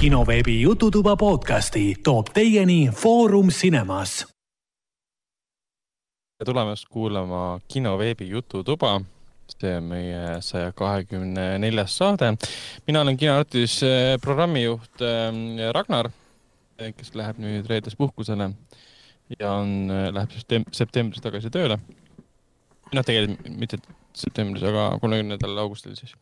kinoveebi Jututuba podcasti toob teieni Foorum Cinemas. tulemast kuulama kinoveebi Jututuba. see on meie saja kahekümne neljas saade. mina olen kinoartis eh, programmijuht eh, Ragnar, eh, kes läheb nüüd reedes puhkusele ja on, läheb septembris tagasi tööle. noh, tegelikult mitte septembris, aga kolmekümnendal augustil siis.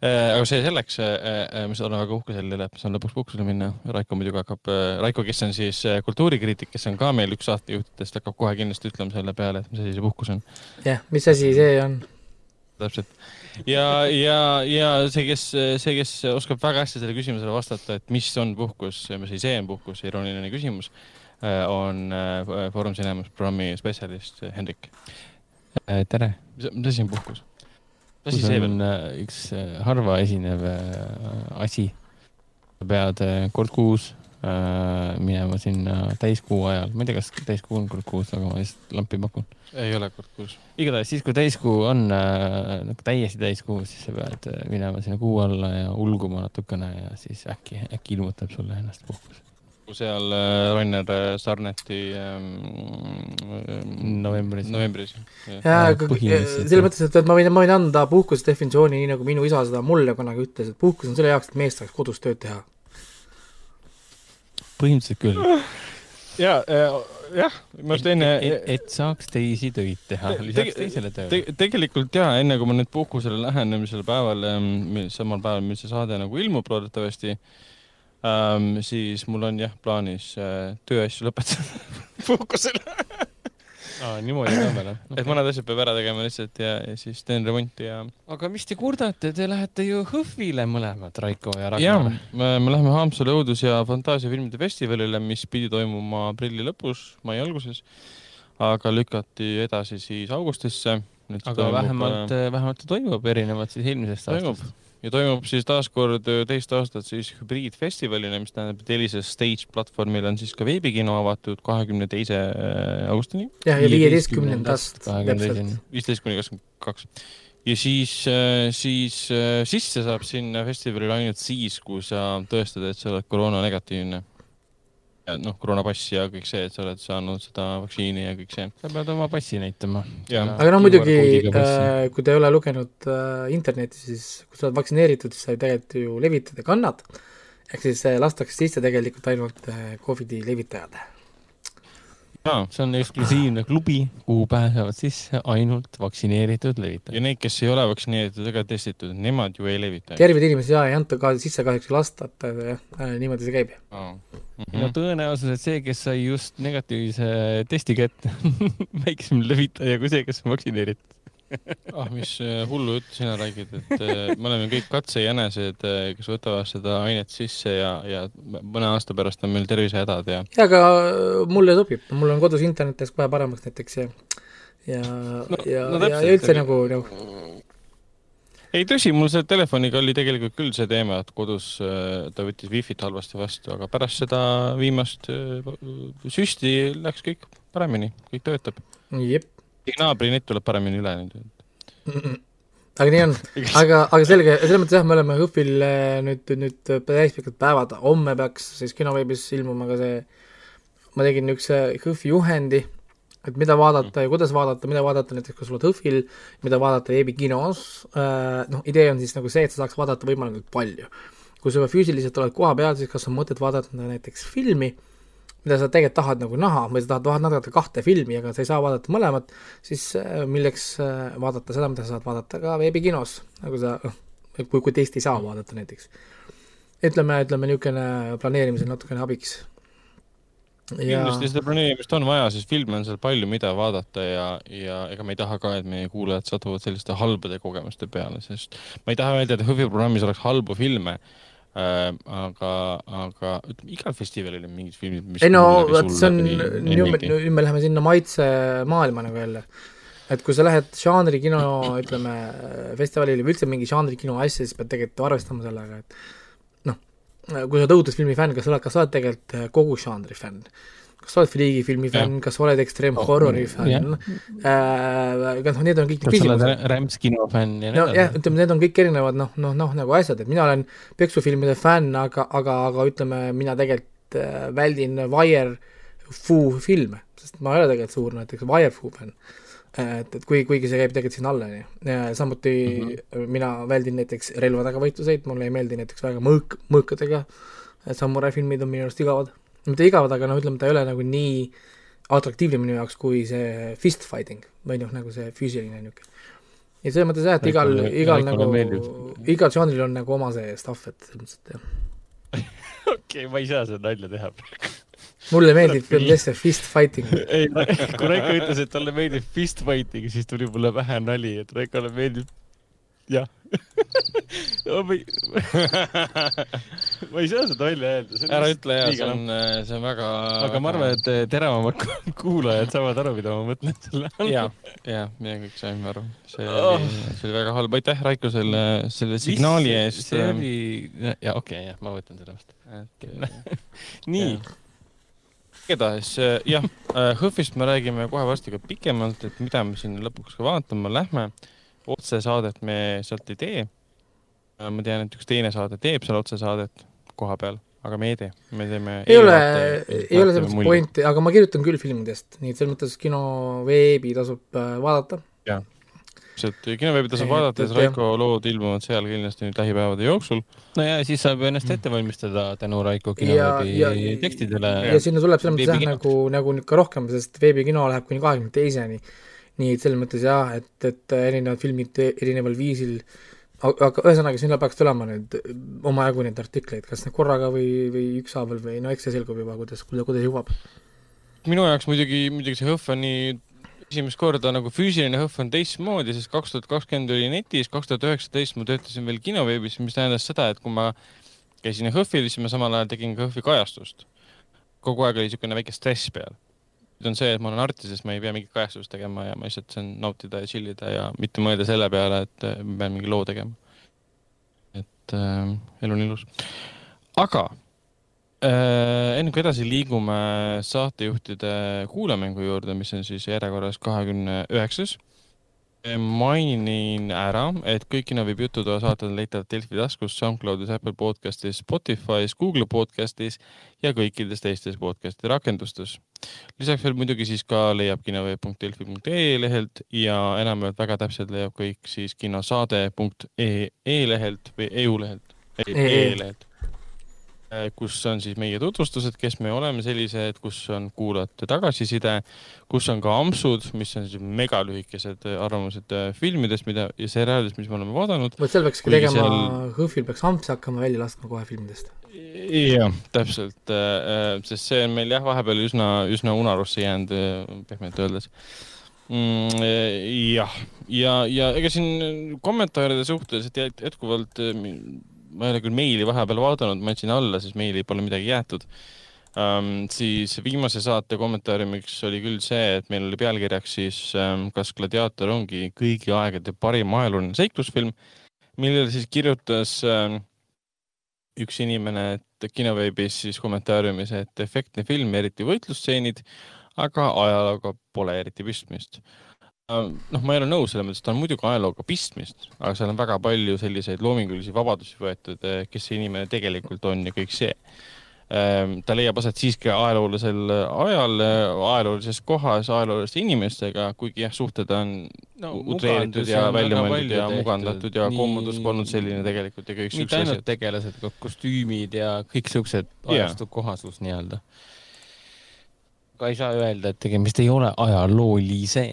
Äh, aga see selleks, äh, äh, ma olen väga uhke selle üle, et ma saan lõpuks puhkusele minna. Raiko muidugi hakkab, Raiko, kes on siis kultuurikriitik, kes on ka meil üks saatejuhtidest, hakkab kohe kindlasti ütlema selle peale, et mis asi see puhkus on. jah, mis asi see on? täpselt. ja, ja, ja see, kes, see, kes oskab väga hästi sellele küsimusele vastata, et mis on puhkus, mis asi see on puhkus, irooniline küsimus, on Foorum Cinemas programmi spetsialist Hendrik tere, mis asi on puhkus? mis asi see on äh, üks äh, harva esinev äh, asi. sa pead kord kuus minema sinna täiskuu ajal, ma ei tea, kas täiskuu on kord kuus, aga ma lihtsalt lampi pakun. ei ole kord kuus. igatahes siis, kui täiskuu on nagu täiesti täiskuu, siis sa pead minema sinna kuu alla ja ulguma natukene ja siis äkki, äkki ilmutab sulle ennast puhkus seal äh, Rainer äh, Sarneti ähm, novembris. novembris. jaa, aga selles mõttes, et, et ma võin, ma võin anda puhkuse definitsiooni, nii nagu minu isa seda mulle kunagi ütles, et puhkus on selle jaoks, et mees saaks kodus tööd teha. põhimõtteliselt küll. jaa äh,, jah, ma just enne. et saaks teisi töid teha, lisaks teisele tööle te,. tegelikult jaa, enne kui ma nüüd puhkusele lähen, sel päeval, ähm, samal päeval, mil see saade nagu ilmub loodetavasti ähm,, siis mul on jah plaanis äh, tööasju lõpetada puhkusel aa, niimoodi ka veel, jah? et mõned asjad peab ära tegema lihtsalt ja, ja siis teen remonti ja. aga mis te kurdate, te lähete ju HÖFFile mõlemad, Raiko ja Ragnar. jah, me läheme Haapsalu õudus- ja fantaasiafilmide festivalile, mis pidi toimuma aprilli lõpus, mai alguses, aga lükati edasi siis augustisse. aga toimub, vähemalt, äh, vähemalt ta toimub erinevalt siis eelmisest aastast ja toimub siis taaskord äh, teist aastat siis hübriidfestivalina, mis tähendab, et Elisa Stage platvormil on siis ka veebikino avatud kahekümne teise äh, augustini. jah, ja viieteistkümnendast täpselt. viisteist kuni kakskümmend kaks. ja siis, äh, siis sisse saab sinna festivalile ainult siis, kui sa tõestad, et sa oled koroonanegatiivne noh, koroonapass ja kõik see, et sa oled saanud seda vaktsiini ja kõik see. sa pead oma passi näitama. aga noh, muidugi äh, kui te ei ole lugenud äh, internetti, siis kui sa oled vaktsineeritud, siis sa ju tegelikult ju levitad ja kannad, ehk siis äh, lastakse sisse tegelikult ainult äh, Covidi levitajad see on eksklusiivne klubi, kuhu pääsevad sisse ainult vaktsineeritud levitajad. ja neid, kes ei ole vaktsineeritud ega testitud, nemad ju ei levita. terveid inimesi jaa, ei anta ka sisse kahjuks ei lasta, et jah, äh, niimoodi see käib oh.. Mm -hmm. no tõenäosus, et see, kes sai just negatiivse testi kätte väiksem levitaja kui see, kes on vaktsineeritud ah, mis äh, hullu juttu sina räägid, et äh, me oleme kõik katsejänesed, äh, kes võtavad seda ainet sisse ja, ja mõne aasta pärast on meil tervisehädad ja. ja, aga mulle sobib, mul on kodus internetis kohe paremaks näiteks ja, ja no,, ja no,, ja, ja üldse nagu, nagu ei tõsi, mul selle telefoniga oli tegelikult küll see teema, et kodus ta võttis wifi't halvasti vastu, aga pärast seda viimast süsti läks kõik paremini, kõik töötab. jep naabri net tuleb paremini üle nüüd mm. -mm. aga nii on, aga, aga selge, selles mõttes jah, me oleme HÖFFil äh, nüüd, nüüd päris pikad päevad, homme peaks siis kinoveebis ilmuma ka see, ma tegin niisuguse HÖFFi juhendi, et mida vaadata ja kuidas vaadata, mida vaadata näiteks, kui sa oled HÖFFil, mida vaadata veebikinos, äh, noh, idee on siis nagu see, et sa saaks vaadata võimalikult palju. kui sa juba füüsiliselt oled koha peal, siis kas on mõtet vaadata näiteks filmi mida sa tegelikult tahad nagu näha või sa tahad vaadata kahte filmi, aga sa ei saa vaadata mõlemat, siis äh, milleks äh, vaadata seda, mida sa saad vaadata ka veebikinos, nagu sa, kui, kui teist ei saa vaadata näiteks. ütleme, ütleme niisugune planeerimisel natukene abiks. Ja... kindlasti seda planeerimist on vaja, sest filme on seal palju, mida vaadata ja, ja ega me ei taha ka, et meie kuulajad satuvad selliste halbade kogemuste peale, sest ma ei taha öelda, et HÖFFi programmis oleks halbu filme aga, aga ütleme, igal festivalil on mingid filmid, mis ei no vot, see on, nüüd me, nüüd me läheme sinna maitsemaailma nagu jälle. et kui sa lähed žanrikino, ütleme, festivalile või üldse mingi žanrikino asja, siis pead tegelikult arvestama sellega, et noh, kui sa oled õudusfilmi fänn, kas sa oled, kas sa oled tegelikult kogu žanri fänn? Kas sa oled friigifilmi fänn, kas sa oled ekstreem horrori jah. fänn äh,, need on kõik kas sa oled küsimused. Rä- Rämps kinofänn ja nii no jah, edasi? ütleme, need on kõik erinevad noh, noh, noh nagu asjad, et mina olen peksufilmide fänn, aga, aga, aga ütleme, mina tegelikult äh, väldin Wire-Fu filme, sest ma ei ole tegelikult suur näiteks Wire-Fu fänn. et, et kui, kuigi see käib tegelikult sinna alla, onju. samuti mm -hmm. mina väldin näiteks relvadega võitluseid, mulle ei meeldi näiteks väga mõõk, mõõkadega samurai filmid on minu arust igavad. Mitte igavad, aga noh, ütleme, ta ei ole nagu nii atraktiivne minu jaoks kui see fist fighting või noh, nagu see füüsiline niisugune. ja selles mõttes jah, et igal, igal nagu igal žanril on nagu oma see stuff, et selles mõttes, et jah. okei, ma ei saa seda nalja teha. mulle meeldib tõesti fist fighting. ei, kui Raiko ütles, et talle meeldib fist fighting, siis tuli mulle pähe nali, et Raikole meeldib, jah. Ma ei, ma ei saa seda välja öelda. ära ütle ja see on, see on väga. aga ma arvan, et teravamad ku- kuulajad saavad aru, mida ma mõtlen selle all. ja, ja me kõik saime aru, see Oh. oli, see oli väga halb, aitäh Raiko selle, selle signaali eest. see oli, ja okei okay,, jah, ma võtan selle vastu. nii, igatahes jah, HÖFFist me räägime kohe varsti ka pikemalt, et mida me siin lõpuks ka vaatama lähme. Otsesaadet me sealt ei tee. ma tean, et üks teine saade teeb seal otsesaadet koha peal, aga me ei tee, me teeme. ei ole, ei ole selles mõttes. pointi, aga ma kirjutan küll filmidest, nii et selles mõttes kino veebi tasub äh, vaadata. täpselt, kinoveebi tasub vaadata, siis Raiko lood ilmuvad seal kindlasti nüüd lähipäevade jooksul. no ja siis saab ennast ette valmistada tänu Raiko Ja- ja- kinoveebi tekstidele. ja sinna tuleb selles mõttes jah, nagu, nagu nüüd ka rohkem, sest veebikino läheb kuni kahekümne teiseni. Nii et selles mõttes jah, et, et erinevad filmid erineval viisil, aga ühesõnaga, sinna peaks tulema nüüd omajagu neid artikleid, kas korraga või, või ükshaaval või no eks see selgub juba, kuidas, kuidas jõuab. minu jaoks muidugi, muidugi see HÖFF on nii esimest korda nagu füüsiline HÖFF on teistmoodi, sest kaks tuhat kakskümmend oli netis, kaks tuhat üheksateist ma töötasin veel kinoveebis, mis tähendas seda, et kui ma käisin HÖFFil, siis ma samal ajal tegin ka HÖFFi kajastust. kogu aeg oli niisugune väike stress peal. Nüüd on see, et ma olen artises, ma ei pea mingit kajastust tegema ja ma lihtsalt saan nautida ja chill ida ja mitte mõelda selle peale, et äh, ma pean mingi loo tegema. et äh, elu on ilus. aga Äh, enne kui edasi liigume saatejuhtide kuulamängu juurde, mis on siis järjekorras kahekümne üheksas, mainin ära, et kõik Kinoveebi jututoa saated on leitavad Delfi taskus, SoundCloudis, Apple podcastis, Spotify's, Google podcastis ja kõikides teistes podcasti rakendustes. lisaks veel muidugi siis ka leiab kinoveeb.delfi.ee lehelt ja enamjaolt väga täpselt leiab kõik siis kinosaade.ee lehelt või EU lehelt, EE. e-lehelt kus on siis meie tutvustused, kes me oleme sellised, kus on kuulajate tagasiside, kus on ka ampsud, mis on siis megalühikesed arvamused äh, filmidest, mida ja seriaalidest, mis me oleme vaadanud. vot seal peakski tegema seal- HÖFFil peaks ampse hakkama välja laskma kohe filmidest. jah, täpselt, sest see on meil jah, vahepeal üsna, üsna unarusse jäänud, pehmelt öeldes mm,. jah, ja, ja ega siin kommentaaride suhtes, et jät- jätkuvalt äh, ma ei ole küll meili vahepeal vaadanud, ma jätsin alla, siis meili pole midagi jäetud um,. siis viimase saate kommentaariumiks oli küll see, et meil oli pealkirjaks siis um,, kas Gladiaator ongi kõigi aegade parim ajalooline seiklusfilm, millele siis kirjutas um, üks inimene, et kinoveebis siis kommentaariumis, et efektne film, eriti võitlusstseenid, aga ajalooga pole eriti pistmist. noh, ma ei ole nõus selles mõttes, et ta on muidugi ajalooga pistmist, aga seal on väga palju selliseid loomingulisi vabadusi võetud, kes see inimene tegelikult on ja kõik see. ta leiab aset siiski ajaloolisel ajal, ajaloolises kohas, ajalooliste inimestega, kuigi jah, suhted on no, utreeritud ja välja mõeldud ja mugandatud ja kommodus polnud selline tegelikult ja kõik mitte siuksed ainult asjad. tegelased, ka kostüümid ja kõik siuksed ajastu kohasus nii-öelda. aga ei saa öelda, et tegemist ei ole ajaloolise.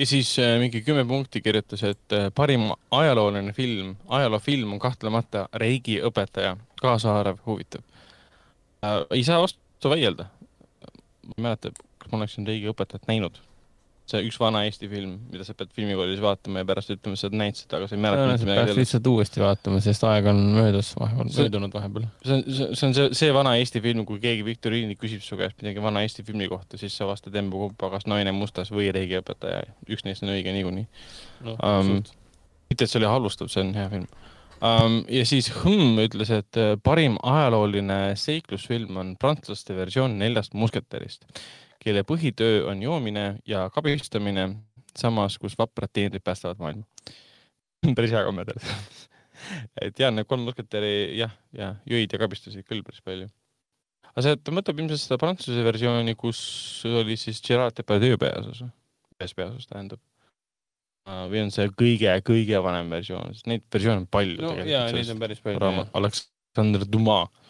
Ja siis äh, mingi kümme punkti kirjutas, et äh, parim ajalooline film, ajaloofilm on kahtlemata Reigi õpetaja, kaasaarv, huvitav äh,. ei saa vastu vaielda. ma ei mäleta, kas ma oleksin Reigi õpetajat näinud. See üks vana Eesti film, mida sa pead filmikoolis vaatama ja pärast ütlema, sa oled näinud seda, aga sa ei mäleta mitte midagi sellest. lihtsalt uuesti vaatama, sest aeg on möödas vahepeal, möödunud vahepeal. see on, see on see, see vana Eesti film, kui keegi viktoriini küsib su käest midagi vana Eesti filmi kohta, siis sa vastad embu-kumba, kas Naine mustas või Reigi õpetaja. üks neist on õige niikuinii. no, Um, mitte, et see oli halvustav, see on hea film. um,. ja siis Hõmm ütles, et parim ajalooline seiklusfilm on prantslaste versioon Neljast musketärist, kelle põhitöö on joomine ja kabistamine, samas kus vaprad teenrid päästavad maailma. päris hea kommentaar. et ja need kolm musketäri jah, ja jõid ja kabistasid küll päris palju. aga see, ta mõtleb ilmselt seda prantsuse versiooni, kus oli siis Gerard Depardieu peaosas, ühes peaosas tähendab. või on see kõige-kõige vanem versioon, sest neid versioone on palju no ja neid on päris palju. raamat, Aleksander Dumas äh,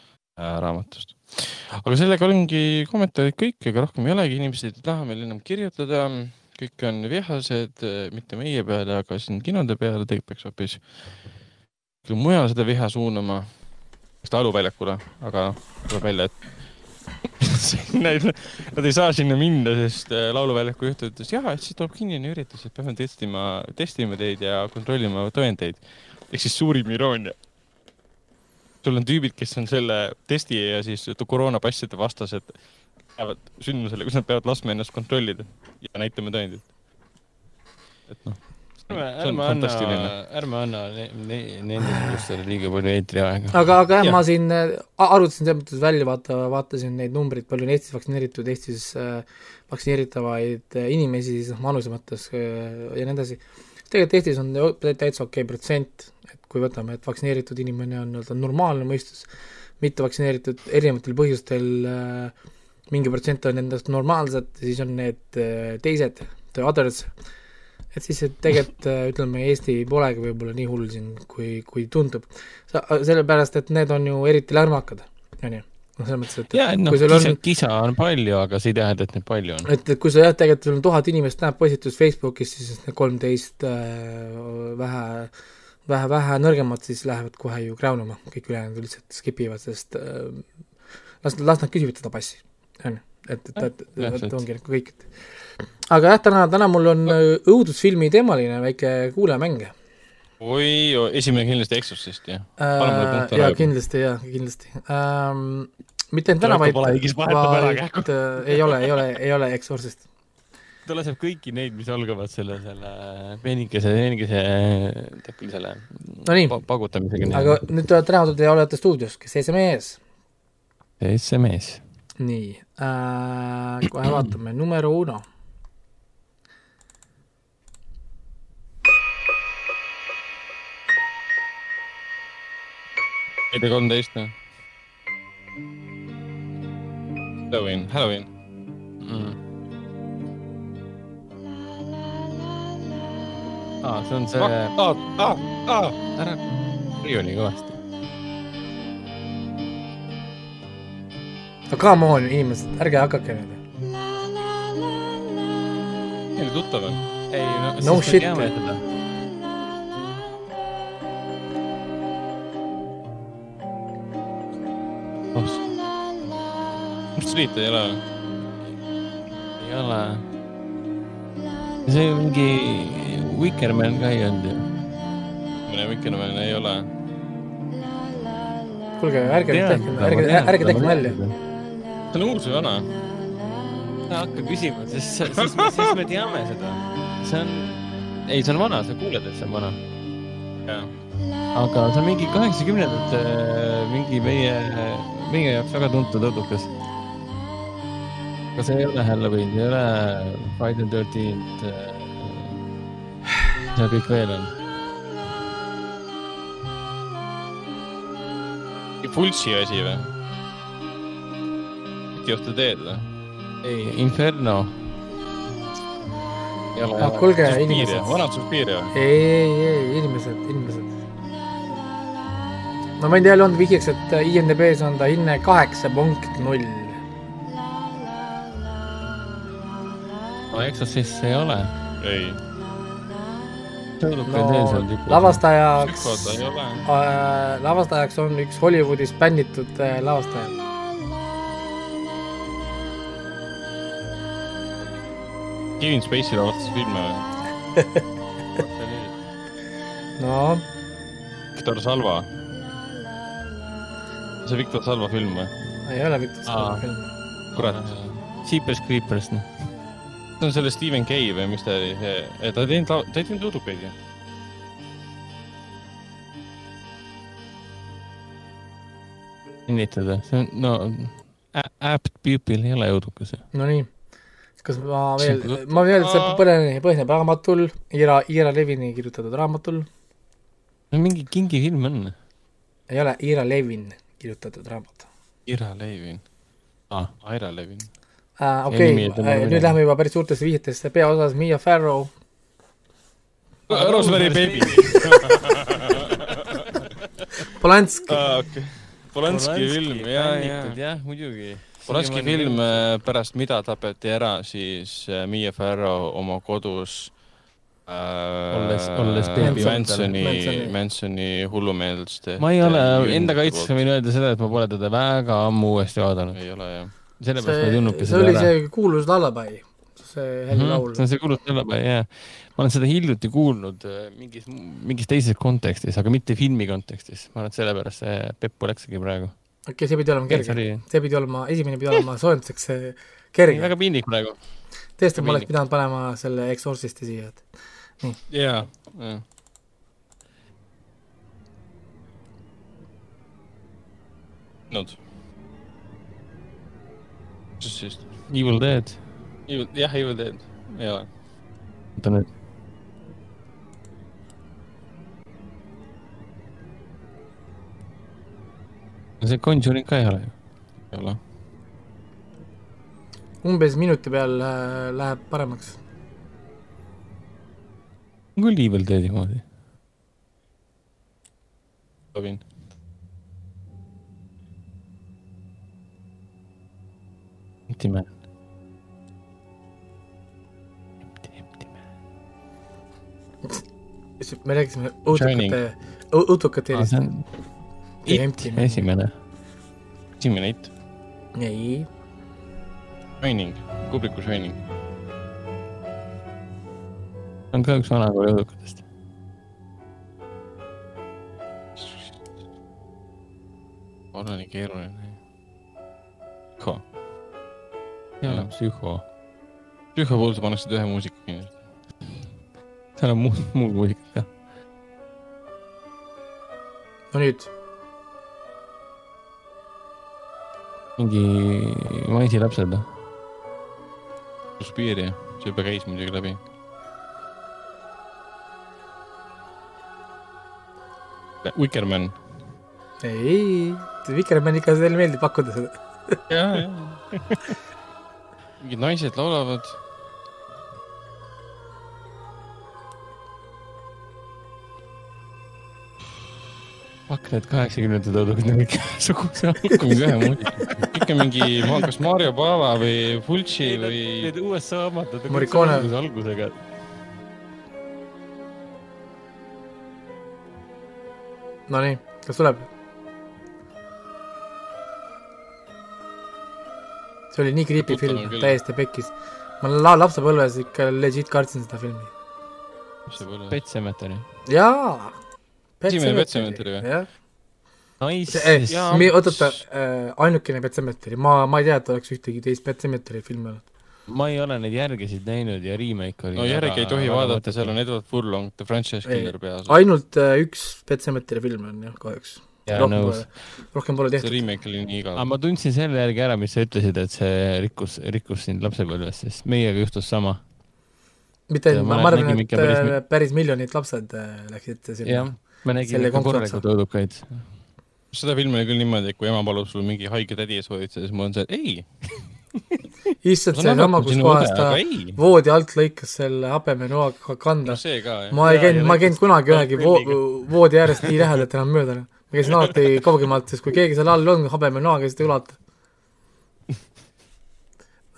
raamatust. aga sellega ongi kommentaarid kõik, ega rohkem ei olegi, inimesed ei taha meil enam kirjutada, kõik on vihased, mitte meie peale, aga siin kinode peale, tegelikult peaks hoopis mujale seda viha suunama, kas Lauluväljakule, aga noh, tuleb välja, et Nad, nad ei saa sinna minna, sest äh, Lauluväljaku juht ütles, jaa, et siis tuleb kinnine üritus, et peame testima, testima teid ja kontrollima tõendeid. ehk siis suurim iroonia. Sul on tüübid, kes on selle testi ja siis koroonapasside vastased, lähevad sündmusele, kus nad peavad laskma ennast kontrollida ja näitama tõendeid. et noh, ärme, anna ärme anna ne- ne- nende inimestele liiga palju eetriaega. aga, aga jah Jah. ja., ma siin äh, a- arvutasin selles mõttes välja, vaata, vaatasin neid numbreid, palju on Eestis vaktsineeritud, Eestis äh, vaktsineeritavaid äh, inimesi siis noh, vanuse mõttes äh, ja nii edasi. tegelikult Eestis on täitsa okei protsent, et kui võtame, et vaktsineeritud inimene on nii-öelda normaalne mõistus, mitte vaktsineeritud erinevatel põhjustel äh, mingi protsent on nendest normaalsed, siis on need äh, teised, the others, et siis et tegelikult äh, ütleme, Eesti polegi võib-olla nii hull siin, kui, kui tundub. sellepärast, et need on ju eriti lärmakad, on ju. noh, selles mõttes, et ja, et noh, kisa on, kisa on palju, aga see ei tähenda, et neid palju on. et, et kui sa jah, tegelikult sul on tuhat inimest näeb postitust Facebookis, siis need kolmteist äh, vähe, vähe, vähe nõrgemad siis lähevad kohe ju kräunuma, kõik ülejäänud lihtsalt skip ivad, sest äh, las, las nad küsivad seda passi, on ju, et, et, et, et täpselt. ongi nagu kõik, et aga jah, täna, täna mul on äh, õudusfilmi teemaline väike kuulajamäng oi, esimene kindlasti Exorcist jah. Ära jaa, kindlasti, jaa, kindlasti ähm,. mitte ainult täna, vaid, vaid äh, ei ole, ei ole, ei ole Exorcist. Ta laseb kõiki neid, mis algavad selle, selle peenikese, peenikese, tead küll selle No nii. pa- pagutamisega. aga nüüd te olete näha, te olete stuudios, kes seisab ees? SMS. nii äh,, kohe vaatame, numero uno. ei tea, kolmteist või? Halloween, Halloween. mm.. Aa, se on se... Aa, aa, aa. Älä rioni kovasti. No come on ihmiset, älkää hakake näitä. Eli tuttavan. Ei, no, no siis shit. Tätä. Os. Musta riittää jalaa. Jalaa. Se onkin Vikerman ka ei olnud ju. mõne Vikerman ei ole. kuulge, ärge tehke, ärge, ärge tehke nalja. see on uus või vana? hakka küsima, sest, siis, siis me teame seda. see on, ei, see on vana, sa kuuled, et see on vana. aga see on mingi kaheksakümnendate mingi meie, meie jaoks väga tuntud õudukas. aga see ei ole Halloween, ei ole Friday the thirteenth. Mis seal kõik veel on? Pulsi asi või? Of the Dead või? ei, Inferno. ei ei Ah, kuulge, inimesed. vanad Suspiria või? ei, ei, ei, inimesed, inimesed. ma võin teile anda vihjeks, et IMDB-s on ta hinne kaheksa punkt null. no Exorcist see ei ole. ei. No lavastajaks äh,, lavastajaks on üks Hollywoodis bännitud äh, lavastaja. Kevin Spacey lavastas filme või? no Victor Salva. see Victor Salva film või? ei ole Victor Aa. Salva film. kurat. Jeepers Creepers, noh. See on selle Stephen Kay või mis ta oli, ta ei teinud, ta ei teinud õudukaid ju. kinnitada, see on, no apt pupil ei ole edukas. Nonii, kas ma veel ma veel, see põhineb, põhineb raamatul, Ira, Ira Levini kirjutatud raamatul, no mingi kingifilm on. ei ole Ira Levin kirjutatud raamat Ira Levin Ah., Aira Levin. uh,. Okei okay, nüüd lähme juba päris suurtesse vihjetesse, peaosas Mia Farrow, Rosemary Baby. Polanski aa, okei. Polanski film, ja, ja. jah, muidugi. Polanski film, pärast mida tapeti ära siis äh, Mia Farrow oma kodus äh, Olles- olles beebi Mansoni Mansoni., hullumeelste. ma ei ole, enda kaitseks võin öelda seda, et ma pole teda väga ammu uuesti vaadanud. ei ole jah. Sellepärast ma ei see tundnudki, see seda oli ära. see kuulus lullaby, see Heli laul see on see kuulus lullaby, jah. ma olen seda hiljuti kuulnud äh, mingis, mingis teises kontekstis, aga mitte filmi kontekstis. ma arvan, et sellepärast see peppu läkski praegu. okei okay,, see pidi olema see kerge, oli see pidi olema, esimene pidi olema soojenduseks see kerge, väga piinlik praegu. tõesti, ma oleks pidanud panema selle Exorcisti siia, et jaa, jah. Nud. Mis siis? Evil Dead, jah, Evil Dead, ei ole. oota nüüd. no see Conjuring ka ei ole ju. ei ole. umbes minuti peal äh, läheb paremaks. on küll Evil Deadi moodi. soovin. Empty Man. Empty, Empty Man. me rääkisime õudukate, õudukate aa, see on It esimene. esimene hitt. ei, Shining, Kubriku Shining. on ka üks vanakooli õudukatest. ole nii keeruline. Ole psühho. Psühho puhul sa paneksid ühe muusika kindlasti. seal on muud, muud muusikat ka. no nüüd, mingi maisilapsed või? Suspiria, see juba käis muidugi läbi. Vikerman. ei, Vikerman ikka, teile meeldib pakkuda seda. ja, ja. Mingid naised laulavad. Fuck need kaheksakümnendad õudukad on ikka suguse mingi ühe muusika. ikka mingi, kas Mario Bava või Fulci või. Need USA omad, nad on kõik samasuguse algusega. Nonii, kas tuleb? See oli nii creepy film, täiesti pekkis. ma la-, lapsepõlves ikka legit kartsin seda filmi. Pet Cemetery. jaa. Esimene Pet Sematary või? jah, Nice eh, oot-oota äh,, ainukene Pet Sematary, ma, ma ei tea, et oleks ühtegi teist Pet Sematary filmi olnud. ma ei ole neid järgesid näinud ja remake oli no järgi ei tohi vaadata, seal on Edward Furlong, The Franchise. Killer peas. ainult äh, üks Pet Sematary film on jah, kahjuks. Rohkem pole, rohkem pole see tehtud. remake oli nii igav aga. ma tundsin selle järgi ära, mis sa ütlesid, et see rikkus, rikkus sind lapsepõlves, sest meiega juhtus sama. mitte ma ma arvan, nägin et päris päris, mi- päris miljonid lapsed äh, läksid jah sinna., me nägime Selle ikka korralikult õudukaid. seda filmi oli küll niimoodi, et kui ema palub sul mingi haige tädi ees hoolitseda, siis mul on see, ei. issand, see sama, kus kohas ta voodi alt lõikas selle habemenoaga kanda no. see jah. ma ei käinud, ma ei käinud kunagi ühegi vo-, voodi äärest nii lähedalt enam mööda. Ma käisin alati kaugemalt, sest kui keegi seal all on habemenoaga, siis ta ei ulata.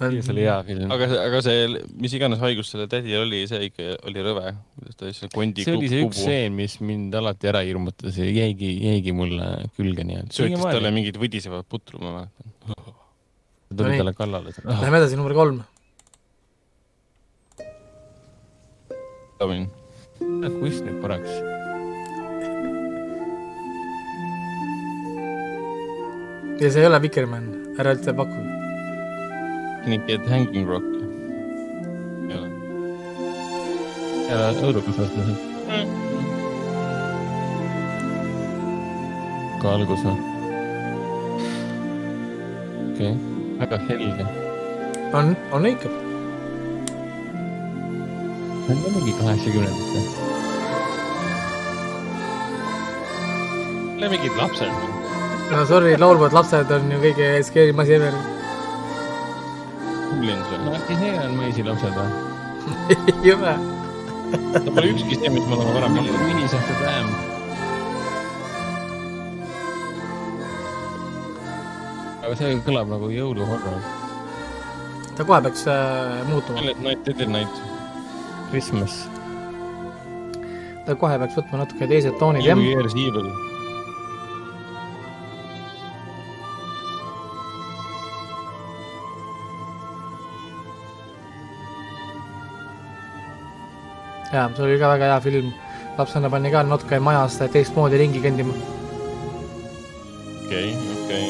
see oli hea film. aga, aga see, mis iganes haigus sellel tädil oli, see ikka oli rõve, kuidas ta seal kondi see oli see üks stseen, mis mind alati ära hirmutas ja jäigi, jäigi mulle külge nii-öelda. söötis talle mingit võdisevat putru, ma mäletan. ta tuli No talle kallale. Läheme edasi, number kolm. Tavin. kust nüüd korraks? Ja see ei ole Vikerman, ära üldse paku. Naked Hanging Rock. ei ole. õudukas vastus. ka algus või? okei, väga helge. on, on ikka. see on mingi kaheksakümnendate. mingid lapsed. No sorry, laulvad lapsed on ju kõige scary asi ever. kuulin seda. no äkki see on Maisi lapsed või? ei ole. ta pole ükski see, mis me oleme varem kuulnud. Minnesota Dam. aga see kõlab nagu jõuluhorror. ta kohe peaks äh, muutuma, Silent Night, Deadly Night. Christmas. ta kohe peaks võtma natuke teised toonid, New. Year's Evil. jaa, see oli ka väga hea film. lapsena pani ka natuke majas teistmoodi ringi kõndima. okei, okei.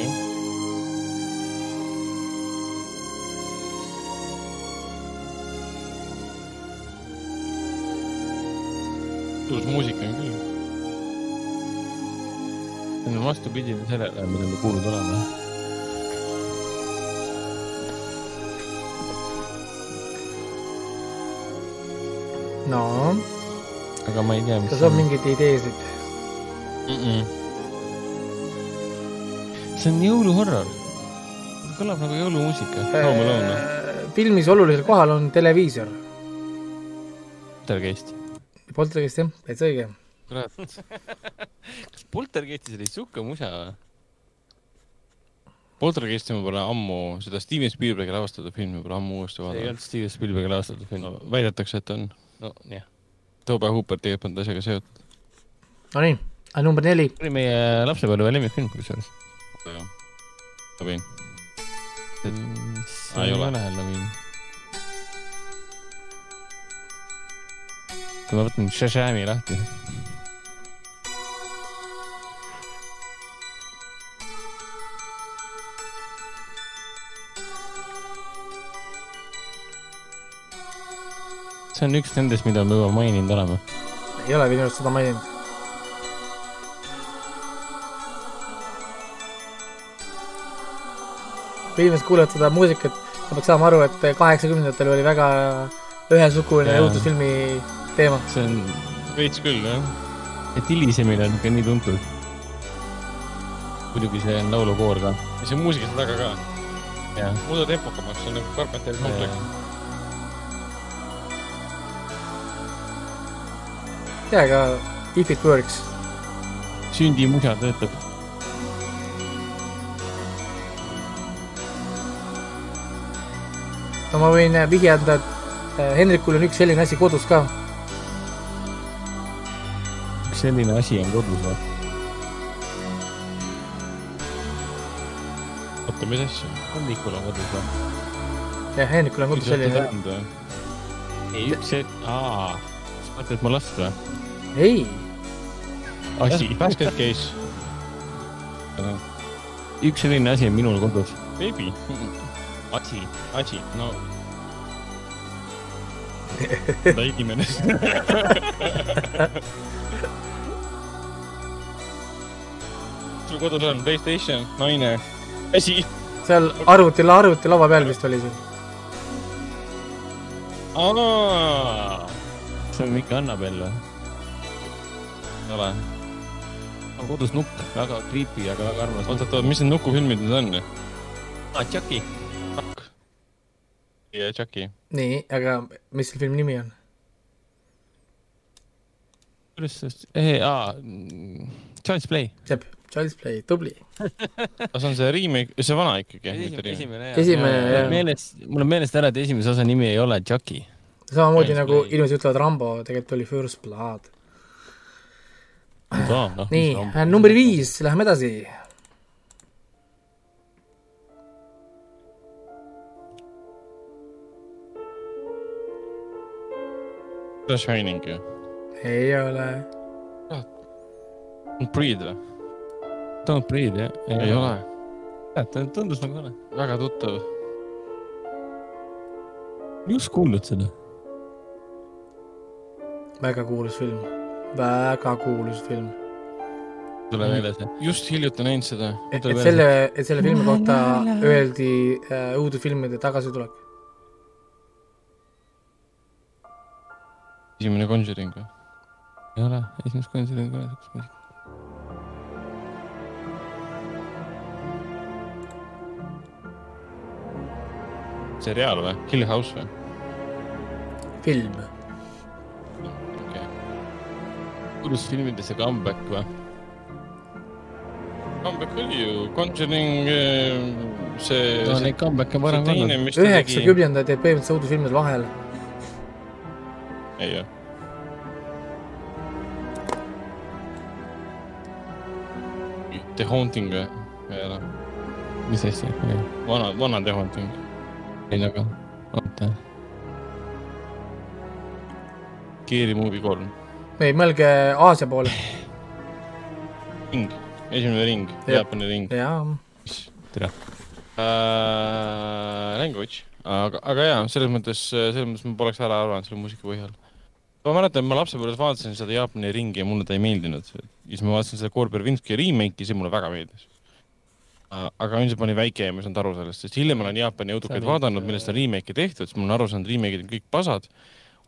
ilus muusika on küll. see on vastupidine sellele, mida me kuulnud oleme. no, aga ma ei tea, mis kas on mingeid ideesid? Mm -mm. see on jõuluhorror. kõlab nagu jõulumuusika. Äh, filmis olulisel kohal on televiisor. Poltergeist. Poltergeist jah, täitsa õige. kurat. kas Poltergeistis oli sihuke musa või? Poltergeisti ma pole ammu, seda Steven Spielbergi lavastatud filmi pole ammu uuesti see ei vaadanud olnud Steven Spielbergi lavastatud film no,. väidetakse, et on. No jah. Tobe Hooper tegelikult polnud asjaga seotud. Nonii, number neli. see oli meie lapsepõlve lemmikfilm kusjuures. ma võin. see ei ole. Halloween. kui ma võtan Shazami lahti. See on üks nendest, mida me juba maininud oleme. ei ole minu arust seda maininud. kui inimesed kuulevad seda muusikat, nad peaks saama aru, et kaheksakümnendatel oli väga ühesugune õudusfilmi teema. see on, veits küll, jah. et hilisemini on ikka nii tuntud. muidugi see on laulukoor ka. ja see muusika seal taga ka. jah. muuda tempokamaks, see on nagu Carpenteri komplekt. jaa, aga if it works. sündimusa töötab. no ma võin äh, vihje anda, et äh, Hendrikul on üks selline asi kodus ka. kas selline asi on kodus või? oota, mis asja? hommikul on kodus või? jah, Hendrikul on kodus selline. ei, üks see, aa, mõtled mu last või? ei, asi, Basket case. üks selline asi on minul kodus. Baby. asi. asi, no. ta inimene. sul kodus on Playstation, naine, asi. seal arvuti, arvuti laua peal vist oli see. See on mingi Annabel või? ei ole. on kodus nukk, väga creepy, aga väga armas. oot, oot, oot, mis need nukufilmid nüüd on? aa, Chucky. ja Chucky. nii, aga mis selle filmi nimi on? kuidas see, aa, Child's Play. Sepp, Child's Play, tubli. aga see on see remake, see vana ikkagi, esimene Esimene, jah.. meeles, mul on meelest ära, et esimese osa nimi ei ole Chucky. Samamoodi nagu inimesed ütlevad Rambo, tegelikult oli First Blood. noh, nii, number. viis, läheme edasi. The Shining ju. ei ole. Breed või? Don't breathe, jah. ei ole. ole. tundus nagu ole. väga tuttav. just kuulnud seda. Väga kuulus film, väga kuulus film. tule meelde see. just hiljuti näinud seda. et et selle, et selle filmi kohta öeldi äh, õudusfilmide tagasitulek. esimene Conjuring või? ei ole, esimest seda ei ole siukest muusika. seriaal või? Hill House või? film. Õudusfilmide see comeback või? Comeback oli ju Conjuring, see. no neid comeback'e on varem ka olnud. üheksakümnendad jäid põhimõtteliselt õudusfilmide vahele. ei jah. The Haunting või? ei ole. mis asja? vana, vana The Haunting. ei aga, oota. Scary Movie kolm. ei, mõelge Aasia poole. ring, esimene ring. Jaapani ring jaa, tere. uh,. Language, aga, aga jaa, selles mõttes, selles mõttes ma poleks ära arvanud selle muusika põhjal. ma mäletan, ma lapsepõlves vaatasin seda Jaapani ringi ja mulle ta ei meeldinud. ja siis ma vaatasin seda Korbervinski remake'i, see mulle väga meeldis. aga ilmselt ma olin väike ja ma ei saanud aru sellest, sest hiljem olen Jaapani õudukaid vaadanud, äh, millest on remake'e tehtud, siis ma olen aru saanud, remake'id on kõik pasad.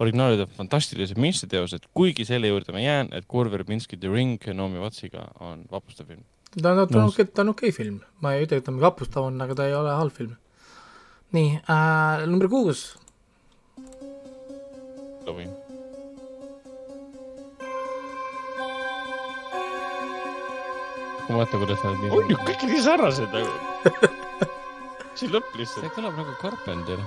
Originaalid on fantastilised meistriteosed, kuigi selle juurde ma jään, et Korbervinski The Ring Naomi Wattsiga on vapustav film. ta on, ta on okei, ta on okei okay film. ma ei ütle, et ta mingi vapustav on, aga ta ei ole halb film. nii äh,, number kuus. Halloween. ma vaatan, kuidas nad on ju kõik nii sarnased nagu. see lõpp lihtsalt. see kõlab nagu Carpenter.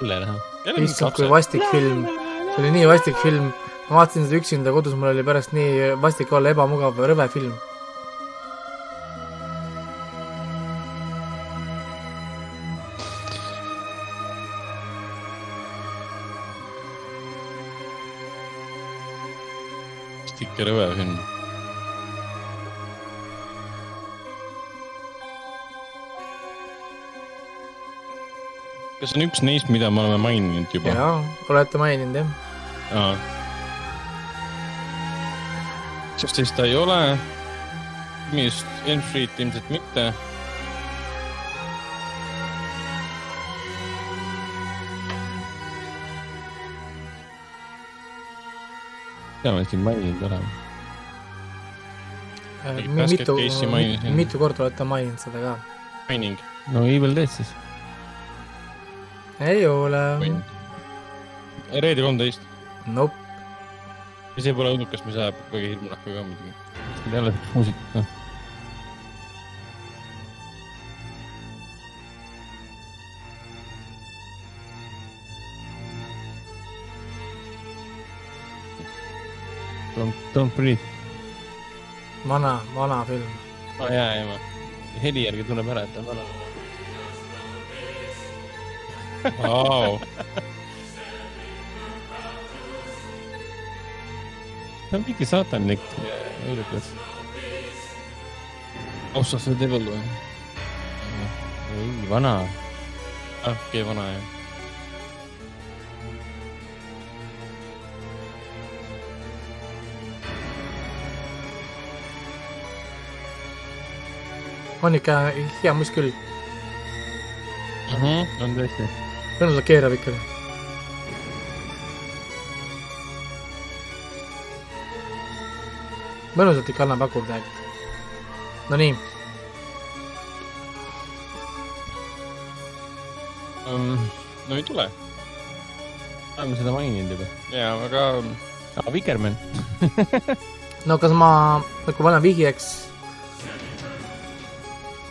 Jälle näha. issand, kui vastik film. see oli nii vastik film. ma vaatasin seda üksinda kodus, mul oli pärast nii vastik olla, ebamugav, rõve film. ikka rõve film. Kas on üks neist, mida me oleme maininud juba? jaa, olete maininud jah. Aa. sest siis ta ei ole, vist Elm Street ilmselt mitte. peame siin maininud olema. Basket mitu mitu korda olete maininud seda ka? Mining. no Evil Dead siis. Ei ole. reede kolmteist. Nope, ja see pole õudukas, mis ajab kõige hirmunahku ka muidugi. see ei ole siukest muusikat ka. Don't, don't breathe. vana, vana film. aa jaa, jaa, ma. heli järgi tuleb ära, et ta on vana. Vau. see on mingi saatanlik õudukas. House of the Devil või? ei, vana. ah, okei, vana jah. on ikka hea muss küll. on tõesti. Mõnusalt keerab ikka. mõnusalt ikka annab pakub tegelikult. Nonii, no ei tule. oleme seda maininud juba. jaa, aga aa, Vikerman. no kas ma nagu panen vihjeks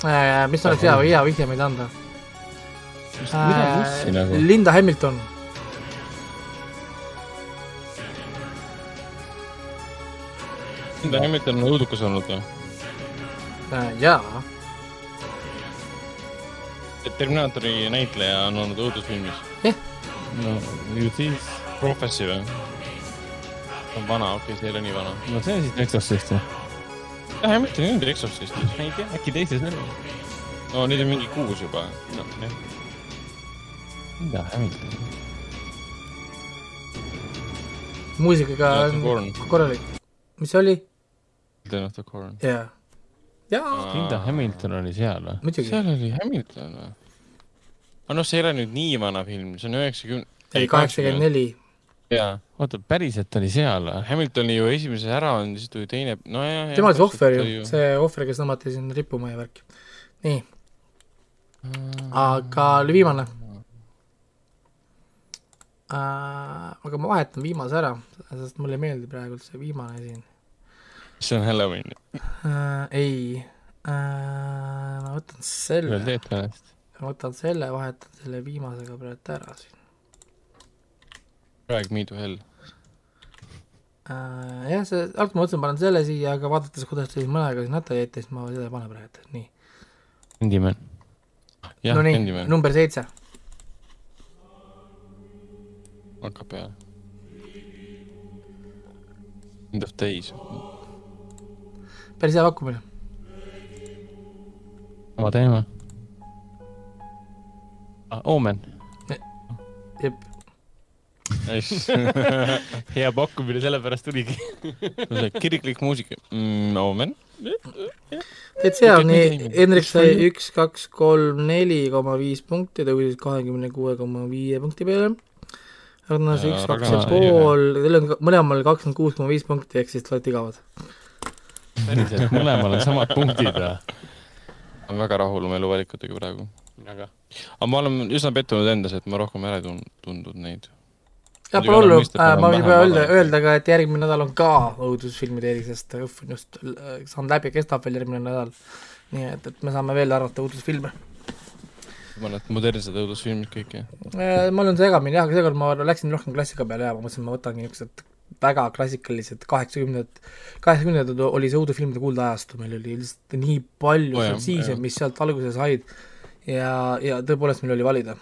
äh,, mis oleks hea, hea vihje meile anda bussi nagu? Linda Hamilton, Linda Hamilton on õudukas olnud või? äh, jaa, Terminaatori näitleja on olnud õudusfilmis. no ju siis, Prophecy või? on vana, okei okay,, see ei ole nii vana. no see on siis Exorcist või? jah, Hamilton ei olnud Exorcistis. ei tea, äkki teises oli. no nüüd on mingi kuus juba. jah. Mida Hamilton? muusikaga on korralik. mis see oli? Children of the Corn. jaa. jaa, Linda Hamilton oli seal või? seal oli Hamilton või? aga noh, see ei ole nüüd nii vana film, see on üheksakümne. ei, kaheksakümmend. neli. jaa, oota, päriselt oli seal või? Hamiltoni ju esimeses ära on, siis tuli teine, nojah. tema oli see ohver ju, see ohver, kes tõmmati sinna rippuma ja värki. nii, aga oli viimane. Aga ma vahetan viimase ära, sest mulle ei meeldi praegu see viimane siin see on Halloween. äh,. ei äh,, ma võtan selle, ma võtan selle, vahetan selle viimasega praegu ära siin Drag me to hell. äh,. jah, see, algul ma mõtlesin, panen selle siia, aga vaadates, kuidas siis mõnega siin hätta jäeti, siis ma seda ei pane praegu, nii. Candyman. jah, no Candyman number seitse. Hakkab peale. End of days. päris hea pakkumine. sama teema ah,. Omen. jep, hea pakkumine, sellepärast tuligi. kiriklik muusika mm,. Omen. täitsa hea, nii. Hendrik sai üks, kaks, kolm, neli koma viis punkti, tõusis kahekümne kuue koma viie punkti peale. Ragnar Ja üks, kaks ja pool, teil on ka- mõlemal kakskümmend kuus koma viis punkti, ehk siis te olete igavad. päriselt, mõlemal on samad punktid või? olen väga rahul oma eluvalikutega praegu. aga aga ma olen üsna pettunud endas, et ma rohkem ära ei tund-, tundnud neid. jah, pole hullu, on ma võin juba öelda, öelda ka, et järgmine nädal on ka õudusfilmide erik, sest Õhv on just äh, saanud läbi, kestab veel järgmine nädal. nii et, et me saame veel arvata õudusfilme. Et modernsed õudusfilmid kõik jah. Äh, ma olen segamini jah, aga seekord ma läksin rohkem klassika peale ja ma mõtlesin, ma võtangi niisugused väga klassikalised kaheksakümnendad, kaheksakümnendad oli see õudusfilmide kuldajastu, meil oli lihtsalt nii palju jah, frantsiise, mis sealt alguse said ja, ja tõepoolest meil oli valida.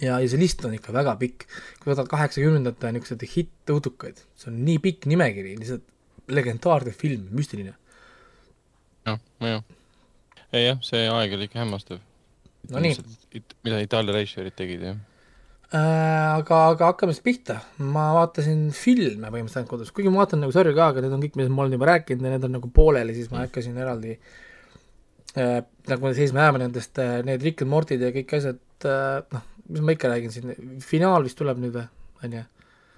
ja, ja see list on ikka väga pikk, kui võtad kaheksakümnendate niisuguseid hitt-õudukaid, see on nii pikk nimekiri, lihtsalt legendaarne film, müstiline. jah, jah. ei jah, see aeg oli ikka hämmastav. No nii.. mida Itaalia reisijad tegid jah. Äh, aga, aga hakkame siis pihta, ma vaatasin filme põhimõtteliselt ainult kodus, kuigi ma vaatan nagu sarju ka, aga need on kõik, millest ma olen juba rääkinud ja need on nagu pooleli, siis ma hakkasin eraldi äh, nagu siis me näeme nendest äh, need Rick and Mortid ja kõik asjad äh,, noh, mis ma ikka räägin siin, finaal vist tuleb nüüd või, on ju?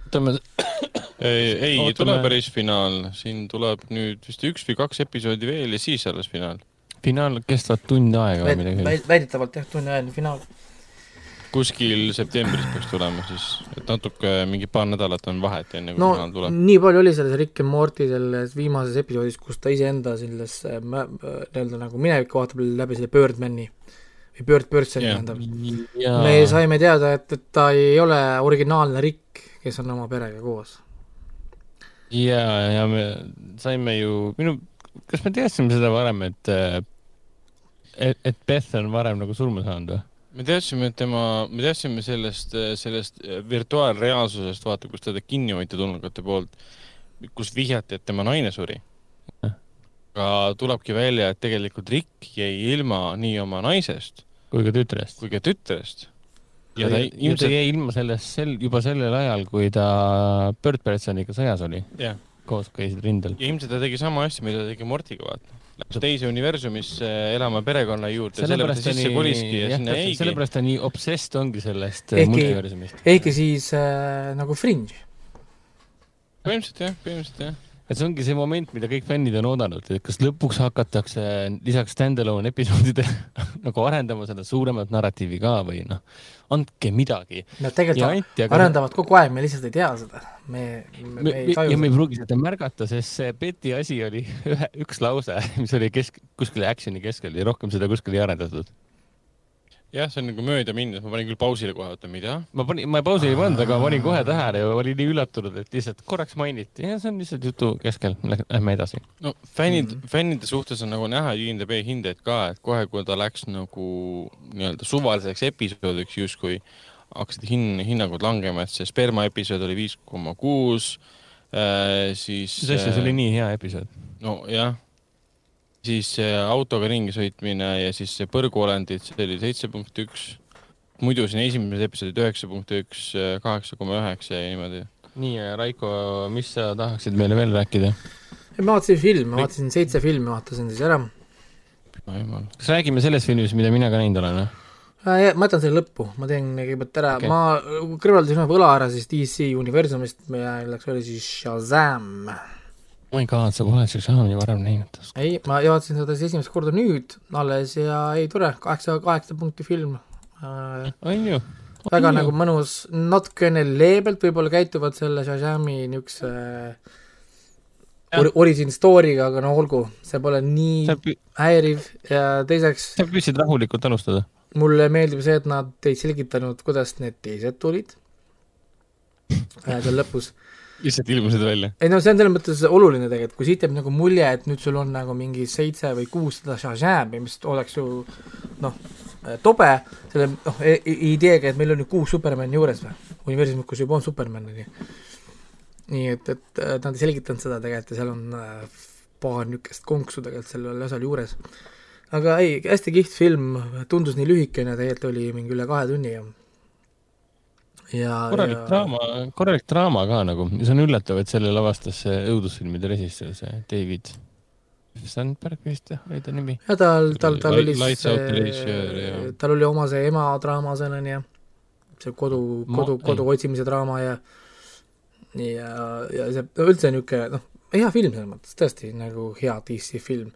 ütleme, ei, ei Ootame... tule päris finaal, siin tuleb nüüd vist üks või kaks episoodi veel ja siis alles finaal. Finaal kestab tund aega või midagi sellist. väidetavalt jah, tunniajaline finaal. kuskil septembris peaks tulema siis, et natuke mingi paar nädalat on vahet enne kui no finaal tuleb. nii palju oli selles Rick and Morty selles viimases episoodis, kus ta iseenda selles äh, äh, nii-öelda nagu minevikku vaatab läbi selle Birdmani või Bird Birdsoni tähendab. jaa me saime teada, et, et ta ei ole originaalne Rick, kes on oma perega koos. ja, ja me saime ju, minu, kas me teadsime seda varem, et, et, et Beth on varem nagu surma saanud või? me teadsime, et tema, me teadsime sellest, sellest virtuaalreaalsusest, vaata, kus teda kinni hoiti tulnukate poolt, kus vihjati, et tema naine suri. aga tulebki välja, et tegelikult Rick jäi ilma nii oma naisest kui ka tütrest. kui ka tütrest. ja ta ta ilmselt ilmselt, jäi ilma sellest sel, juba sellel ajal, kui ta Bird Birdsoniga sõjas oli, jah, koos käisid rindel. ja ilmselt ta tegi sama asja, mida tegi Mortiga, vaata. Läks teise universumisse elama perekonna juurde, sellepärast ta sisse koliski ja sinna jäigi. sellepärast ta nii obsessed ongi sellest Ehkki- multiversumist. ehkki siis äh, nagu Fringe. põhimõtteliselt jah, põhimõtteliselt jah. Et see ongi see moment, mida kõik fännid on oodanud, et kas lõpuks hakatakse lisaks stand-alone episoodide nagu arendama seda suuremat narratiivi ka või noh, andke midagi. Nad ja tegelikult anti, aga arendavad kogu aeg, me lihtsalt ei tea seda. me, me, me, me ei taju ja me ei seda. pruugi seda märgata, sest see Betty asi oli ühe, üks lause, mis oli kesk, kuskil action'i keskel ja rohkem seda kuskil ei arendatud. jah, see on nagu mööda minnes, ma panin küll pausile kohe, oota, mida? ma panin, ma pausi ei pannud, aga ma panin kohe tähele ja olin nii üllatunud, et lihtsalt korraks mainiti ja see on lihtsalt jutu keskel, lähme edasi. no fännid mm. -hmm. fännide suhtes on nagu näha INDB hindeid ka, et kohe, kui ta läks nagu nii-öelda suvaliseks episoodiks justkui, hakkasid hin-, hinnangud langema, et see sperma episood oli viis koma kuus, siis mis asja, see oli nii hea episood. nojah, siis autoga ringi sõitmine ja siis see põrguolendid, see oli seitse punkt üks. muidu siin esimesed episoodid üheksa punkt üks, kaheksa koma üheksa ja niimoodi. nii, Raiko, mis sa tahaksid meile veel rääkida? ma vaatasin filme, ma vaatasin seitse filmi, vaatasin siis ära. kas räägime sellest filmist, mida mina ka näinud olen, või? Äh, ma jätan selle lõppu, ma teen kõigepealt ära okay., ma kõrvaldasin ühe võla ära siis DC universumist, milleks oli siis Shazam. My god, sa pole Shazami varem näinud. ei, ma vaatasin seda siis esimest korda nüüd alles ja ei tore, kaheksa, kaheksa punkti film. Äh, on ju? väga nagu mõnus, natukene leebelt võib-olla käituvad selle Shazami niisuguse or-, origin story'ga, aga no olgu, see pole nii pü- häiriv ja teiseks sa püüdsid rahulikult alustada? mulle meeldib see, et nad ei selgitanud, kuidas need teised tulid seal lõpus. Lihtsalt ilmusid välja? ei no see on selles mõttes oluline tegelikult, kui siit jääb nagu mulje, et nüüd sul on nagu mingi seitse või kuus seda Shazami, mis oleks ju noh, tobe selle noh, ideega, et meil on ju kuus Supermani juures või, universumis, kus juba on Superman, on ju. nii et, et nad ei selgitanud seda tegelikult ja seal on äh, paar niisugust konksu tegelikult sellel asjal juures aga ei, hästi kihvt film, tundus nii lühikene, tegelikult oli mingi üle kahe tunni ja korralik ja... draama, korralik draama ka nagu, see on üllatav, et selle lavastas see õudusfilmide režissöör, see David Sandberg vist jah, oli ta nimi? ja tal, tal, tal oli see, tal oli oma see ema draama seal on ju, see kodu, kodu, kodu otsimise draama ja ja, ja see üldse niisugune noh, hea film selles mõttes, tõesti nagu hea DC film.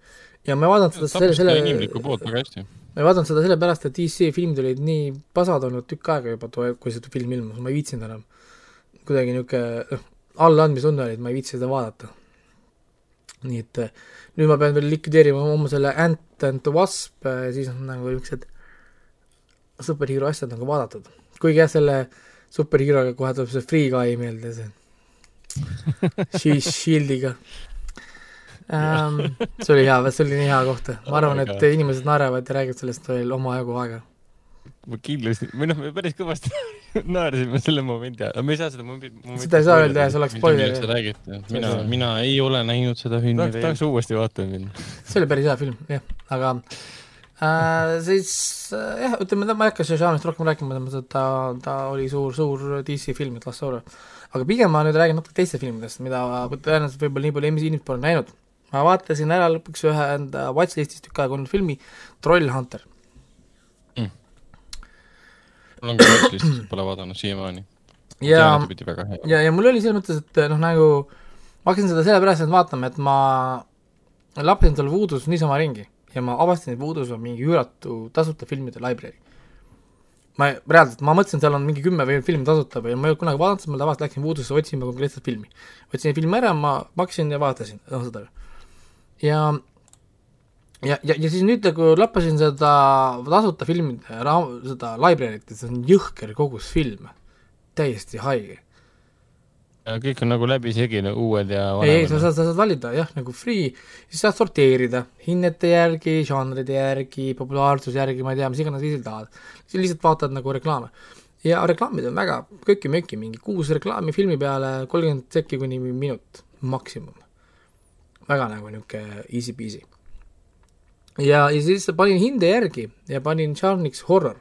Ja ma ei vaadanud seda selle, selle inimlikku poolt väga hästi. Ma ei vaadanud seda sellepärast, et DC filmid olid nii pasad olnud tükk aega juba, kui see film ilmus, ma ei viitsinud enam. kuidagi niisugune, noh, allaandmistunne oli, et ma ei viitsi seda vaadata. nii et nüüd ma pean veel likvideerima oma selle Ant and the Wasp, siis on nagu niisugused superhero asjad nagu vaadatud. kuigi jah, selle superheroga kohe tuleb see Free Guy meelde, see Shieldiga ähm,. see oli hea, see oli nii hea koht, ma arvan, et inimesed naeravad ja räägivad sellest veel omajagu aega. ma kindlasti, või noh, me päris kõvasti naersime selle momendi ajal, me ei saa seda momenti seda ei saa öelda jah, see oleks spoiler. mina, mina ei ole näinud seda filmi veel. tahaks uuesti vaatama minna. see oli päris hea film, jah, aga äh, siis äh, jah, ütleme, ma ei hakka Shazamist rohkem rääkima, ta, ta oli suur, suur DC film, et las see olla. aga pigem ma nüüd räägin natuke teistest filmidest, mida tõenäoliselt võib-olla nii palju inimesed pole näinud ma vaatasin ära lõpuks ühe enda watchlist'is tükk aega olnud filmi Trollhunter mm.. on ka watchlist'is, pole vaadanud siiamaani. ja, ja, ja mul oli selles mõttes, et noh, nagu ma hakkasin seda sellepärast nüüd vaatama, et ma lappasin seal Voodoo's niisama ringi ja ma avastasin, et Voodoo's on mingi üüratu tasuta filmide library. ma reaalselt, ma mõtlesin, seal on mingi kümme või filmi tasuta või ma ei olnud kunagi vaadanud, siis ma tavaliselt läksin Voodoo'sse otsima konkreetset filmi. võtsin filmi ära, ma maksin ja vaatasin, noh seda ja ja, ja, ja siis nüüd nagu lappasin seda tasuta filmide raam-, seda library't, et see on jõhker kogus filme, täiesti haige. ja kõik on nagu läbisegi, uued ja vanemad? ei, ei, sa saad, sa saad valida jah, nagu free, siis saad sorteerida hinnete järgi, žanride järgi, populaarsuse järgi, ma ei tea, mis iganes viisil tahad. siis lihtsalt vaatad nagu reklaame. ja reklaamid on väga köki-möki, mingi kuus reklaami filmi peale, kolmkümmend sekki kuni minut maksimum väga nagu niisugune easy peasy. ja, ja siis panin hinde järgi ja panin Charniks horror.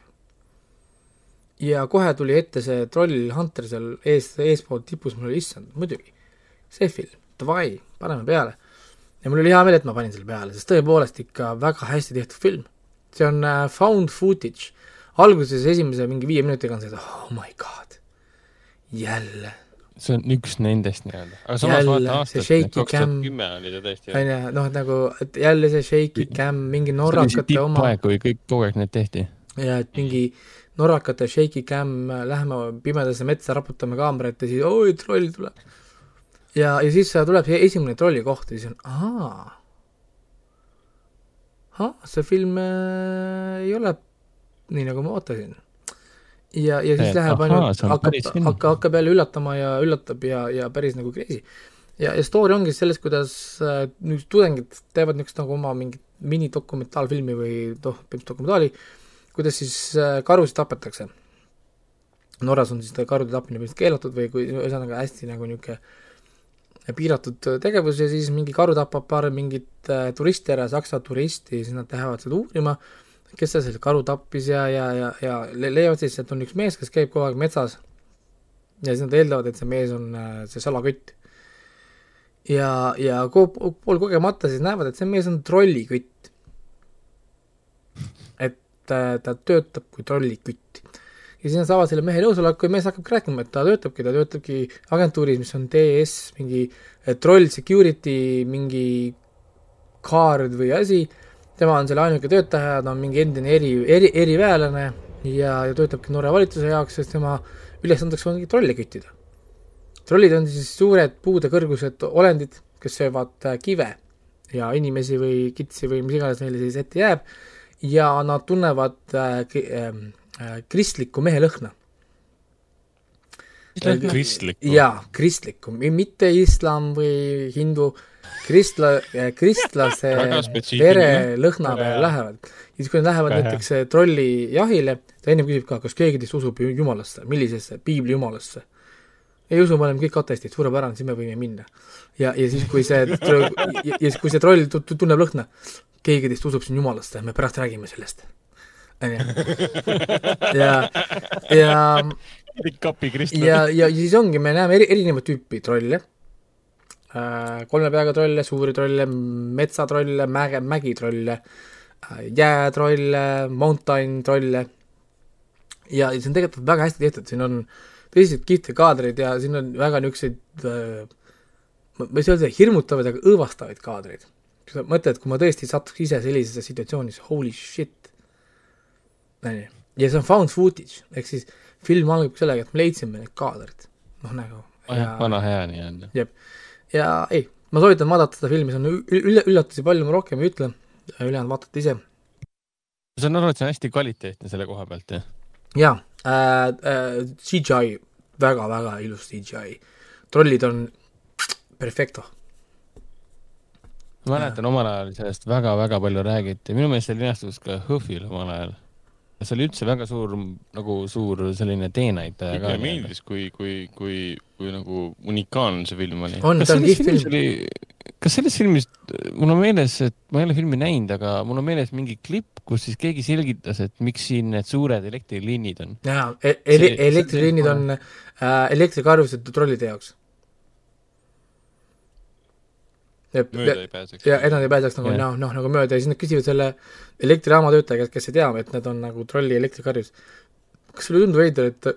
ja kohe tuli ette see Troll Hunter seal ees, eespool tipus, mul oli issand, muidugi, see film, davai, paneme peale. ja mul oli hea meel, et ma panin selle peale, sest tõepoolest ikka väga hästi tehtud film. see on äh, found footage, alguses esimese mingi viie minutiga on see, et oh my god, jälle see on üks nendest nii-öelda. aga samas vaata aastast, kaks tuhat kümme oli ta tõesti. on ju, noh, nagu, et jälle see shaky cam, mingi norrakate oma. kui kõik kogu aeg need tehti. ja, et mingi norrakate shaky cam, lähme pimedasse metsa, raputame kaamerat ja siis oi, troll tuleb. ja, ja siis tuleb see esimene trolli koht ja siis on ahaa. ahah, see film äh, ei ole nii, nagu ma ootasin ja, ja siis et, läheb ainult, hakkab, hakkab, hakkab jälle üllatama ja üllatab ja, ja päris nagu crazy. ja, ja story ongi selles, kuidas äh, nüüd tudengid teevad niisugust nagu oma mingit minidokumentaalfilmi või noh, põhimõtteliselt dokumentaali, kuidas siis äh, karusid tapetakse. Norras on siis karude tapmine põhimõtteliselt keelatud või kui ühesõnaga hästi nagu niisugune piiratud tegevus ja siis mingi karu tapab paar mingit äh, turisti ära, saksa turisti, siis nad lähevad seda uurima äh, kes see selle karu tappis ja, ja, ja, ja leiavad siis, et on üks mees, kes käib kogu aeg metsas ja siis nad eeldavad, et see mees on äh, see salakott. ja, ja ko-, poolkogemata siis näevad, et see mees on trollikütt. et äh, ta töötab kui trollikütt. ja siis nad saavad selle mehe nõusoleku ja mees hakkabki rääkima, et ta töötabki, ta töötabki agentuuris, mis on TS, mingi äh, troll security, mingi kaard või asi, tema on selle ainuke töötaja, ta on mingi endine eri, eri, eriväelane ja, ja töötabki Norra valitsuse jaoks, sest tema ülesandeks ongi trolle küttida trollid on siis suured puudekõrgused olendid, kes söövad äh, kive ja inimesi või kitsi või mis iganes neile siis ette jääb ja nad tunnevad äh, ähm, äh, kristlikku mehelõhna. kristlikku? jaa, kristlikku, mitte islam või hindu, kristla, äh, kristlase verelõhna peale lähevad. ja siis, kui nad lähevad näiteks trollijahile, ta ennem küsib ka, kas keegi teist usub jumalasse, millisesse, piibli jumalasse ei usu, me oleme kõik atestid, suurepärane, siis me võime minna. ja, ja siis, kui see, ja siis, kui see troll tunneb lõhna, keegi teist usub siin jumalasse, me pärast räägime sellest. onju. ja, ja kapi kristlased. ja, ja siis ongi, me näeme eri, erinevat tüüpi trolle kolme peaga trolle, suuri trolle, metsatrolle, mäge, mägitrolle äh,, jäätrolle, mountain trolle ja see on tegelikult väga hästi tehtud, siin on äh, tõsiselt kihvte kaadreid ja siin on väga niisuguseid äh, ma ei saa öelda hirmutavaid, aga õõvastavaid kaadreid. sa mõtled, kui ma tõesti satuks ise sellisesse situatsiooni, siis holy shit. onju, ja see on found footage, ehk siis film algab sellega, et me leidsime need kaadrid, noh nagu. vana hea nii-öelda. jep, ja ei, ma soovitan vaadata seda filmi, see on üll-, üllatusi palju, ma rohkem ei ütle, ülejäänud vaatate ise. ma saan aru, et see on hästi kvaliteetne selle koha pealt, jah? jaa äh, äh, CGI väga,, väga-väga ilus CGI. trollid on perfecto. ma mäletan, omal ajal sellest väga-väga palju räägiti, minu meelest see linastus ka HÖFFil omal ajal. see oli üldse väga suur, nagu suur selline teenäitaja ka. mulle meeldis, kui, kui, kui, kui nagu unikaalne see film oli. on, ta on kihvt film kas selles filmis, mul on meeles, et ma ei ole filmi näinud, aga mul on meeles mingi klipp, kus siis keegi selgitas, et miks siin need suured elektriliinid on. jaa, e-, ele-, elektriliinid on äh, elektrikarvused trollide jaoks. mööda ei pääseks. ja, et nad ei pääseks nagu noh, noh nagu mööda ja siis nad küsivad selle elektrijaama töötaja käest, kes ei tea, et need on nagu trolli elektrikarjus. kas sulle ei tundu veider, et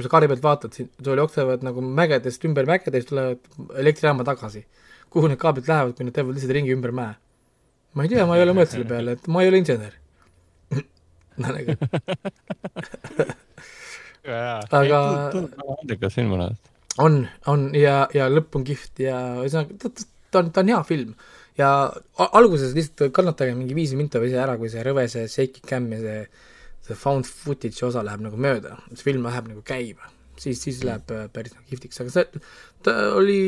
kui sa kaari pealt vaatad, siin sul jooksevad nagu mägedest ümber mägede, siis tulevad elektrijaama tagasi kuhu need kaablid lähevad, kui nad teevad lihtsalt ringi ümber mäe? ma ei tea, ma ei ole mõelnud selle peale, et ma ei ole insener no nagu aga andekas film on alati. on, on ja, ja lõpp on kihvt ja ühesõnaga ta, ta on, ta on hea film. ja alguses lihtsalt kannatage mingi viis minta või see ära, kui see rõve, see shaky cam ja see see found footage osa läheb nagu mööda, see film läheb nagu käima, siis, siis läheb äh, päris nagu kihvtiks, aga see, ta oli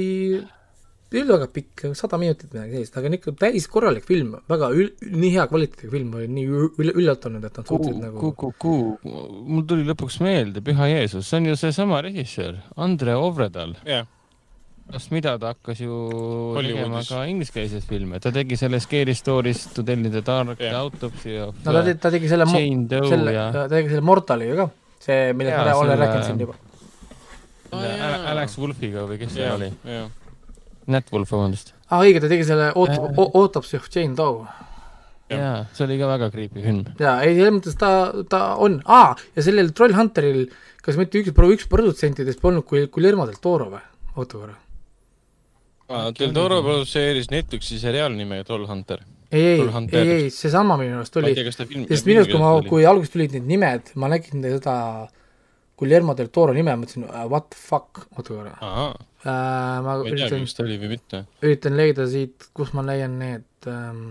olnud väga pikk, sada minutit midagi sellist, aga ikka täis korralik film, väga ül-, nii hea kvaliteediga film, olin nii üll-, üllatunud, et nad suutsid nagu ku-, ku-, ku-, mul tuli lõpuks meelde, Püha Jeesus, see on ju seesama režissöör, Andre Ovredal. Yeah.. Pärast mida ta hakkas ju tegema ka ingliskeelseid filme, ta tegi selle Scary Stories to tell the dark yeah. autopsy of no ta tegi, ta tegi selle Jane Doe selle, ja ta tegi selle Mortali ju ka, see, millest ma olen rääkinud siin juba. Alex Wolfiga või kes see yeah, oli yeah.? Nat Wolf, vabandust. aa ah,, õige, ta tegi selle Auto- äh,, Autopsy of Jane Doe. jaa, see oli ka väga creepy film. jaa, ei, selles mõttes ta, ta on, aa, ja sellel Trollhunteril, kas mitte üks, üks produtsentidest polnud kui Guillermo del Toro või? oota korra. Del Toro produtseeris Netflixi seriaali nimega Trollhunter. ei, ei, ei, ei, seesama minu arust oli, sest minu arust, kui ma, kui alguses tulid need nimed, ma nägin seda Guillermo del Toro nime, mõtlesin uh, what the fuck, oota korra. Äh,. ma, ei tea, kas ta oli või mitte. üritan leida siit, kus ma leian need ähm,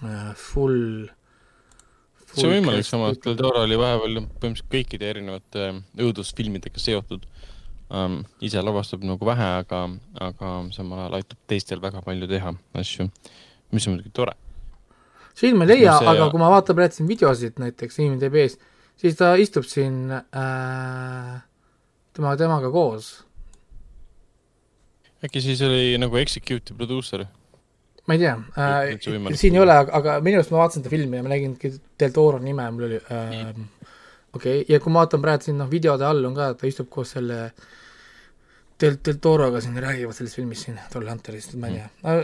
äh, full, full see on võimalik, samas. Del Toro oli vahepeal põhimõtteliselt kõikide erinevate äh, õudusfilmidega seotud um,. ise lavastab nagu vähe, aga, aga samal ajal aitab teistel väga palju teha asju, mis on muidugi tore. siin ma ei leia, aga kui ma vaatan praegu siin videosid näiteks IMDB-s, siis ta istub siin äh, tema, temaga koos. äkki siis oli nagu executive producer? ma ei tea äh,, siin ei ole, aga, minu arust ma vaatasin seda filmi ja ma nägin Del Toro nime, mul oli äh, okei okay., ja kui ma vaatan praegu siin noh, videode all on ka, ta istub koos selle Del, Del Toroga siin räägivad sellest filmist siin, Troll Hunterist, ma ei tea.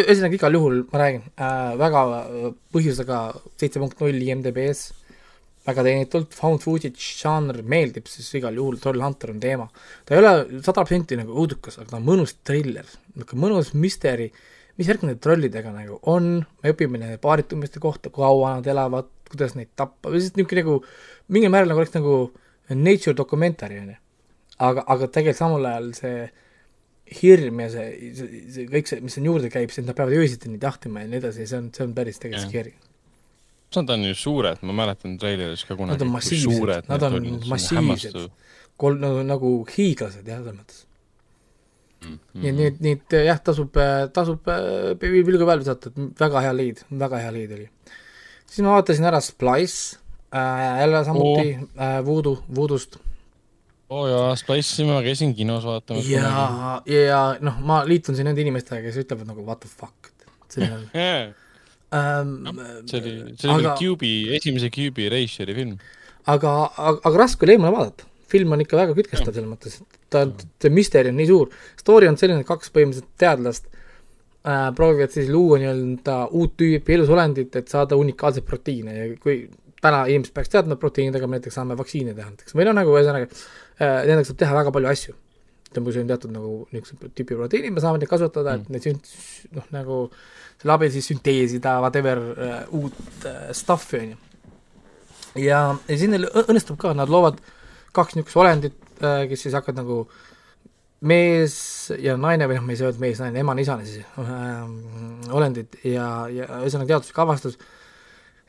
ühesõnaga, igal juhul ma räägin äh,, väga põhjusega seitse punkt null IMDB-s, väga teenitult, found footage žanr meeldib, siis igal juhul Troll Hunter on teema. ta ei ole sada protsenti nagu õudukas, aga ta on mõnus triller, niisugune mõnus müsteeri, mis värk nende trollidega nagu on, me õpime nende paaritumiste kohta, kaua nad elavad, kuidas neid tappa, või lihtsalt niisugune nagu, mingil määral nagu oleks nagu nature dokumentari, on ju aga, aga tegelikult samal ajal see hirm ja see, see, see kõik see, mis sinna juurde käib, see, et nad peavad öösiti neid jahtima ja nii edasi, see on, see on päris tegelikult scary. Nad on ju suured, ma mäletan treileris ka kunagi. Nad on massiivsed, nad on massiivsed, kolm, nagu, nagu hiiglased jah, selles mõttes mm. -hmm. nii et, nii et, nii et jah, tasub, tasub pilgu peale visata, et väga hea liid, väga hea liid oli. siis ma vaatasin ära Splice äh,, jälle samuti oh. äh, Voodoo, Voodoost oo oh jaa, Splice'i ma käisin kinos vaatamas. ja, ja noh, ma liitun siin nende inimestega, kes ütlevad nagu what the fuck, et selline yeah. ähm, no, see oli, see oli aga, Cube'i, esimese Cube'i Raceri film. aga, aga, aga raske oli eemale vaadata. film on ikka väga kütkestav selles mõttes, et ta, see müsteerium on nii suur. Story on selline, et kaks põhimõtteliselt teadlast äh, proovivad siis luua nii-öelda uut tüüpi elusolendit, et saada unikaalseid proteiine ja kui täna inimesed peaks teadma, proteiinidega me näiteks saame vaktsiine teha näiteks või noh, nagu ühesõnaga nendega saab teha väga palju asju. ütleme, kui sul on teatud nagu niisuguse tüüpi proteiinid, me saame neid kasutada mm., et neid sünt-, noh, nagu selle abil siis sünteesida whatever uh, uut uh, stuff'i, on ju. ja, ja siis neil õnnestub ka, nad loovad kaks niisugust olendit uh,, kes siis hakkavad nagu mees ja naine või noh, me ei saa öelda mees, naine, emane, isane siis äh,, olendid ja, ja ühesõnaga teaduslik avastus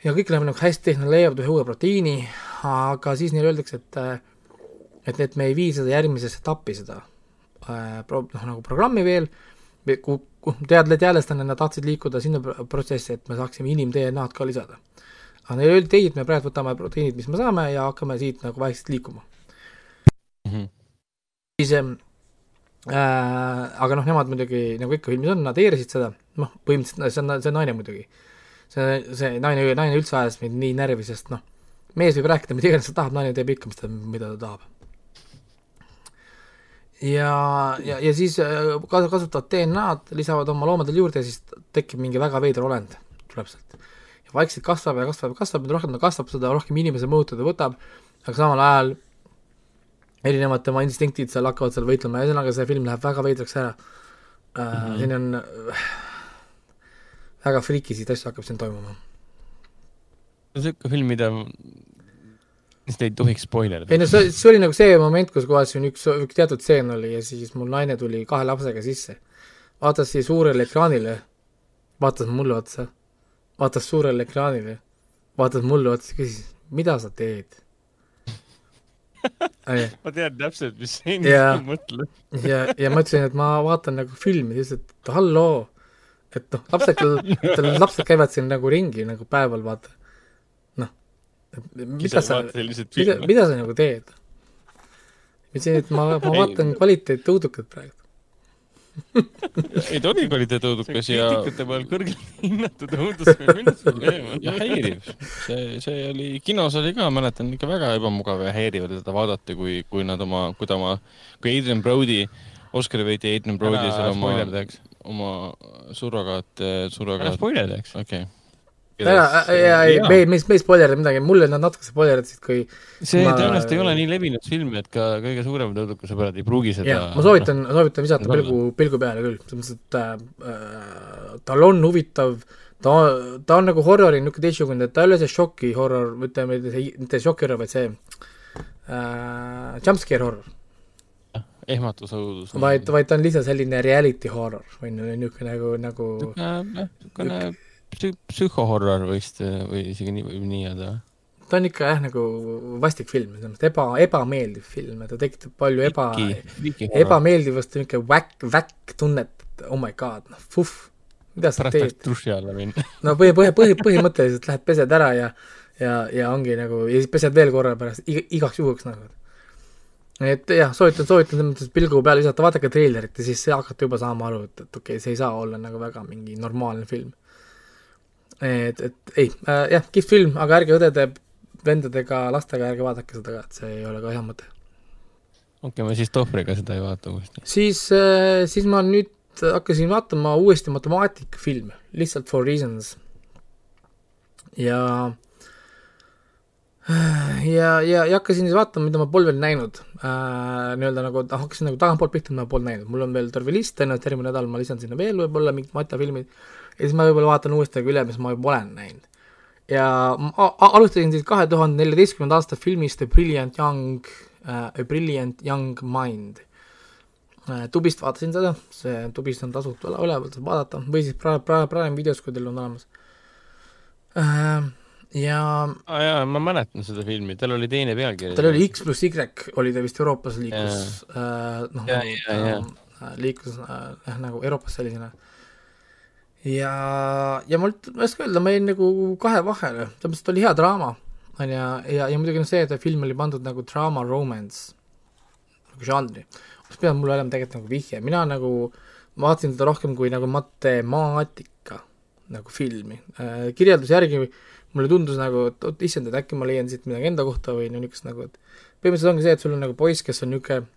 ja kõik läheb nagu hästi, nad leiavad ühe uue proteiini, aga siis neile öeldakse, et äh, et, et me ei vii seda järgmisesse etappi, seda äh, pro-, noh, nagu programmi veel, kuhu, kuhu teadla-, teadlastajana nad tahtsid liikuda sinna protsessi, et me saaksime inim-DNA-d ka lisada. aga neile öeldi, ei, et me praegu võtame proteiinid, mis me saame ja hakkame siit nagu vaikselt liikuma mm. -hmm. siis äh, aga noh, nemad muidugi, nagu ikka filmis on, nad eirasid seda, noh, põhimõtteliselt see on, see on naine muidugi. see, see naine, naine üldse ajas mind nii närvi, sest noh, mees võib rääkida mida iganes ta tahab, naine teeb ikka, mida ta tahab ja, ja, ja siis äh, kasutavad DNA-d, lisavad oma loomadele juurde ja siis tekib mingi väga veider olend, tuleb sealt. ja vaikselt kasvab ja kasvab ja kasvab, mida rohkem ta kasvab, seda rohkem inimese mõjutada võtab, aga samal ajal erinevad tema instinktid seal hakkavad seal võitlema ja ühesõnaga see film läheb väga veidraks ära mm. -hmm. siin on äh, väga friikisid asju hakkab siin toimuma. see on niisugune film, mida sest ei tohiks spoilerdada. ei no see, see oli nagu see moment, kus kohas siin üks, üks teatud stseen oli ja siis mul naine tuli kahe lapsega sisse. vaatas siia suurele ekraanile, vaatas mulle otsa, vaatas suurele ekraanile, vaatas mulle otsa, küsis, mida sa teed? Ma tean täpselt, mis sa inimesed mõtled. ja, ja ma ütlesin, et ma vaatan nagu filmi, ta ütles, et halloo, et noh, lapsed, lapsed käivad siin nagu ringi nagu päeval, vaata mida sa, mida, mida sa nagu teed? ma ütlesin, et ma, ma vaatan kvaliteetõudukat praegu ei ta oli kvaliteetõudukas ja kriitikute peal kõrgelt hinnatud õudus ja häiriv. see, see oli, kinos oli ka, mäletan, ikka väga ebamugav ja häiriv oli teda vaadata, kui, kui nad oma, kui ta oma, kui Adrian Brody, Oscari võitja Adrian Brody seal oma, oma surrogaat, surrogaat. ära spoilerdaks. okei okay jaa, jaa, ei, me ei, me ei, me ei spoilerda midagi, mulle nad natuke spoilerdasid, kui see ma... tõenäoliselt ei ole nii levinud film, et ka kõige suuremad õudukuse pärad ei pruugi seda ma soovitan, soovitan visata pilgu, pilgu peale küll, selles mõttes, et äh, tal on huvitav, ta, ta on nagu horrori niisugune teistsugune, ta ei ole see šoki horror, ütleme, mitte šoki horror, vaid see äh, jumpscare horror. Ehmatusõudus. vaid, vaid ta on lihtsalt selline reality horror või niisugune nagu, nagu niisugune psü-, psühhohorror vist või isegi nii, võib nii öelda? ta on ikka jah, nagu vastik film, selles mõttes eba, ebameeldiv film ja ta tekitab palju eba, ebameeldivust, niisugune väkk, väkk tunnet, oh my god, noh, vuhh, mida sa Pärast teed? duši alla minna no põhi, põhi, põhi, põhimõtteliselt lähed pesed ära ja ja, ja ongi nagu, ja siis pesed veel korra pärast, igaks juhuks nagu. et jah, soovitan, soovitan selles mõttes pilgu peale visata, vaadake treilerit ja siis hakkate juba saama aru, et, et okei okay,, see ei saa olla nagu väga mingi normaalne film et, et ei äh,, jah, kihvt film, aga ärge õdede, vendadega, lastega ärge vaadake seda ka, et see ei ole ka hea mõte. okei okay,, ma siis Tohvriga seda ei vaata uuesti. siis, äh, siis ma nüüd hakkasin vaatama uuesti matemaatikafilme, lihtsalt for reasons. ja ja, ja, ja hakkasin siis vaatama, mida ma pole veel näinud äh,, nii-öelda nagu hakkasin nagu tagantpoolt pihta, mida ma pole näinud, mul on veel terve list, tõenäoliselt järgmine nädal ma lisan sinna veel võib-olla mingid matjafilmid ja siis ma võib-olla vaatan uuesti nagu üle, mis ma juba olen näinud. ja ma alustasin siis kahe tuhande neljateistkümnenda aasta filmist A Brilliant Young uh,, A Brilliant Young Mind uh,. Tubist vaatasin seda, see Tubist on tasuta üleval, saab vaadata, või siis praegu, praegu, praegu videos, kui teil on olemas uh, ja ah, jaa, ma mäletan seda filmi, tal oli teine pealkiri. tal oli X pluss Y oli ta vist Euroopas liikus, äh, noh, liikus äh, nagu Euroopas sellisena. Ja, ja ma ei oska öelda, ma jäin nagu kahe vahele, selles mõttes, et oli hea draama, on ju, ja, ja muidugi noh, see, et film oli pandud nagu draama romance nagu žanri, oleks pidanud mulle olema tegelikult nagu vihje, mina nagu vaatasin teda rohkem kui nagu matemaatika nagu filmi. Äh,, kirjelduse järgi äh, mulle tundus nagu, et oot issand, et äkki ma leian siit midagi enda kohta või no niisugust nagu, et põhimõtteliselt ongi see, et sul on nagu poiss, kes on niisugune,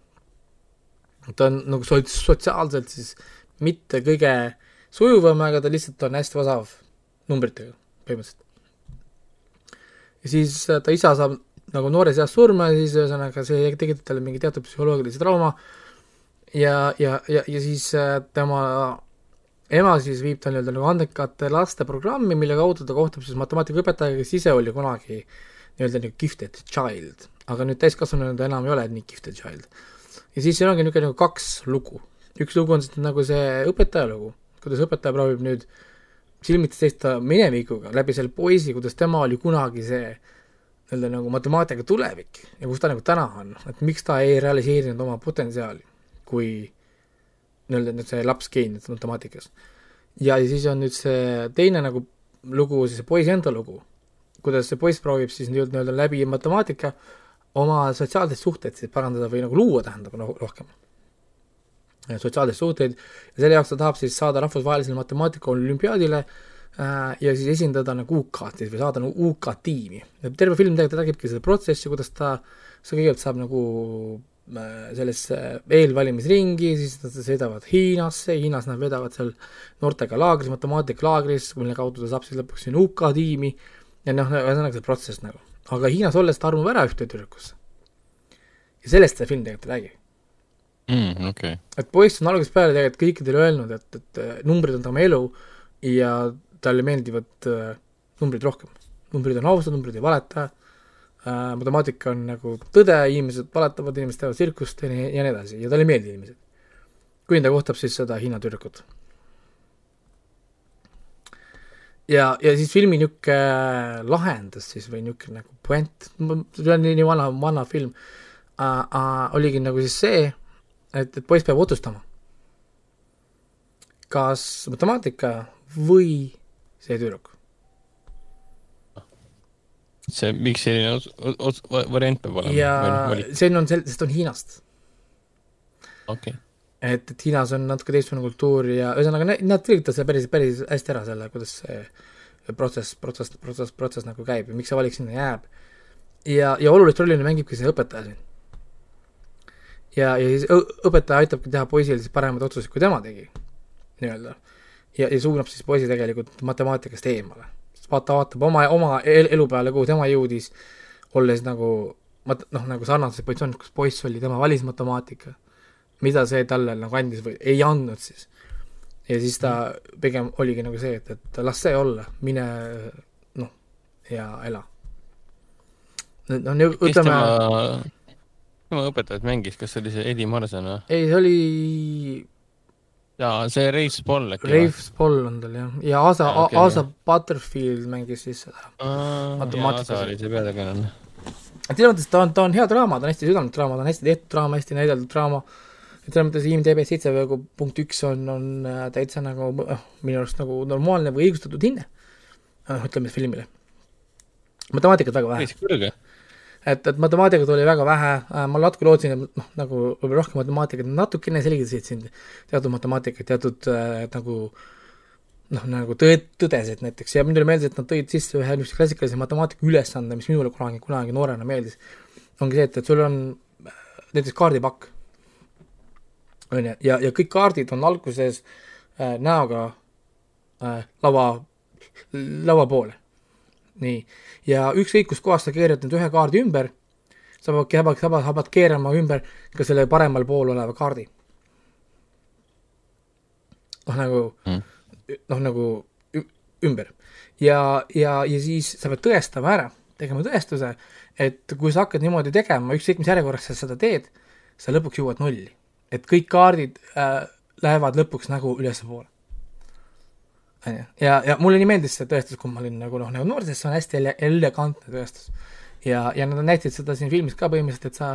ta on nagu so-, sotsiaalselt siis mitte kõige sujuvam, aga ta lihtsalt on hästi osav numbritega, põhimõtteliselt. ja siis äh, ta isa saab nagu noores eas surma ja siis ühesõnaga see tekitab talle mingi teatud psühholoogilise trauma ja, ja, ja, ja siis äh, tema ema siis viib ta nii-öelda nagu andekate laste programmi, mille kaudu ta kohtub siis matemaatikaõpetajaga, kes ise oli kunagi nii-öelda nagu gifted child, aga nüüd täiskasvanuna ta enam ei ole nii gifted child. ja siis siin ongi niisugune nagu kaks lugu. üks lugu on siis nagu see õpetaja lugu, kuidas õpetaja proovib nüüd silmitsi seista minevikuga läbi selle poisi, kuidas tema oli kunagi see nii-öelda nagu matemaatika tulevik ja kus ta nagu täna on, et miks ta ei realiseerinud oma potentsiaali, kui nii-öelda nüüd see laps geenius matemaatikas. ja siis on nüüd see teine nagu lugu, siis see poisi enda lugu, kuidas see poiss proovib siis nii-öelda läbi matemaatika oma sotsiaalseid suhteid siis parandada või nagu luua, tähendab nagu rohkem. Sotsiaalseid suhteid ja selle jaoks ta tahab siis saada rahvusvahelisele matemaatika olümpiaadile äh, ja siis esindada nagu UK-d siis või saada nagu UK tiimi. terve film tegelikult räägibki seda protsessi, kuidas ta, see kõigepealt saab nagu Äh, sellesse eelvalimisringi, siis nad sõidavad Hiinasse, Hiinas nad vedavad seal noortega laagris, matemaatikalaagris, mille kaudu ta saab siis lõpuks sinna UK tiimi ja noh, ühesõnaga see protsess nagu. aga Hiinas olles ta armub ära ühte tüdrukusse. ja sellest see film tegelikult ei räägi mm,. Okay. et poiss on algusest peale tegelikult kõikidele öelnud, et, et numbrid on tema elu ja talle meeldivad äh, numbrid rohkem. numbrid on ausad, numbrid ei valeta äh, matemaatika on nagu tõde, inimesed valetavad, inimesed teevad tsirkust ja nii, ja nii edasi ja talle ei meeldi inimesed. kuni ta kohtab siis seda Hiina tüdrukut. ja, ja siis filmi niisugune lahendus siis või niisugune nagu puent, see on nii vana, vana film äh,, äh, oligi nagu siis see, et, et poiss peab otsustama, kas matemaatika või see tüdruk see, miks selline ots-, ots-, variant peab olema? ja noh, see on sel-, sest on Hiinast. okei okay. et, et Hiinas on natuke teistsugune kultuur ja ühesõnaga nad, selgitavad selle päris, päris hästi ära, selle, kuidas see protsess, protsess, protsess, protsess nagu käib ja miks see valik sinna jääb. ja, ja olulist rolli mängibki see õpetaja siin. Ja, ja siis õpetaja aitabki teha poisile siis paremaid otsuseid, kui tema tegi, nii-öelda. ja, ja suunab siis poisi tegelikult matemaatikast eemale vaata, vaatab oma, oma elu peale, kuhu tema jõudis, olles nagu mat-, noh, nagu sarnases positsioonis, kus poiss oli, tema valis matemaatika, mida see talle nagu andis või ei andnud siis. ja siis ta pigem oligi nagu see, et, et las see olla, mine noh, ja ela. no ütleme tema õpetajat mängis, kas see oli see Eddie Marsan või? ei, see oli jaa, see Rafe Spall äkki Rafe Spall on tal jah, ja Asa okay,, Asa Butterfield mängis siis seda matemaatikas. Asa oli see peategelane. selles mõttes ta on, ta on hea draama, ta on hästi südamlik draama, ta on hästi tehtud draama, hästi näideldud draama, et selles mõttes IMDB seitse nagu punkt üks on, on äh, täitsa nagu äh, minu arust nagu normaalne või õigustatud hinne, äh, ütleme filmile. matemaatikat väga vähe. päris kõrge et, et matemaatikat oli väga vähe, äh, ma natuke lootsin, et noh, nagu võib-olla rohkem matemaatikat, natukene selgitasid siin teatud matemaatikat, teatud äh, nagu noh, nagu tõe, tõdesid näiteks ja mulle meeldis, et nad tõid sisse ühe niisuguse klassikalise matemaatika ülesande, mis minule kunagi, kunagi noorena meeldis, ongi see, et, et sul on näiteks kaardipakk. on ju, ja, ja kõik kaardid on alguses äh, näoga äh, lava, laua poole. Nii, ja ükskõik kuskohast sa keerad nüüd ühe kaardi ümber, sa pead, sa pead, sa pead keerama ümber ka selle paremal pool oleva kaardi. noh, nagu mm., noh, nagu ümber. ja, ja, ja siis sa pead tõestama ära, tegema tõestuse, et kui sa hakkad niimoodi tegema, ükskõik mis järjekorras sa seda teed, sa lõpuks jõuad nulli. et kõik kaardid äh, lähevad lõpuks nagu ülespoole. On ju, ja, ja mulle nii meeldis see tõestus, kui ma olin nagu noh, nagu noor, sest see on hästi ele-, elegantne tõestus. ja, ja nad näitasid seda siin filmis ka põhimõtteliselt, et sa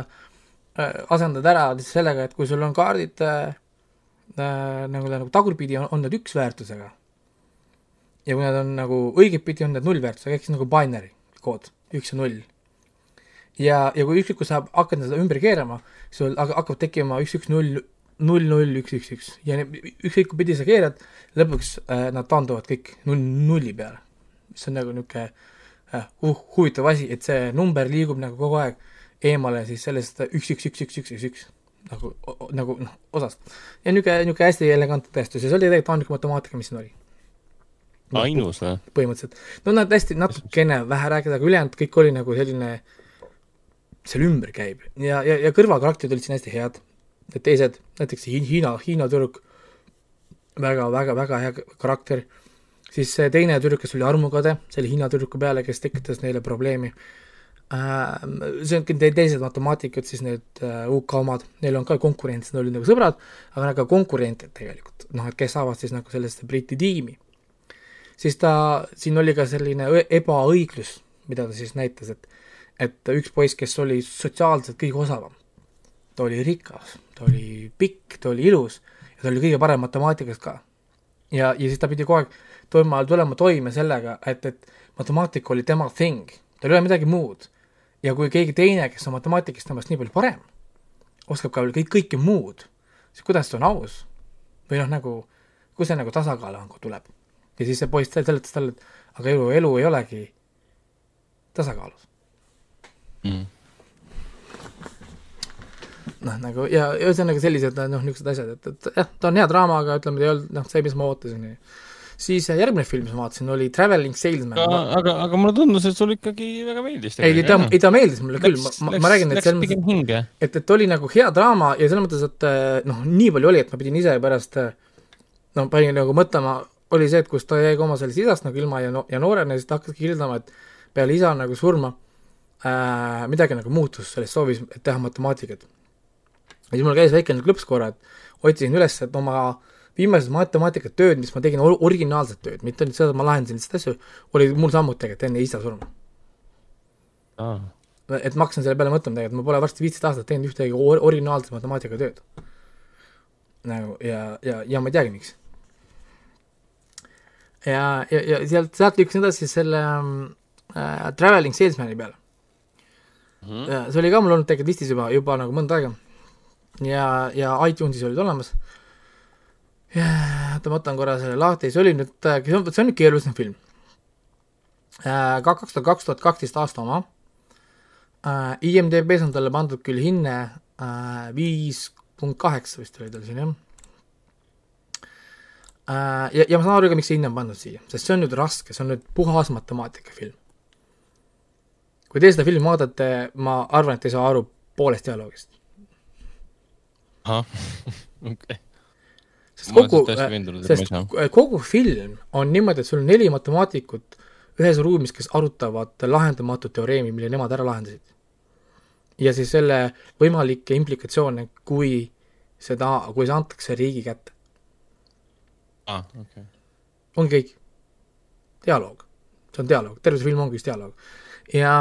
äh, asendad ära sellega, et kui sul on kaardid äh, äh, nagu, nagu tagurpidi, on, on nad üks väärtusega ja kui nad on nagu õigetpidi, on need nullväärtusega, ehk siis nagu binary kood, üks ja null. ja, ja kui ükskõik, kui sa hakkad seda ümber keerama, sul hakkab tekkima üks, üks, null, null, null, üks, üks, üks ja ükskõik, kui pidi sa keerad, lõpuks äh, nad taanduvad kõik null, nulli peale. mis on nagu niisugune äh, uh, huvitav asi, et see number liigub nagu kogu aeg eemale siis sellest üks, üks, üks, üks, üks, üks, üks nagu, nagu noh, osast. ja niisugune, niisugune hästi elegantne tõestus ja see oli tegelikult ainuke matemaatika, mis siin oli ainus või? põhimõtteliselt. no nad hästi natukene vähe rääkida, aga ülejäänud kõik oli nagu selline, seal ümber käib ja, ja, ja kõrvalkarakterid olid siin hästi head. Need teised, näiteks Hiina, Hiina tüdruk, väga, väga, väga hea karakter. siis see teine tüdruk, kes oli armukade selle Hiina tüdruku peale, kes tekitas neile probleemi äh,. see on te teised matemaatikud, siis need äh, UK omad, neil on ka konkurents, nad olid nagu sõbrad, aga nad ka konkurendid tegelikult, noh, et kes saavad siis nagu sellesse Briti tiimi siis ta, siin oli ka selline ebaõiglus, mida ta siis näitas, et et üks poiss, kes oli sotsiaalselt kõige osavam, ta oli rikas, ta oli pikk, ta oli ilus ja ta oli kõige parem matemaatikas ka. ja, ja siis ta pidi kogu aeg toima, tulema toime sellega, et, et matemaatika oli tema thing, tal ei ole midagi muud. ja kui keegi teine, kes on matemaatikas temast nii palju parem, oskab ka veel kõik, kõike muud, siis kuidas see on aus? või noh, nagu, kus see nagu tasakaal on, kui tuleb ja siis see poiss seletas talle, et aga elu, elu ei olegi tasakaalus mm.. Noh, nagu ja ühesõnaga sellised noh, niisugused asjad, et, et jah, ta on hea draama, aga ütleme, ta ei olnud noh, see, mis ma ootasin. siis järgmine film, mis ma vaatasin, oli Traveling Salesman. aga, aga, aga mulle tundus, et sulle ikkagi väga meeldis. ei, ta, ei ta meeldis mulle läks, küll, ma, ma, räägin, et selles mõttes, et, et oli nagu hea draama ja selles mõttes, et noh, nii palju oli, et ma pidin ise pärast no panin nagu mõtlema oli see, et kus ta jäi ka oma sellest isast nagu ilma ja no-, ja noorena, siis ta hakkaski kirjeldama, et peale isa nagu surma äh, midagi nagu muutus selles soovis, et teha matemaatikat. Ja siis mul käis väike klõps korra, et otsisin üles, et oma viimased matemaatikatööd, mis ma tegin, originaalset tööd, mitte nüüd seda, et ma lahendasin lihtsalt asju, oli mul samuti tegelikult enne isa surma ah.. et ma hakkasin selle peale mõtlema tegelikult, ma pole varsti viisteist aastat teinud ühtegi or originaalset matemaatikatööd. nagu ja, ja, ja ma ei teagi, miks ja, ja, ja sealt, sealt lükkasin edasi selle äh, Traveling Salesman'i peale mm. -hmm. see oli ka mul olnud tegelikult listis juba, juba nagu mõnda aega. Ja, ja iTunesis olid olemas. oota, ma võtan korra selle lahti, see oli nüüd, see on, see on nüüd keerulisem film äh,. kaks tuhat, kaks tuhat kaksteist aasta oma äh,. IMDB-s on talle pandud küll hinne äh, viis punkt kaheksa vist oli tal siin jah ja, ja ma saan aru ka, miks see hinne on pandud siia, sest see on nüüd raske, see on nüüd puhas matemaatikafilm. kui te seda filmi vaatate, ma arvan, et te ei saa aru poolest dialoogist. Ahah, okei. sest kogu, sest kogu film on niimoodi, et sul on neli matemaatikut ühes ruumis, kes arutavad lahendamatut teoreemi, mille nemad ära lahendasid. ja siis selle võimalikke implikatsioone, kui seda, kui see antakse riigi kätte ah, okay. ongi kõik. dialoog, see on dialoog, terve see film ongi üks dialoog. ja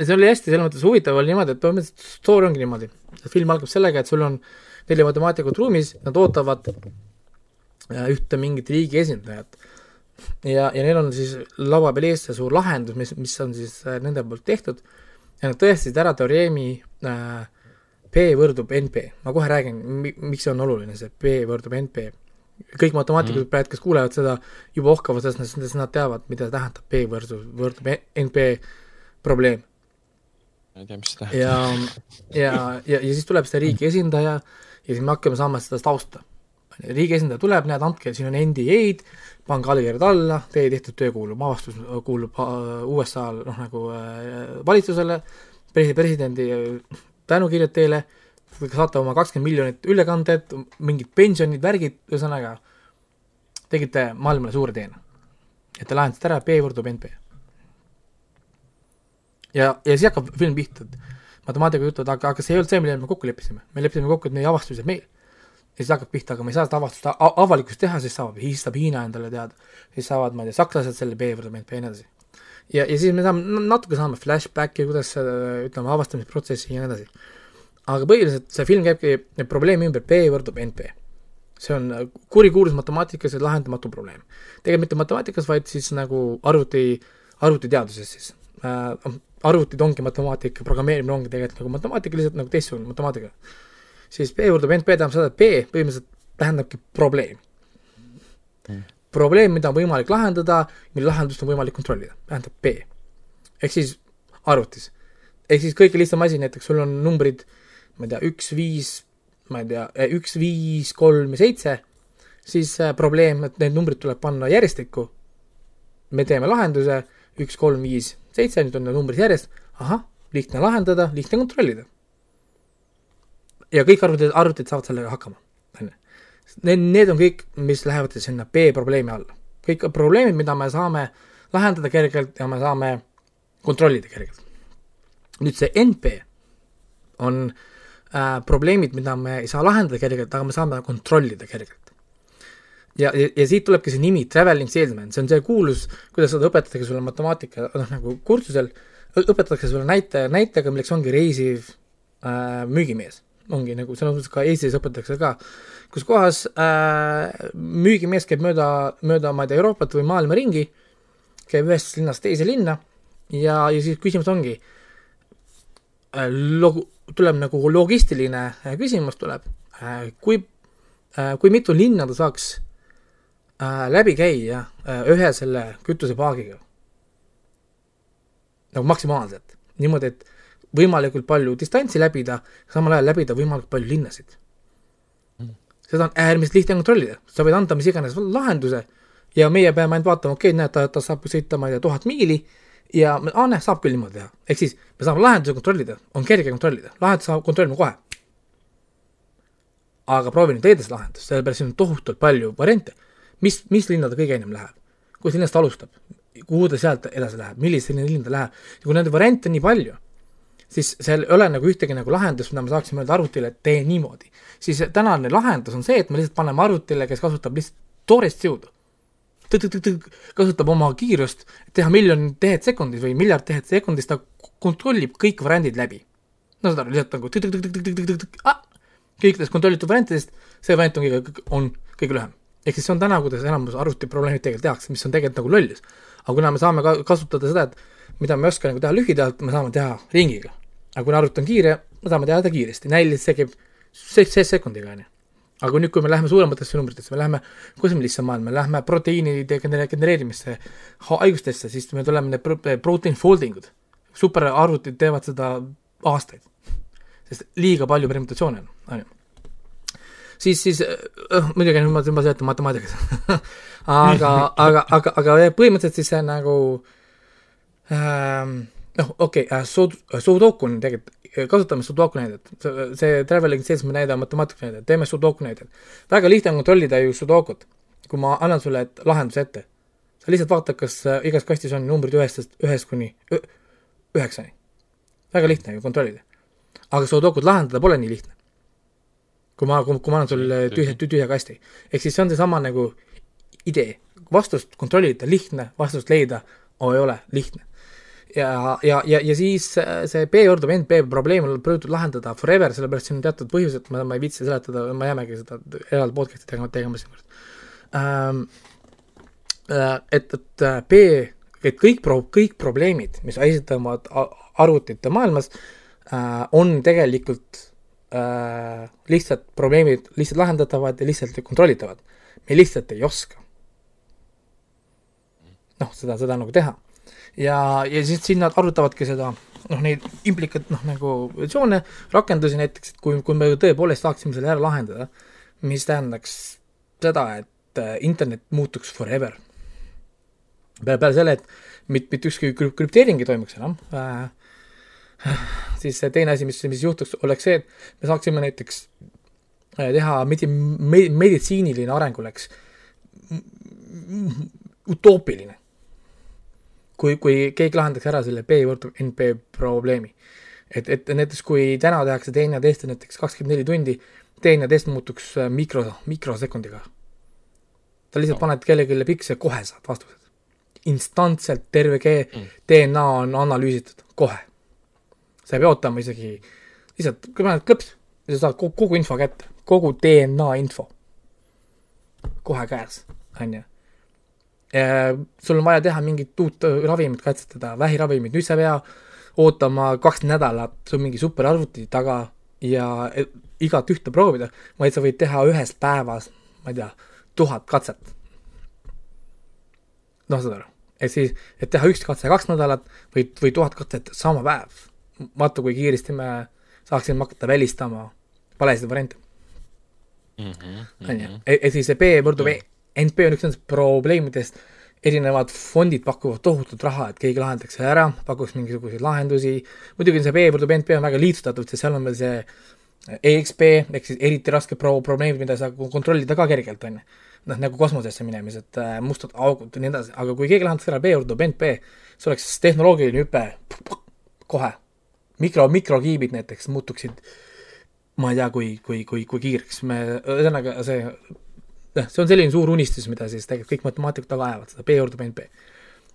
see oli hästi selles mõttes huvitav oli niimoodi, et põhimõtteliselt story ongi niimoodi, film algab sellega, et sul on neli matemaatikut ruumis, nad ootavad äh, ühte mingit riigi esindajat. ja, ja neil on siis laua peal ees see suur lahendus, mis, mis on siis äh, nende poolt tehtud ja nad tõestasid ära teoreemi äh, P võrdub NP, ma kohe räägin, miks see on oluline, see P võrdub NP kõik matemaatikud mm. praegu, kes kuulevad seda, juba ohkavad sellest, sest nad teavad, mida tähendab P võrdub, võrdub NP probleem. ma ei tea, mis see tähendab. ja, ja, ja, ja siis tuleb see riigi esindaja ja siis me hakkame saama seda tausta. riigi esindaja tuleb, näed, andke, siin on NDA-d, pange allkirjad alla, teie tehtud töö kuulub, avastus kuulub äh, USA-l noh, nagu äh, valitsusele, presidendi äh, tänukirjad teile, saate oma kakskümmend miljonit ülekanded, mingid pensionid, värgid, ühesõnaga tegite maailmale suure teene. et te lahendasite ära P võrdub NP. ja, ja siis hakkab film pihta, et matemaatika jutud, aga, aga see ei olnud see, millele me kokku leppisime. me leppisime kokku, et meie avastus jääb meil. ja siis hakkab pihta, aga me ei saa seda avastust avalikkust teha, siis saab, siis saab Hiina endale teada. siis saavad, ma ei tea, sakslased selle NP ja nii edasi. ja, ja siis me saame, natuke saame flashbacki, kuidas ütleme, avastamisprotsessi ja nii edasi aga põhiliselt see film käibki probleemi ümber, P võrdub NP. see on kurikuulus matemaatikas lahendamatu probleem. tegelikult mitte matemaatikas, vaid siis nagu arvuti, arvutiteaduses siis äh,. Arvutid ongi matemaatika, programmeerimine ongi tegelikult nagu matemaatika, lihtsalt nagu teistsugune matemaatika. siis P võrdub NP tähendab seda, et P põhimõtteliselt tähendabki probleem mm.. probleem, mida on võimalik lahendada, mille lahendust on võimalik kontrollida, tähendab P. ehk siis arvutis. ehk siis kõige lihtsam asi, näiteks sul on numbrid ma ei tea, üks, viis, ma ei tea, eh, üks, viis, kolm ja seitse, siis äh, probleem, et need numbrid tuleb panna järjestikku, me teeme lahenduse, üks, kolm, viis, seitse, nüüd on need numbrid järjest, ahah, lihtne lahendada, lihtne kontrollida. ja kõik arvutid, arvutid saavad sellega hakkama, on ju. Need, need on kõik, mis lähevad sinna B-probleemi alla. kõik probleemid, mida me saame lahendada kergelt ja me saame kontrollida kergelt. nüüd see NP on äh, probleemid, mida me ei saa lahendada kergelt, aga me saame kontrollida kergelt. Ja, ja, ja siit tulebki see nimi, traveling salesman, see on see kuulus, kuidas seda õpetatakse sulle matemaatika, noh nagu kursusel, õpetatakse sulle näite, näitega, milleks ongi reisiv äh, müügimees. ongi nagu selles mõttes ka Eestis õpetatakse ka, kus kohas äh, müügimees käib mööda, mööda, ma ei tea, Euroopat või maailma ringi, käib ühest linnast teise linna ja, ja siis küsimus ongi äh, log-, tuleb nagu logistiline äh, küsimus tuleb, äh, kui, äh, kui mitu linna ta saaks läbi käia ühe selle kütusepaagi,? nagu maksimaalselt, niimoodi, et võimalikult palju distantsi läbida, samal ajal läbida võimalikult palju linnasid. seda on äärmiselt lihtne kontrollida, sa võid anda mis iganes lahenduse ja meie peame ainult vaatama, okei okay,, näed, ta, ta saab sõita, ma ei tea, tuhat miili ja aa, näe, saab küll niimoodi teha, ehk siis me saame lahenduse kontrollida, on kerge kontrollida, lahenduse saab kontrollima kohe. aga proovi nüüd leida seda lahendust, sellepärast siin on tohutult palju variante. Mis, mis linna ta kõige ennem läheb, kust linnast alustab, kuhu ta sealt edasi läheb, millise linna ta läheb ja kui neid variante on nii palju, siis seal ei ole nagu ühtegi nagu lahendust, mida me saaksime öelda arvutile, et tee niimoodi. siis tänane lahendus on see, et me lihtsalt paneme arvutile, kes kasutab lihtsalt toorest jõudu kasutab oma kiirust, teha miljon tehet sekundis või miljard tehet sekundis, ta kontrollib kõik variandid läbi. no saad aru, lihtsalt nagu ah! kõikidest kontrollitud variantidest see variant on kõige, on kõige lühem. Ehk siis see on täna, kuidas enamus arvutiprobleemid tegelikult tehakse, mis on tegelikult nagu lollus. aga kuna me saame ka kasutada seda, et mida me ei oska nagu teha lühidalt, me saame teha ringiga. aga kuna arvuti on kiire, me saame teha ta kiiresti, näiliselt see käib seitse sekundiga, on ju aga nüüd, kui me läheme suurematesse numbritesse, me läheme kosmilisse maailma, lähme proteiinide genereerimisse, haigustesse, siis me tuleme need protein folding ud. superarvutid teevad seda aastaid, sest liiga palju permutatsioone on, on ju. Siis, siis äh, muidugi nüüd ma, ma seletan matemaatikas aga aga, aga, aga põhimõtteliselt siis see nagu ähm, noh, okei okay, äh,, Sudoku on tegelikult kasutame Sudoku näidet, see traveling salesman näide on matemaatika näide, teeme Sudoku näidet. väga lihtne on kontrollida ju Sudokut, kui ma annan sulle lahenduse ette. sa lihtsalt vaatad, kas äh, igas kastis on numbrid ühest, ühest kuni üheksani. väga lihtne ju kontrollida. aga Sudokut lahendada pole nii lihtne. Kui ma, kui ma annan sulle tühja, tühja kasti. ehk siis see on seesama nagu idee, vastust kontrollida lihtne, vastust leida oh, ei ole lihtne ja, ja, ja, ja siis äh, see B juurde NP probleem on proovitud lahendada forever, sellepärast siin on teatud põhjused, ma, ma ei viitsi seletada, ma jäämegi seda eraldi podcast'i tegema, tegema siinkohal ähm,. Äh, et, et äh, B, et kõik pro-, kõik probleemid, mis esitavad arvutite maailmas äh,, on tegelikult äh, lihtsalt probleemid, lihtsalt lahendatavad ja lihtsalt kontrollitavad. me lihtsalt ei oska. noh, seda, seda nagu teha ja, ja siis siin nad arutavadki seda noh, neid implikat-, noh, nagu versioone, rakendusi näiteks, et kui, kui me tõepoolest saaksime selle ära lahendada, mis tähendaks seda, et äh, internet muutuks forever. peale, peale selle, et mitte, mitte ükski krüp-, krüpteering ei toimuks enam äh,, siis teine asi, mis, mis juhtuks, oleks see, et me saaksime näiteks äh, teha medi-, me-, meditsiiniline areng oleks utoopiline. kui, kui keegi lahendaks ära selle B võrdub NP probleemi. et, et näiteks kui täna tehakse teine test näiteks kakskümmend neli tundi, teine test muutuks äh, mikro, mikrosekundiga. sa lihtsalt paned kellelegi pikse, kohe saad vastused. instantselt terve G mm. DNA on analüüsitud, kohe. Sa ei pea ootama isegi, lihtsalt paned klõps ja sa saad kogu, info kätte, kogu DNA info. kohe käes, on ju sul on vaja teha mingit uut ravimit katsetada, vähiravimit, nüüd sa ei pea ootama kaks nädalat sul mingi superarvuti taga ja e, igat ühte proovida, vaid sa võid teha ühes päevas, ma ei tea, tuhat katset. noh, saad aru, et siis, et teha üks katse kaks nädalat või, või tuhat katset sama päev. Vaata, kui kiiresti me saaksime hakata välistama valesid variante. Mhm, on ju, et siis see B võrdub mm -hmm NP on üks nendest probleemidest, erinevad fondid pakuvad tohutut raha, et keegi lahendaks selle ära, pakuks mingisuguseid lahendusi, muidugi see B võrdub NP on väga lihtsustatud, sest seal on veel see EXP ehk siis eriti rasked pro-, probleemid, mida sa kontrollida ka kergelt, on ju. noh, nagu kosmosesse minemised, mustad augud ja nii edasi, aga kui keegi lahendaks ära B võrdub NP, see oleks tehnoloogiline hüpe. Kohe. Mikro, mikrokiibid näiteks muutuksid ma ei tea, kui, kui, kui, kui kiireks me, ühesõnaga see jah, see on selline suur unistus, mida siis tegelikult kõik matemaatikud taga ajavad, seda B juurde NP.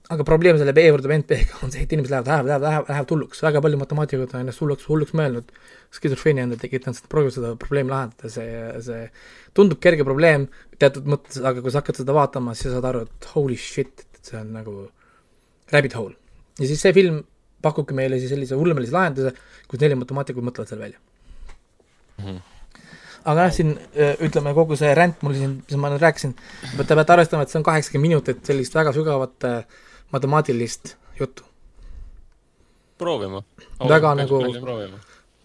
aga probleem selle B juurde NP-ga on see, et inimesed lähevad, lähevad, lähevad, lähevad, hulluks, väga palju matemaatikuid on ennast hulluks, hulluks mõelnud, skisofreenia on tekitanud seda, proovivad seda probleemi lahendada, see, see tundub kerge probleem teatud mõttes, aga kui sa hakkad seda vaatama, siis sa saad aru, et holy shit, et see on nagu rabbit hole. ja siis see film pakubki meile siis sellise hullumelise lahenduse, kus neli matemaatikut mõtlevad selle välja mm. -hmm aga jah, siin ütleme, kogu see ränd mul siin, mis ma nüüd rääkisin, te peate arvestama, et see on kaheksakümmend minutit sellist väga sügavat äh, matemaatilist juttu. proovima. väga nagu,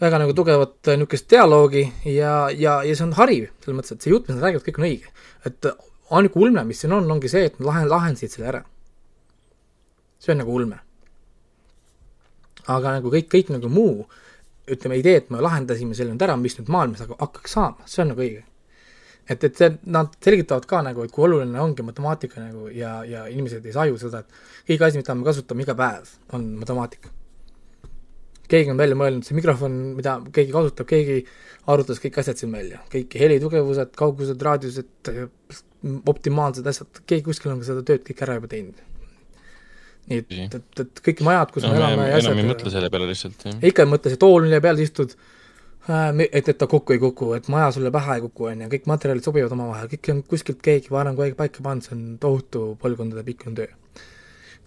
väga nagu tugevat äh, niisugust dialoogi ja, ja, ja see on hariv, selles mõttes, et see jutt, mis nad räägivad, kõik on õige. et ainuke ulme, mis siin on, ongi see, et nad lahen-, lahendasid selle ära. see on nagu ulme. Aga nagu kõik, kõik nagu muu ütleme, idee, et me lahendasime selle nüüd ära, mis nüüd maailmas hakkaks saama, see on nagu õige. et, et see, nad selgitavad ka nagu, et kui oluline ongi matemaatika nagu ja, ja inimesed ei saju seda, et kõik asi, mida me kasutame iga päev, on matemaatika. keegi on välja mõelnud, see mikrofon, mida keegi kasutab, keegi arvutas kõik asjad siin välja, kõik helitugevused, kaugused, raadiused, optimaalsed asjad, keegi kuskil on ka seda tööd kõik ära juba teinud nii et, et, et kõik majad, kus no, me elame ja asjad enam ei mõtle selle peale lihtsalt, jah. ikka ei mõtle, see tool, mille peal istud, äh, et, et ta kokku ei kuku, et maja sulle pähe ei kuku, on ju, kõik materjalid sobivad omavahel, kõik on kuskilt keegi varem kuidagi paika pannud, see on tohutu põlvkondade pikkune töö.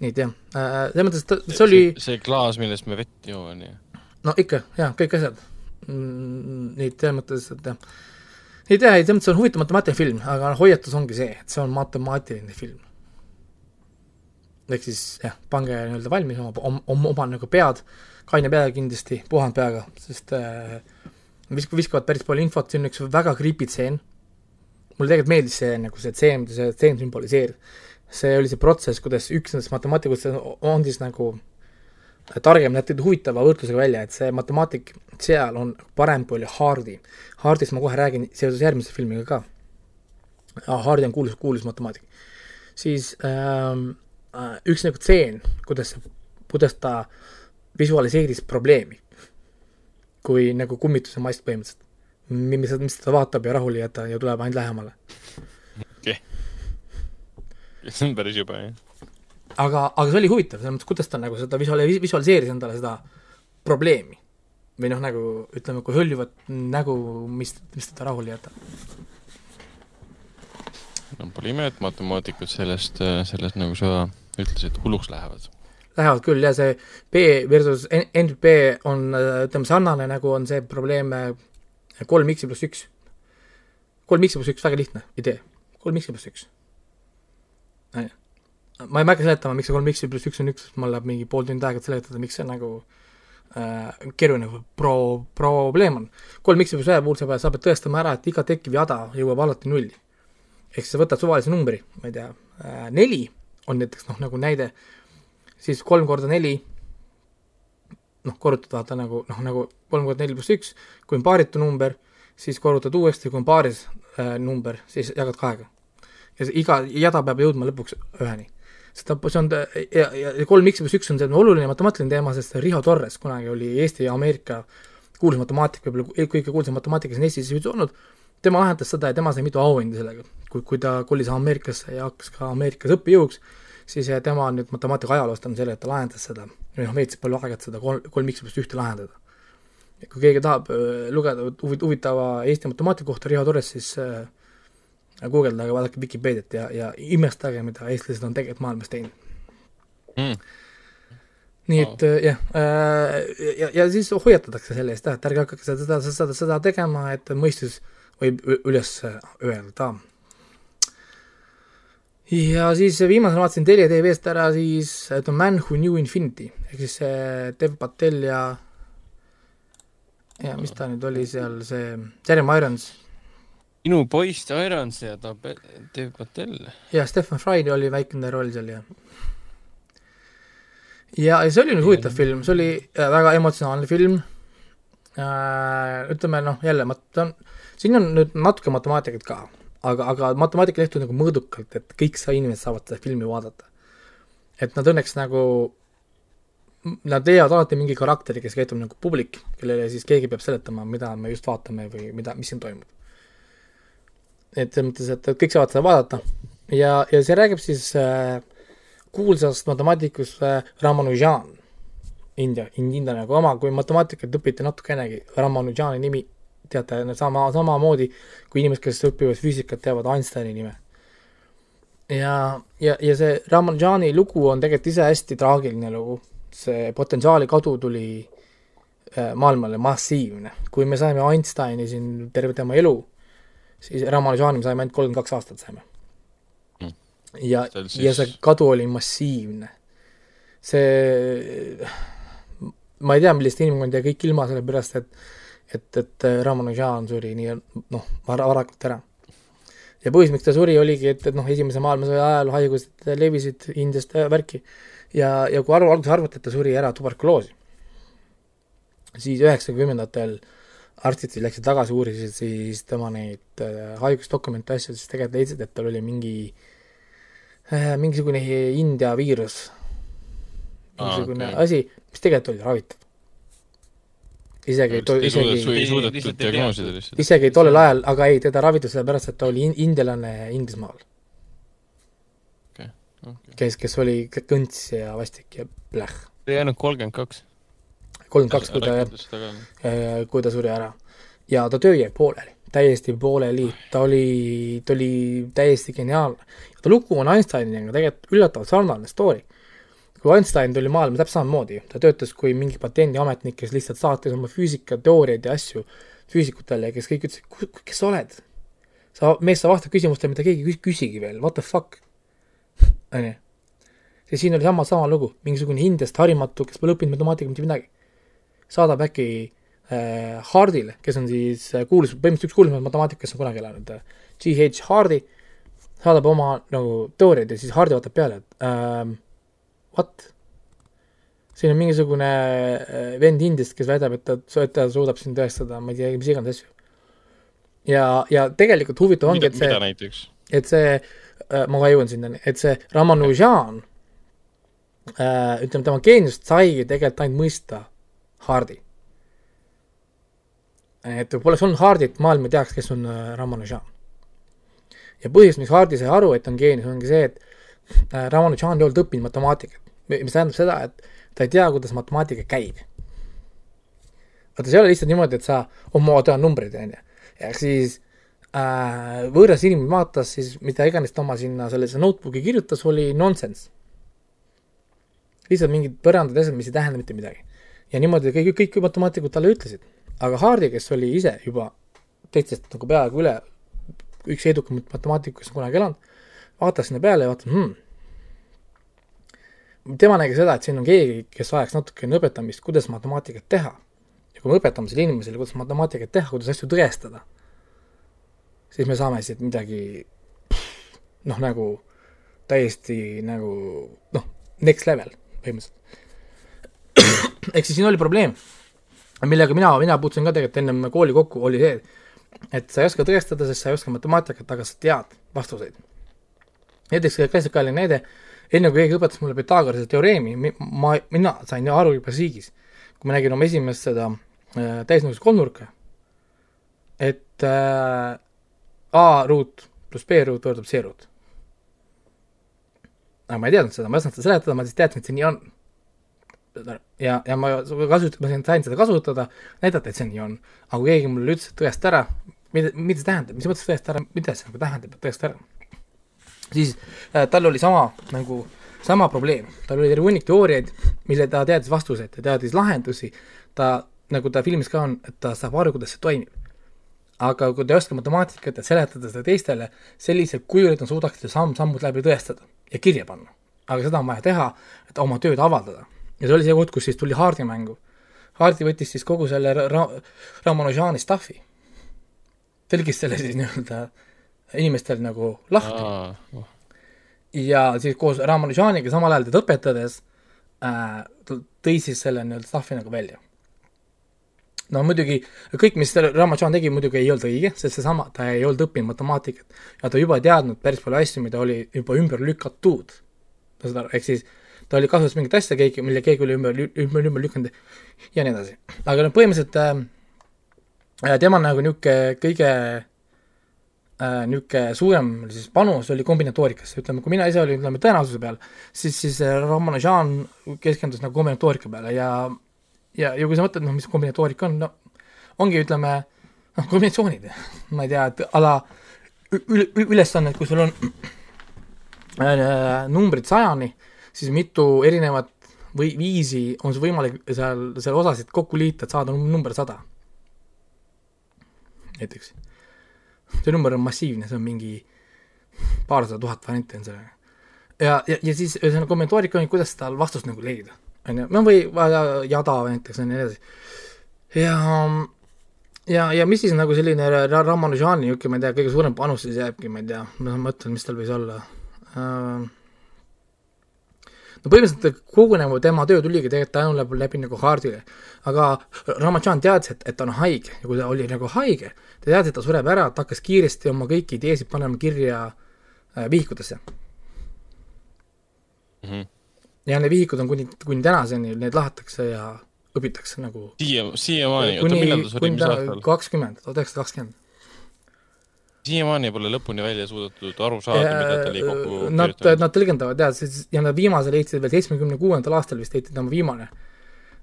nii et jah, äh, selles mõttes, et see oli see klaas, millest me vett joome, nii? no ikka, jah, kõik asjad. Mm, nii et selles mõttes, et jah, ei tea, ei selles mõttes on huvitav matemaatiline film, aga hoiatus ongi see, et see on matemaatiline film ehk siis jah, pange nii-öelda valmis oma, oma, oma, oma nagu pead, kaine peaga kindlasti, puhanud peaga, sest äh, visk-, viskavad päris palju infot, see on üks väga creepy tseen. mulle tegelikult meeldis see nagu see tseen, mida see tseen sümboliseerib. see oli see protsess, kuidas üks nendest matemaatikutest on siis nagu targem, näeb teid huvitava võrdlusega välja, et see matemaatik seal on parem kui oli Hardi. Hardist ma kohe räägin seoses järgmise filmiga ka. Hardi on kuulus, kuulus matemaatik. siis ähm, Äh, üks nagu tseen, kuidas, kuidas ta visualiseeris probleemi. kui nagu kummituse mast põhimõtteliselt. mis, mis ta vaatab ja rahule ei jäta ja tuleb ainult lähemale. okei okay.. see on päris jube, jah. aga, aga see oli huvitav, selles mõttes, kuidas ta nagu seda visuaali-, visualiseeris endale seda probleemi. või noh, nagu ütleme, kui hõljuvat nägu, mis, mis teda rahule ei jäta no pole ime, et matemaatikud sellest, sellest nagu sa ütlesid, hulluks lähevad. Lähevad küll ja see B versus NP on, ütleme, sarnane nagu on see probleem kolm X-i pluss üks. kolm X-i pluss üks, väga lihtne idee, kolm X-i pluss üks. ma ei hakka seletama, miks see kolm X-i pluss üks on üks, mul läheb mingi pool tundi aega, et seletada, miks see nagu äh, keeruline pro-, probleem on. kolm X pluss ühe puhul sa pead, sa pead tõestama ära, et iga tekkiv jada jõuab alati nulli. ehk siis sa võtad suvalise numbri, ma ei tea äh,, neli on näiteks noh, nagu näide, siis kolm korda neli, noh, korrutada vaata nagu, noh, nagu kolm korda neli pluss üks, kui on paaritu number, siis korrutad uuesti, kui on paaris äh, number, siis jagad kahega. ja see iga jada peab jõudma lõpuks üheni seda, see on ja, ja kolm X pluss üks on selline oluline matemaatiline teema, sest Riho Torres kunagi oli Eesti ja Ameerika kuulus matemaatik, võib-olla kõige kuulsam matemaatik, kes on Eestis üldse olnud, tema lahendas seda ja tema sai mitu auhinda sellega. kui, kui ta kolis Ameerikasse ja hakkas ka Ameerikas õppejõuks, siis teema nüüd matemaatika ajaloost on selle, et ta lahendas seda, noh, veits palju aega, et seda kolm, kolm X pluss ühte lahendada. kui keegi tahab äh, lugeda huvitava Eesti matemaatika kohta Riho Torres, siis äh, guugeldage, vaadake Vikipeediat ja, ja imestage, mida eestlased on tegelikult maailmas teinud mm.. nii et oh. jah äh,, ja, ja siis hoiatatakse selle eest, et ärge hakake seda, seda, seda, seda tegema, et mõistus võib üles öelda. ja siis viimasena vaatasin Telia tv-st ära siis The Man Who Knew Infinity ehk siis see Dev Patel ja ja mis ta nüüd oli seal, see Jeremy Irons minu poiss Irons ja ta Dev Patel. ja Stefan Fry oli väikene roll seal ja ja, ja see oli nüüd huvitav film, see oli äh, väga emotsionaalne film äh,, ütleme noh, jälle ma, ta on, siin on nüüd natuke matemaatikat ka, aga, aga matemaatika tehtud nagu mõõdukalt, et kõik sa inimesed saavad seda filmi vaadata. et nad õnneks nagu, nad leiavad alati mingi karakteri, kes käitub nagu publik, kellele siis keegi peab seletama, mida me just vaatame või mida, mis siin toimub. Et selles mõttes, et kõik saavad seda vaadata. Ja, ja see räägib siis äh, kuulsast matemaatikust äh, Ramanujan, India, India nagu oma, kui matemaatikat õpite natukenegi, Ramanujani nimi teate sama, samamoodi kui inimesed, kes õpivad füüsikat, teavad Einsteini nime. ja, ja, ja see Ramanujani lugu on tegelikult ise hästi traagiline lugu, see potentsiaali kadu tuli äh, maailmale massiivne, kui me saime Einsteini siin terve tema elu siis Ramanujani me saime ainult kolmkümmend kaks aastat saime mm.. ja, siis... ja see kadu oli massiivne. see, ma ei tea, millist inimkond jäi kõik ilma, sellepärast et et, et Ramanujan suri nii noh, vara, varakult ära. ja põhjus, miks ta suri, oligi, et, et noh, Esimese maailmasõja ajal haigused levisid Indiast värki ja, ja kui arv, alguses arvati, et ta suri ära tuberkuloosi, siis üheksakümnendatel äh, arstid siis läksid tagasi, uurisid siis tema neid äh, haigusdokumente, asju, siis tegelikult leidsid, et tal oli mingi äh,, mingisugune India viirus, mingisugune ah, okay. asi, mis tegelikult oli ravitav. Isegi ei to-, isegi ei suudetud diagnoosida lihtsalt. isegi tollel ajal, aga ei, teda raviti sellepärast, et ta oli in-, indialane Inglismaal okay.. Okay. kes, kes oli kõnts ja vastik ja plähh. ta ei jäänud kolmkümmend kaks kolmkümmend kaks, kui ta, äh, kui ta suri ära. ja ta töö jäi pooleli, täiesti pooleli, ta oli, ta oli täiesti geniaalne. ta lugu on Einsteiniga tegelikult üllatavalt sarnane story. Kui Einstein tuli maailma täpselt samamoodi, ta töötas kui mingi patendiametnik, kes lihtsalt saatis oma füüsikateooriaid ja asju füüsikutele, kes kõik ütlesid, kes sa oled? sa, mees, sa vastad küsimustele, mida keegi ei küsigi veel, what the fuck? on ju ja siin oli sama, sama lugu, mingisugune Indiast harimatu, kes pole õppinud matemaatikat mitte midagi saadab äkki äh, Hardile, kes on siis äh, kuulus, põhimõtteliselt üks kuulsamaid matemaatikuid, kes on kunagi elanud äh,, G.H. Hardi, saadab oma nagu teooriaid ja siis Hardi vaatab peale, et ähm, what? siin on mingisugune äh, vend Indiast, kes väidab, et ta, ta suudab siin tõestada, ma ei tea, mis iganes asju. ja, ja tegelikult huvitav ongi, et see, et see äh,, ma ka jõuan sinnani, et see Ramanujan äh,, ütleme, tema geeniust saigi tegelikult ainult mõista Hardi. et poleks olnud Hardit, maailm ei teaks, kes on Ramanujan. ja põhjus, miks Hardi sai aru, et on geenius, ongi see, et Ramanujan ei olnud õppinud matemaatikat, mis tähendab seda, et ta ei tea, kuidas matemaatika käib. vaata, see ei ole lihtsalt niimoodi, et sa, oh, ma tean numbreid, on ju, ehk siis äh, võõras inimene vaatas siis, mida iganes ta oma sinna sellesse notebook'i kirjutas, oli nonsense. lihtsalt mingid põrandad, asjad, mis ei tähenda mitte midagi ja niimoodi kõik, kõik matemaatikud talle ütlesid. aga Hardi, kes oli ise juba teistest nagu peaaegu üle, üks edukamaid matemaatikuid, kes on kunagi elanud, vaatas sinna peale ja vaatas hmm,, tema nägi seda, et siin on keegi, kes vajaks natukene õpetamist, kuidas matemaatikat teha. ja kui me õpetame sellele inimesele, kuidas matemaatikat teha, kuidas asju tõestada, siis me saame siit midagi noh, nagu täiesti nagu noh, next level põhimõtteliselt. ehk siis siin oli probleem, millega mina, mina puutusin ka tegelikult ennem kooli kokku, oli see, et sa ei oska tõestada, sest sa ei oska matemaatikat, aga sa tead vastuseid. näiteks klassikaline näide, enne kui keegi õpetas mulle Pythagorase teoreemi, ma, mina sain aru juba riigis, kui ma nägin oma esimest seda äh, täisnõudlust kolmnurka, et äh, A ruut pluss B ruut võrdub C ruut. aga ma ei teadnud seda, ma ei osanud seda seletada, ma lihtsalt teadsin, et see nii on. ja, ja ma kasut-, ma sain seda kasutada, näidata, et see nii on. aga kui keegi mulle ütles, et tõesta ära, mida, mida see tähendab, mis mõttes tõesta ära, mida see nagu tähendab, et tõesta ära siis äh, tal oli sama nagu, sama probleem, tal oli terve hunnik teooriaid, mille ta teadis vastuseid, ta teadis lahendusi, ta, nagu ta filmis ka on, et ta saab aru, kuidas see toimib. aga kui ta ei oska matemaatikat ja seletada seda teistele sellisel kujul, et nad suudaksid samm-sammult läbi tõestada ja kirja panna. aga seda on vaja teha, et oma tööd avaldada. ja see oli see koht, kus siis tuli Hardi mängu. Hardi võttis siis kogu selle ra-, Ramanujani stuff'i, tõlgis selle siis nii-öelda inimestel nagu lahti. ja siis koos Ramanujaniga samal ajal teda õpetades äh, tõi siis selle nii-öelda stuff'i nagu välja. no muidugi kõik, mis Ramanujan tegi, muidugi ei olnud õige, sest seesama, ta ei olnud õppinud matemaatikat ja ta juba teadnud päris palju asju, mida oli juba ümber lükatud. saad aru, ehk siis ta oli kasutas mingit asja, keegi, mille keegi oli ümber, ümber, ümber lükanud ja nii edasi. aga no põhimõtteliselt äh, tema nagu niisugune kõige äh, niisugune suurem siis panus oli kombinatoorikasse, ütleme, kui mina ise olin, ütleme, tõenäosuse peal, siis, siis äh, Ramanujan keskendus nagu kombinatoorika peale ja ja, ja kui sa mõtled, noh, mis kombinatoorika on, no ongi, ütleme, noh, kombinatsioonid, ma ei tea, et ala üle, ülesannet, kui sul on äh, numbrid sajani, siis mitu erinevat või viisi on sul võimalik seal, seal osasid kokku liita, et saada number sada. näiteks see number on massiivne, see on mingi paarsada tuhat varianti on sellega. ja, ja, ja siis ühesõnaga kommentaarika on, kuidas seda vastust nagu leida, on ju, no või jada näiteks ja nii edasi. ja, ja, ja mis siis nagu selline Ramanujani niisugune, ma ei tea, kõige suurem panus siis jääbki, ma ei tea, ma mõtlen, mis tal võis olla uh, no põhimõtteliselt kogu nagu tema töö tuligi tegelikult tänu läbi, läbi nagu Hardile. aga Ramadžan teadis, et, et ta on haige ja kui ta oli nagu haige, ta teadis, et ta sureb ära, ta hakkas kiiresti oma kõiki ideesid panema kirja äh, vihikutesse mm. -hmm. ja need vihikud on kuni, kuni tänaseni, need lahatakse ja õpitakse nagu siia, siiamaani, oota millal ta suri, mis aastal? kakskümmend, tuhat üheksasada kakskümmend siiamaani pole lõpuni välja suudetud aru saada, mida ta oli kokku Nad, nad tõlgendavad jah, ja nad viimase leidsid veel seitsmekümne kuuendal aastal vist leiti tema viimane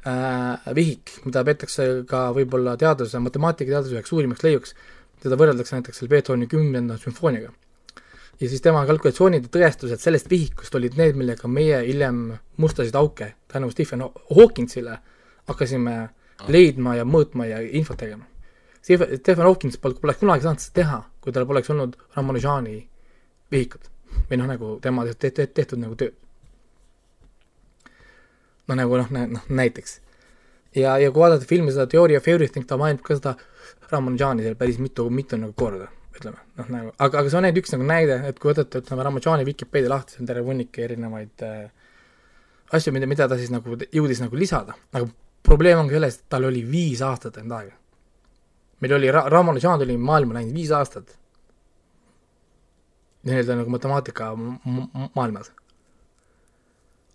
äh, vihik, mida peetakse ka võib-olla teaduse, matemaatikateaduse üheks suurimaks leiuks, teda võrreldakse näiteks selle Beethoveni kümnenda sümfooniaga. ja siis tema kalkulatsioonid ja tõestused sellest vihikust olid need, millega meie hiljem mustasid auke tänu Stephen Hawkinsile hakkasime leidma ja mõõtma ja infot tegema Stephen Hawkins poleks kunagi saanud seda teha, kui tal poleks olnud Ramanujani vihikut või noh, nagu tema tehtud, tehtud, tehtud nagu tööd. no nagu noh, noh näiteks. ja, ja kui vaadata filmi seda Theory of Everything, ta mainib ka seda Ramanujani seal päris mitu, mitu nagu korda, ütleme, noh nagu, aga, aga see on ainult üks nagu näide, et kui võtate, ütleme, Ramanujani Vikipeedia lahti, see on terve hunnik erinevaid äh, asju, mida, mida ta siis nagu jõudis nagu lisada, aga probleem ongi selles, et tal oli viis aastat enda aega meil oli Ra-, Ramanujan tuli maailma läinud viis aastat. nii-öelda nagu matemaatika maailmas.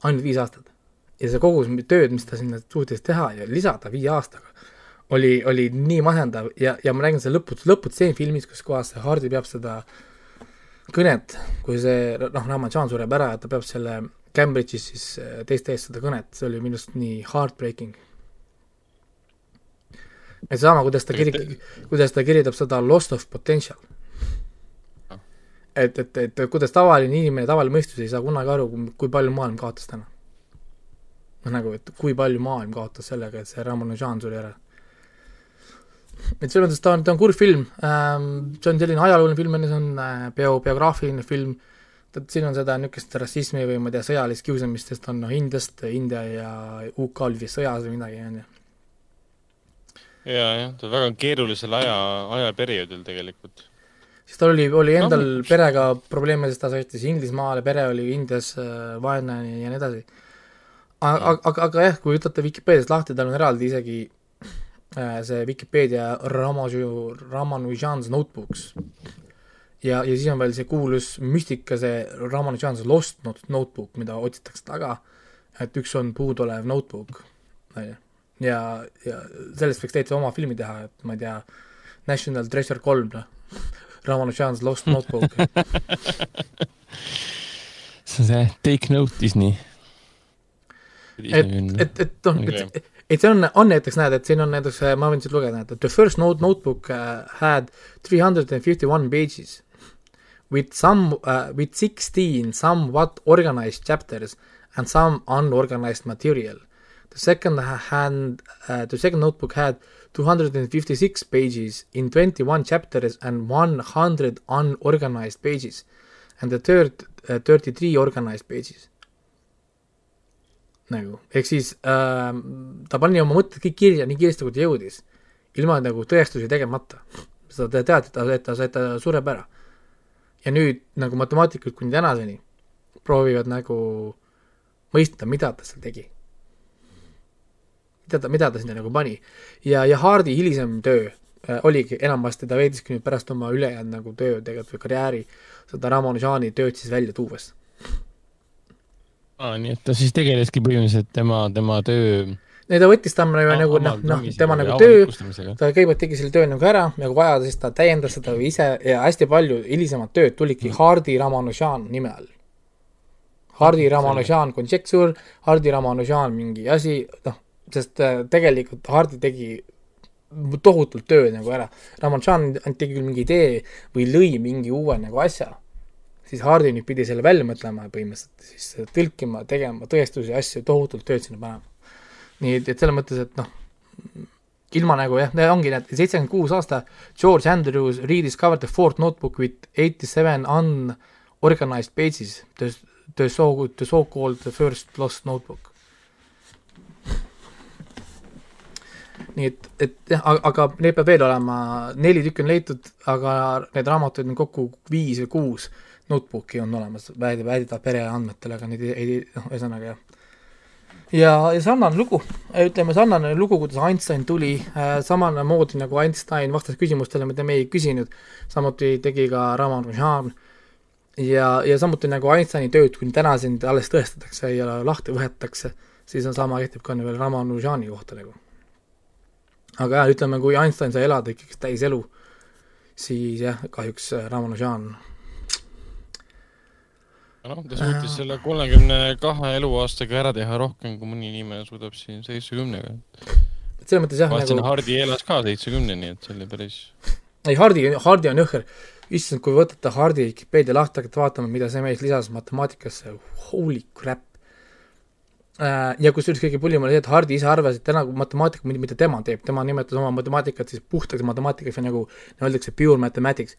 ainult viis aastat. ja see kogus tööd, mis ta sinna suutis teha ja lisada viie aastaga, oli, oli nii masendav ja, ja ma räägin selle lõput-, lõputseen filmis, kus kohas see Hardi peab seda kõnet, kui see noh, Ramanujan sureb ära ja ta peab selle Cambridge'is siis teiste eest seda kõnet, see oli minu arust nii heartbreaking et sama, kuidas ta kiri-, kuidas ta kirjeldab seda lost of potential. et, et, et kuidas tavaline inimene, tavaline mõistus ei saa kunagi aru, kui palju maailm kaotas täna. noh, nagu, et kui palju maailm kaotas sellega, et see Ramanujan suri ära. et selles mõttes ta on, ta on kurb film ähm,, see on selline ajalooline film, see on äh, bio, biograafiline film, et siin on seda niisugust rassismi või ma ei tea, sõjalist kiusamist, sest on noh, Indiast, India ja UK oli vist sõjas või midagi, on ju. Ja, jah, ta väga keerulisel aja, ajaperioodil tegelikult. siis tal oli, oli endal no, perega probleeme, sest ta sõitis Inglismaale, pere oli Indias äh, vaene ja nii edasi. aga, aga, aga jah, kui võtate Vikipeediast lahti, tal on eraldi isegi äh, see Vikipeedia Ramaju, Ramanujan's Notebooks ja, ja siis on veel see kuulus müstika, see Ramanujan's Lost Notebook, mida otsitakse taga, et üks on puuduolev notebook, on ju. Ja, ja sellest võiks täitsa oma filmi teha, et ma ei tea, National Treasure kolm, noh, Ramanujan's Lost Notebook see on see Take Note Disney. et, et, et noh, et et see on, on näiteks, näed, et siin on näiteks, ma võin siit lugeda, et the first note notebook uh, had three hundred and fifty one pages with some uh, with 16 somewhat organized chapters and some unorganized material. The second hand uh, the second notebook had 256 pages in 21 chapters and 100 unorganized pages and the third uh, 33 organized pages. nagu, ehk siis äh, ta pani oma mõtted kõik kirja nii kiiresti, kui ta jõudis, ilma nagu tõestusi tegemata. sa tead, et ta, et ta, ta sureb ära ja nüüd nagu matemaatikud kuni tänaseni proovivad nagu mõista, mida ta seal tegi. Mida ta, mida ta sinna nagu pani. ja, ja Hardi hilisem töö äh, oligi enamasti, ta veediski nüüd pärast oma ülejäänud nagu töö tegelikult või karjääri seda Ramonjani tööd siis välja tuues. aa, nii et ta siis tegeleski põhimõtteliselt tema, tema töö ei, ta võttis ta nagu, nagu noh, noh, tema nagu töö, ta kõigepealt tegi selle töö nagu ära ja kui vaja, siis ta täiendas seda ise ja hästi palju hilisemat tööd tulidki mm. Hardi Ramanujan nime all. Hardi Ramanujan konjektuur, Hardi Ramanujan mingi asi, noh, sest äh, tegelikult Hardi tegi tohutult tööd nagu ära. Ainult tegi küll mingi idee või lõi mingi uue nagu asja, siis Hardi nüüd pidi selle välja mõtlema põhimõtteliselt, siis tõlkima, tegema tõestusi, asju, tohutult tööd sinna panema nii et, et selles mõttes, et noh, ilma nagu jah, ongi need seitsekümmend kuus aasta, George Andrews rediscovered the fourth notebook with eighty seven unorganized pages, the, so, the so-called the first lost notebook. Nii et, et jah, aga neid peab veel olema, neli tükki on leitud, aga need raamatuid on kokku viis või kuus. Notebooki on olemas, väidab, väidetavalt pereandmetel, aga neid ei, noh, ühesõnaga jah. Ja, ja sarnane lugu, ütleme sarnane lugu, kuidas Einstein tuli äh,, samamoodi nagu Einstein vastas küsimustele, mida me ei küsinud, samuti tegi ka Ramanujan ja, ja samuti nagu Einsteini tööd kuni tänaseni alles tõestatakse ja lahti võetakse, siis on sama kehtib ka veel Ramanujani kohta nagu. Aga jah, ütleme, kui Einstein sai elada ikkagi täis elu, siis jah, kahjuks Ramanujan noh, ta suutis selle kolmekümne kahe eluaastaga ära teha rohkem, kui mõni inimene suudab siin seitsmekümnega. selles mõttes jah, nagu Hardi elas ka seitsmekümneni, et see oli päris ei, Hardi, Hardi on jõhker. issand, kui võtate Hardi Vikipeedia lahti, hakata vaatama, mida see mees lisas matemaatikasse, holy crap. Äh, ja kusjuures kõige pullim oli see, et Hardi ise arvas, et täna matemaatika, mida tema teeb, tema nimetas oma matemaatikat siis puhtaks matemaatikaks või nagu öeldakse pure mathematics,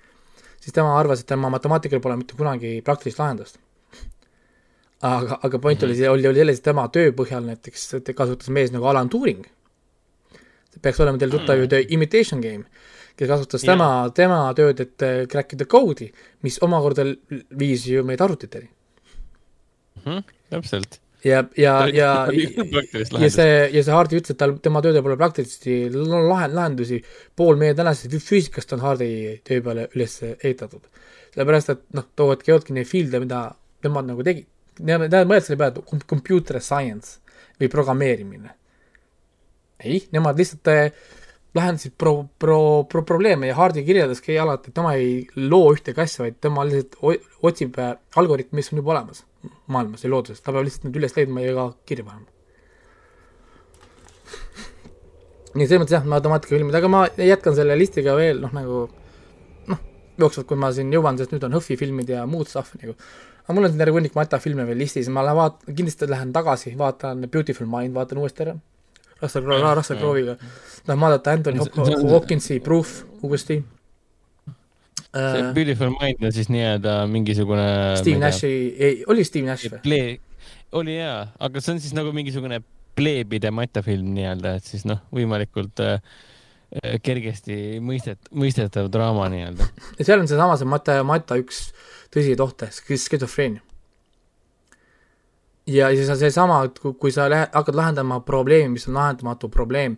siis tema arvas, et tema matemaatikal pole mitte kunagi praktilist lahendust aga, aga point -hmm. oli oli, oli selles, et tema töö põhjal näiteks kasutas mees nagu Alan Turing, peaks olema teil tuttav ju -hmm. The Imitation Game, kes kasutas yeah. tema, tema tööd, et äh, crack ida koodi, mis omakorda viis ju meid arvutiteni mm. -hmm, täpselt ja, ja, ja, ja see, ja see Hardi ütles, et tal, tema töödel pole praktilisi lahend-, lahendusi, pool meie tänasest füüsikast on Hardi töö peale üles ehitatud. sellepärast, et noh, toovadki, ei olnudki neid field'e, mida nemad nagu tegid Nemad mõtlesid selle peale, et computer science või programmeerimine. ei, nemad lihtsalt äh, lahendasid pro-, pro-, pro-, probleeme ja Hardi kirjeldaski alati, et tema ei loo ühtegi asja, vaid tema lihtsalt otsib äh, algoritmi, mis on juba olemas maailmas ja looduses, ta peab lihtsalt need üles leidma ja ka kirja panema. nii, selles mõttes jah, matemaatikafilmid, aga ma jätkan selle listiga veel, noh nagu noh, jooksvalt, kui ma siin jõuan, sest nüüd on HÖFFi filmid ja muud stuff nagu aga mul on siin terve hunnik Mata filme veel listis, ma lähen vaat-, kindlasti lähen tagasi, vaatan Beautiful Mind, vaatan uuesti ära. Russell Crowe, Russell Crowe'iga. tahan vaadata Anthony Hopkinsi Proof uuesti. see äh, Beautiful Mind on siis nii-öelda mingisugune Steve Nashi, ei, oli Steve Nash või? Play, oli jaa, aga see on siis nagu mingisugune pleebide matafilm nii-öelda, et siis noh, võimalikult äh, äh, kergesti mõistet-, mõistetav draama nii-öelda. ja seal on seesama see Mata, Mata üks tõsiseid ohte, skisofreenia. Ja siis on seesama, et kui, sa lähe- hakkad lahendama probleemi, mis on lahendamatu probleem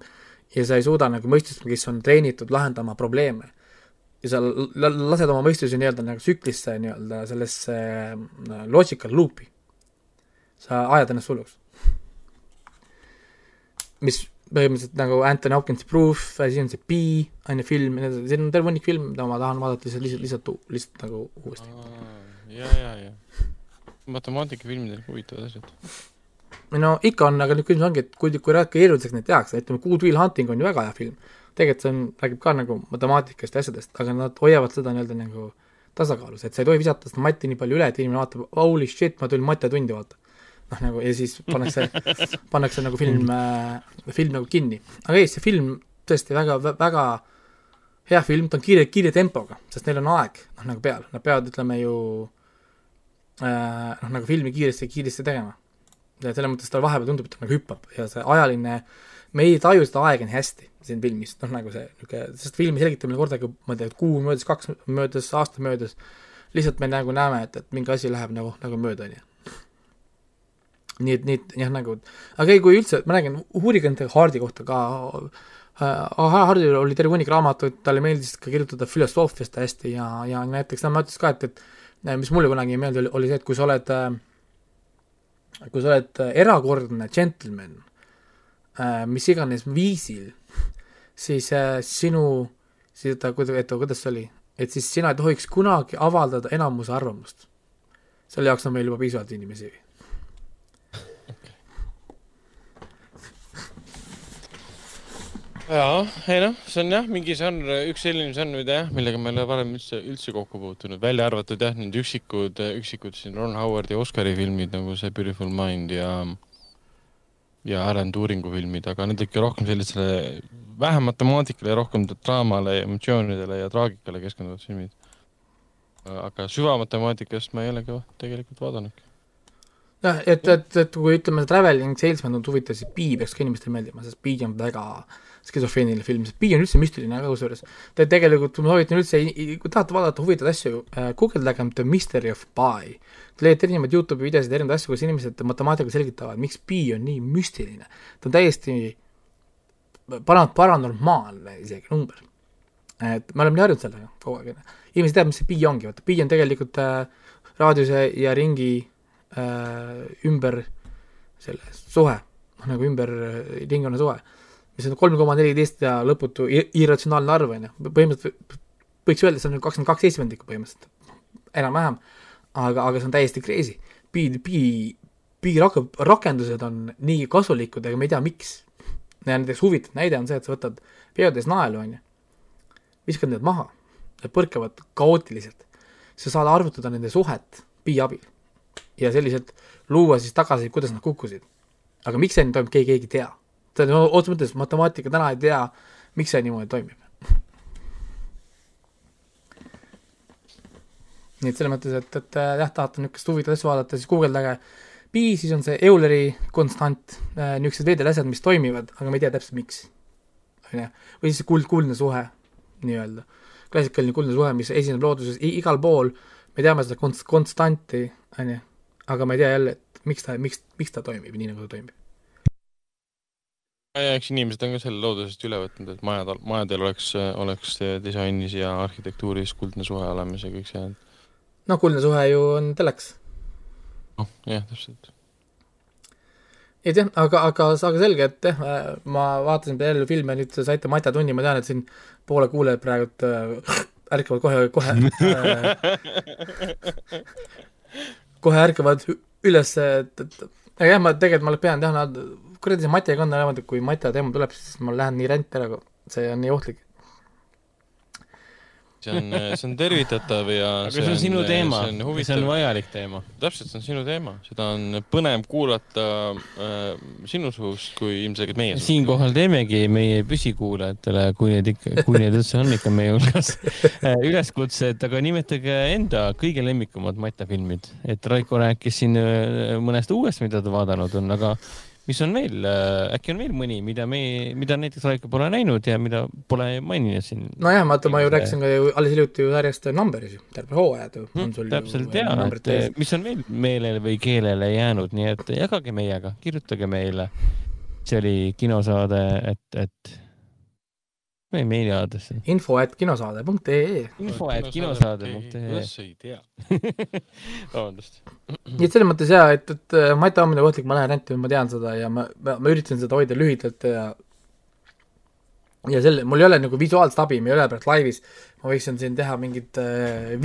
ja sa ei suuda nagu mõistust, kes on treenitud lahendama probleeme ja sa lased oma mõistuse nii-öelda nagu tsüklisse nii-öelda sellesse äh, logical loop'i, sa ajad ennast hulluks. mis põhimõtteliselt nagu Anthony Hopkinsi Proof, siis on see Pi, on ju film, siin on terve hunnik filme, mida ma tahan vaadata lihtsalt, lihtsalt, lihtsalt, lihtsalt nagu uuesti. ja, ja, ja. Matemaatikafilmid on huvitavad asjad. no ikka on, aga nüüd küsimus ongi, et kui, kui keeruliseks neid tehakse, ütleme Good Will Hunting on ju väga hea film, tegelikult see on, räägib ka nagu matemaatikast ja asjadest, aga nad hoiavad seda nii-öelda nagu tasakaalus, et sa ei tohi visata seda matti nii palju üle, et inimene vaatab, holy shit, ma tulin mattetundi vaata. noh, nagu ja siis pannakse, pannakse nagu film äh,, film nagu kinni. aga ei, see film tõesti väga, väga hea film, ta on kiire, kiire tempoga, sest neil on aeg, noh nagu peal, nad peavad, ütleme ju äh, noh, nagu filmi kiiresti, kiiresti tegema ja selles mõttes tal vahepeal tundub, et ta nagu hüppab ja see ajaline, me ei taju seda aega nii hästi siin filmis, noh nagu see niisugune, sest filmi selgitab meile kordagi, ma ei tea, kuu möödas, kaks möödas, aasta möödas, lihtsalt me nagu näeme, et, et mingi asi läheb nagu, nagu mööda, on ju. nii et, nii et jah, nagu, aga ei, kui üldse, ma räägin Hurricane Hardi kohta ka äh, Hardil oli terve hunnik raamatuid, talle meeldis ka kirjutada filosoofiast hästi ja, ja näiteks tema ütles ka, et, et mis mulle kunagi ei meeldi, oli, see, et kui sa oled äh, kui sa oled äh, erakordne džentelmen äh, mis iganes viisil, siis sinu, siis kuida-, oota, kuidas see oli, et siis sina ei tohiks kunagi avaldada enamuse arvamust. selle jaoks on meil juba piisavalt inimesi. jaa, ei noh, see on jah, mingi žanr, üks selline žanr, mida jah, millega me ei ole varem üldse, üldse kokku puutunud, välja arvatud jah, need üksikud, üksikud siin Ron Howardi Oscari filmid nagu see Beautiful Mind ja ja Alan Turingu filmid, aga need ikka rohkem sellisele vähem matemaatikale, rohkem draamale, emotsioonidele ja traagikale keskenduvad filmid. aga süvamatemaatikast ma ei olegi tegelikult vaadanudki. jah, et, et, et kui ütleme, Traveling Salesman on huvitav, siis Pi peaks ka inimestele meeldima, sest Pi on väga skisofreeniline film, sest Pi on üldse müstiline ka kusjuures. Te tegelikult, ma soovitan üldse, kui tahate vaadata huvitavaid asju äh,, guugeldage The Mystery of Pi. Te leiate erinevaid Youtube'i videosid, erinevaid asju, kus inimesed matemaatikaga selgitavad, miks Pi on nii müstiline. ta on täiesti para-, paranormaalne isegi number. et me oleme nii harjunud sellega kogu aeg, inimesed teavad, mis see pi ongi, vaata pi on tegelikult äh, raadiuse ja ringi äh, ümber selle suhe, noh nagu ümber äh, ringkonna suhe, mis on kolm koma neliteist ja lõputu irratsionaalne arv, on ju, põhimõtteliselt võiks öelda, see on kakskümmend kaks seitsmendikku põhimõtteliselt, enam-vähem, aga, aga see on täiesti crazy. pi, pi, pi rak-, rakendused on nii kasulikud, aga me ei tea, miks. näiteks huvitav näide on see, et sa võtad peotäis naelu, on ju, viskad need maha, need põrkavad kaootiliselt. sa saad arvutada nende suhet pi abil ja selliselt luua siis tagasi, kuidas nad kukkusid. aga miks see nii toimub, keegi ei tea. See on otseses mõttes matemaatika täna ei tea, miks see niimoodi toimib. nii et selles mõttes, et, et äh, jah, tahate niisugust huvitavat asja vaadata, siis guugeldage pi, siis on see Euleri konstant äh,, niisugused veidrad asjad, mis toimivad, aga me ei tea täpselt, miks. on ju, või siis see kuld, kuldne suhe nii-öelda. klassikaline kuldne suhe, mis esineb looduses igal pool, me teame seda konst-, konstanti, on ju, aga ma ei tea jälle, et miks ta, miks, miks ta toimib nii, nagu ta toimib. Ja eks inimesed on ka selle loodusest üle võtnud, et majad, majadel oleks, oleks disainis ja arhitektuuris kuldne suhe olemas ja kõik see. noh, kuldne suhe ju on telekas. noh, jah, täpselt. et jah, aga, aga, aga selge, et jah, ma vaatasin jälle filme, nüüd te saite Matja tunni, ma tean, et siin poole kuulajad praegu äh, ärkavad kohe, kohe äh, kohe ärkavad üles, et, et aga jah, ma tegelikult ma pean teha, kuradi see Matjaga on niimoodi, et kui Matja teema tuleb, siis ma lähen nii ränd ära, see on nii ohtlik. see on, see on tervitatav ja aga see on sinu teema, see on vajalik teema. täpselt, see on sinu teema, seda on põnev kuulata äh, sinu suust kui ilmselgelt meie suust. siinkohal teemegi meie püsikuulajatele, kui neid ikka, kui neid üldse on ikka meie hulgas, üleskutse, et aga nimetage enda kõige lemmikumad matjafilmid, et Raiko rääkis siin äh, mõnest uuest, mida ta vaadanud on, aga mis on veel, äkki on veel mõni, mida me, mida näiteks Raiko pole näinud ja mida pole maininud siin. nojah, vaata, ma ju rääkisin ka ju alles hiljuti ju sarjast Numberis ju, terve hooajad ju on sul Hmm, täpselt ju ja, numbrid et ees. mis on veel meelele või keelele jäänud, nii et jagage meiega, kirjutage meile. see oli kinosaade, et, et meie meiliaadress, info et kinosaade.ee info, et kinosaade.ee. kuidas sa ei tea? vabandust. nii et selles mõttes jaa, et, et äh, Mati Ammine kohtlik, ma lähen rentima, ma tean seda ja ma, ma, ma üritasin seda hoida lühidalt ja ja selle, mul ei ole nagu visuaalset abi, me ei ole praegu laivis, ma võiksin siin teha mingit äh,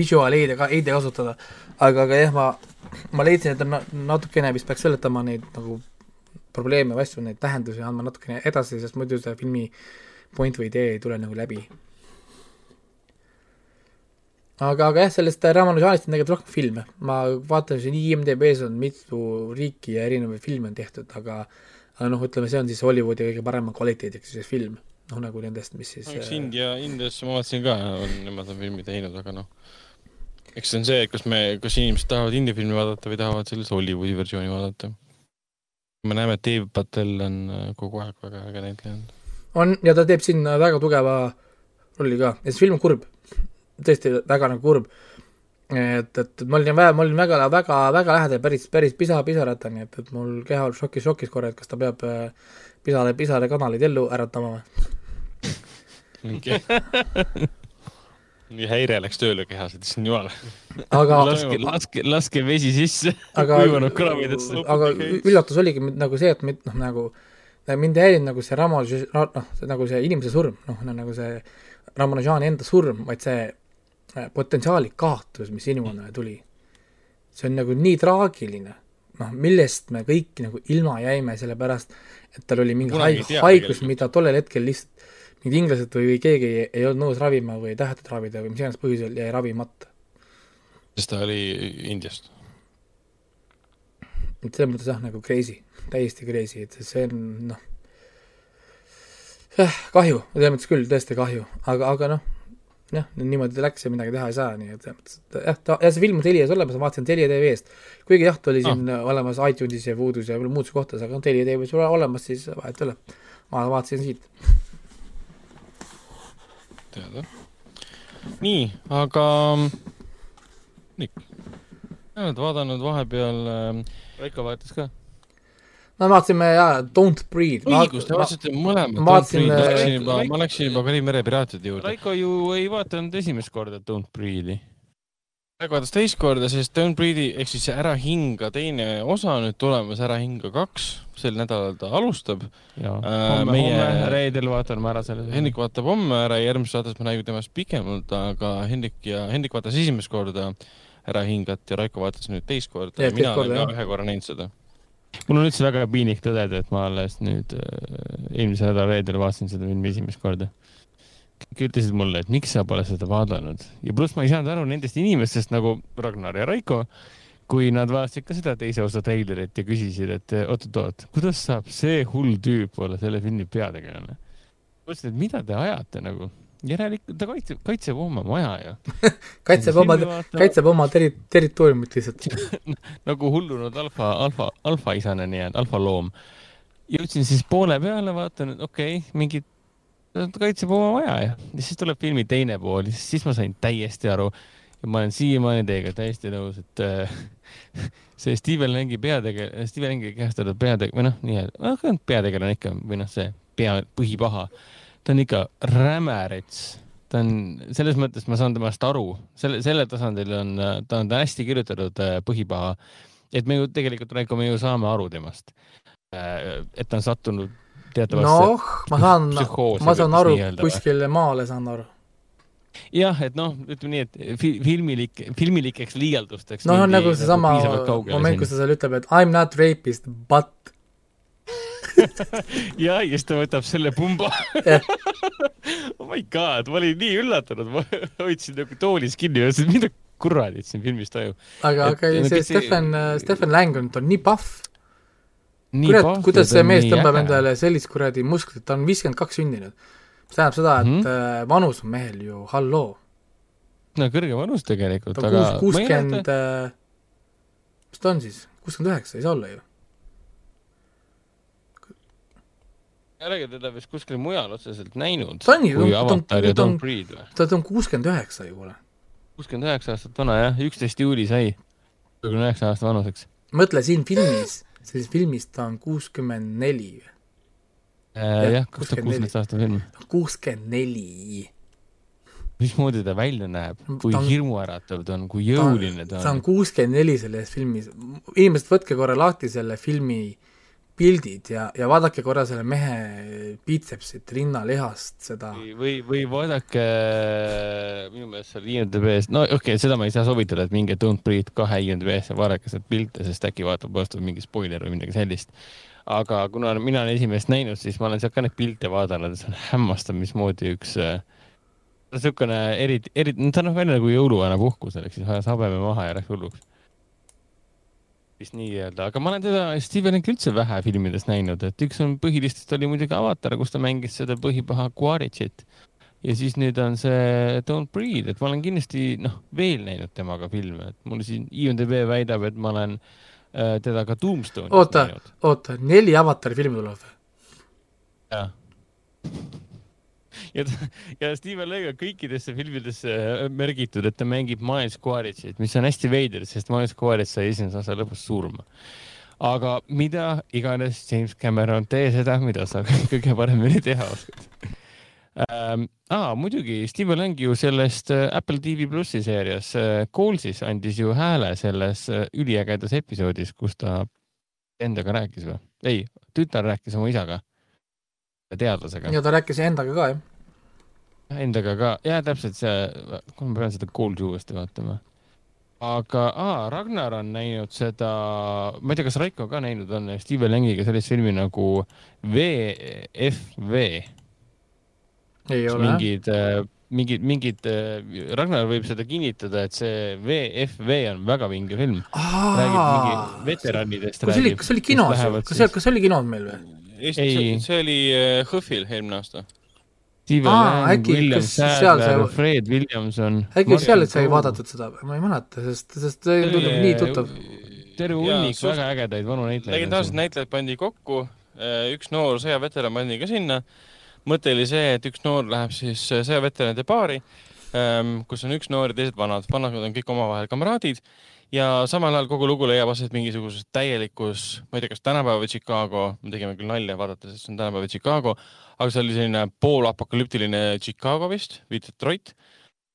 ka, aid'e kasutada, aga, aga jah, ma, ma leidsin, et on na- natukene vist peaks seletama neid nagu probleeme või asju, neid tähendusi andma natukene edasi, sest muidu see filmi point või idee ei tule nagu läbi. aga, aga jah, sellest Ramanujanist on tegelikult rohkem filme, ma vaatasin IMDB-s on mitu riiki ja erinevaid filme on tehtud, aga aga noh, ütleme, see on siis Hollywoodi kõige parema kvaliteediga siis film, noh nagu nendest, mis siis eks äh, India, Indias ma vaatasin ka, on, nemad on filmi teinud, aga noh, eks see on see, et kas me, kas inimesed tahavad India filmi vaadata või tahavad sellist Hollywoodi versiooni vaadata. me näeme, et Dave Patel on äh, kogu aeg väga äge näitleja olnud. On ja ta teeb siin väga tugeva rolli ka ja see film on kurb, tõesti väga nagu kurb. et, et ma olin väga, ma olin väga, väga, väga lähedal päris, päris pisa, pisaratani, et, et mul keha oli šokis, šokis korra, et kas ta peab äh, pisare, pisarakanaleid ellu äratama või. mingi mingi häire läks tööle kehas, et issand jumal. aga, laske, laske, laske vesi sisse aga aga üllatus oligi nagu see, et mind noh, nagu mind ei häirinud nagu see Ramos, noh, nagu see inimese surm, noh, nagu see Ramanujani enda surm, vaid see äh, potentsiaali kaotus, mis inimkonnale tuli. see on nagu nii traagiline, noh, millest me kõik nagu ilma jäime, sellepärast et tal oli mingi haig- haigus, mida tollel hetkel lihtsalt mingid inglased või, või keegi ei, ei olnud nõus ravima või ei tahetud ravida või mis iganes põhjusel jäi ravimata. sest ta oli Indiast. et selles mõttes jah, nagu crazy, täiesti crazy, et see on noh, jah, kahju, selles mõttes küll tõesti kahju, aga, aga noh, jah, niimoodi ta läks ja midagi teha ei saa, nii et selles mõttes, et jah, ta, ja see film on Telia olemas, ma vaatasin Telia tv-st. kuigi jah, ta oli siin ah. olemas iTunesis ja Voodoo's ja muudes kohtades, aga Telia tv-s ole- olemas, siis vahet ei ole. ma vaatasin siit. teada. nii, aga sa oled vaadanud vahepeal äh, Raiko vaatas ka. No vaatasime jaa, Don't Breathe. õigus, te vaatasite mõlemad. ma vaatasin, ma äh, läksin juba, ma läksin juba Karimere piraatide juurde. Raiko ju ei vaadanud esimest korda Don't Breathe'i. Raiko vaatas teist korda, sest Don't Breathe'i ehk siis Ära hinga teine osa nüüd tulemas, Ära hinga kaks, sel nädalal ta alustab. ja Äh, meie- reedel vaatame ära selle. Hendrik vaatab homme ära, järgmises saates ma räägin temast pikemalt, aga Hendrik ja Hendrik vaatas esimest korda Ära hingat ja Raiko vaatas nüüd teist korda mina olen ka ühe korra näinud seda. Mul on üldse väga piinlik tõdeda, et ma alles nüüd äh, eelmise nädala reedel vaatasin seda filmi esimest korda. kõik ütlesid mulle, et miks sa pole seda vaadanud ja pluss ma ei saanud aru nendest inimestest nagu Ragnar ja Raiko, kui nad vaatasid ka seda teise osa treilerit ja küsisid, et oot-oot-oot, kuidas saab see hull tüüp olla selle filmi peategelane. mõtlesin, et mida te ajate nagu, järelikult ta kaitseb, kaitseb oma maja ju. kaitseb oma, kaitseb oma terri-, territooriumit lihtsalt. nagu hullunud alfa, alfa, alfaisane nii-öelda, alfaloom. jõudsin siis poole peale, vaatan, et okei okay,, mingid, ta kaitseb oma maja ja siis tuleb filmi teine pool, siis ma sain täiesti aru ja ma olen siiamaani teiega täiesti nõus, et äh, see Steven Langi peategelane, Steven Langi kehastatud peategelane või noh, nii-öelda, noh, peategelane ikka või noh, see pea, põhipaha, ta on ikka räme rets ta on selles mõttes, ma saan temast aru, selle, selle tasandil on, ta on hästi kirjutatud äh, põhipaha. et me ju tegelikult, Raiko, me ju saame aru temast. et ta on sattunud teatavasse noh, ma saan, ma saan aru kuskile maale saan aru. jah, et noh, ütleme nii, et fi- filmilik, filmilikeks liialdusteks. noh, on nagu seesama moment, kus ta seal ütleb, et I m not rapist, but ja, ja siis ta võtab selle pumba oh my god, ma olin nii üllatunud, ma hoidsin nagu toolis kinni ja ütlesin, mida kuradi siin filmis toimub. aga, aga et, see Stefan, Stefan Lang on, ta on nii pahv. kurat, kuidas see mees tõmbab endale sellist kuradi musklit, ta on viiskümmend kaks sündinud. mis tähendab seda, et mm -hmm. vanus on mehel ju halloo. no kõrge vanus tegelikult, aga kuuskümmend, äh, mis ta on siis, kuuskümmend üheksa, ei saa olla ju ei olegi teda vist kuskil mujal otseselt näinud. ta on ju, ta on, ta on, ta on kuuskümmend üheksa ju, kuule. kuuskümmend üheksa aastat vana jah, üksteist juuli sai kuuekümne üheksa aasta vanuseks. mõtle siin filmis, selles filmis ta on kuuskümmend neli. Äh, jah, kaks tuhat kuusteist aasta film. kuuskümmend neli. mismoodi ta välja näeb, kui on, hirmuäratav ta on, kui jõuline ta on? ta on kuuskümmend neli selles filmis. inimesed, võtke korra lahti selle filmi äh, pildid ja, ja vaadake korra selle mehe biitsepsit, rinnalihast, seda või, või vaadake minu meelest seal IMDB-s, no okei okay,, seda ma ei saa soovitada, et minge Don't Breathe kahe IMDB-sse, vaadake sealt pilte, sest äkki vaatab vastu mingi spoiler või midagi sellist. aga kuna mina olen esimest näinud, siis ma olen sealt ka neid pilte vaadanud see on hämmastav, mismoodi üks niisugune eriti, eriti, ta näeb välja nagu jõuluvana puhkusel, ehk siis ajas habeme maha ja läks hulluks vist nii öelda, aga ma olen teda Stevenit üldse vähe filmides näinud, et üks on põhilistest oli muidugi Avatar, kus ta mängis seda põhipaha Quaritšit. ja siis nüüd on see Don't Breathe, et ma olen kindlasti noh, veel näinud temaga filme, et mul siin IMDB väidab, et ma olen äh, teda ka Tombstone'is oota, oota, neli Avatari filmi tuleb või? jah ja, ja Steven Lega kõikidesse filmidesse äh, märgitud, et ta mängib Miles Quaritšit, mis on hästi veider, sest Miles Quaritš sai esimese osa lõpus surma. aga mida iganes James Cameron, tee seda, mida sa kõige paremini teha oskad ähm,. Ah, muidugi, Steven Lang ju sellest äh, Apple TV plussi seerias äh, Callsis andis ju hääle selles üliägedas episoodis, kus ta endaga rääkis või? ei, tütar rääkis oma isaga teadlasega. ja ta rääkis endaga ka, jah Endaga ka, jaa, täpselt see, kuule, ma pean seda Cool'i uuesti vaatama. aga aa, Ragnar on näinud seda, ma ei tea, kas Raiko ka näinud on Steven Langiga sellist filmi nagu VFV. ei ole. mingid, äh, mingid, mingid, äh, Ragnar võib seda kinnitada, et see VFV on väga vinge film. räägib mingi veteranidest. kas see oli, kas see oli kinos, kas see, kas see oli kinos meil või? Ei, see oli äh, HÖFFil eelmine aasta Steven Lang, William Sadler, Fred Williamson. äkki seal sai vaadatud seda, ma ei mäleta, sest, sest see tundub nii tuttav. terve hunnik väga ägedaid vanu näitlejaid. legendaarsed näitlejad pandi kokku, äh, üks noor sõjaveteran pandi ka sinna. mõte oli see, et üks noor läheb siis äh, sõjaveteranide paari, ähm, kus on üks noor ja teised vanad, vanad on kõik omavahel kamraadid ja samal ajal kogu lugu leiab aset mingisuguses täielikus, ma ei tea, kas tänapäeva Chicago, me tegime küll nalja vaadates, et see on tänapäeva Chicago, aga see oli selline poolapokalüptiline Chicago vist või Detroit,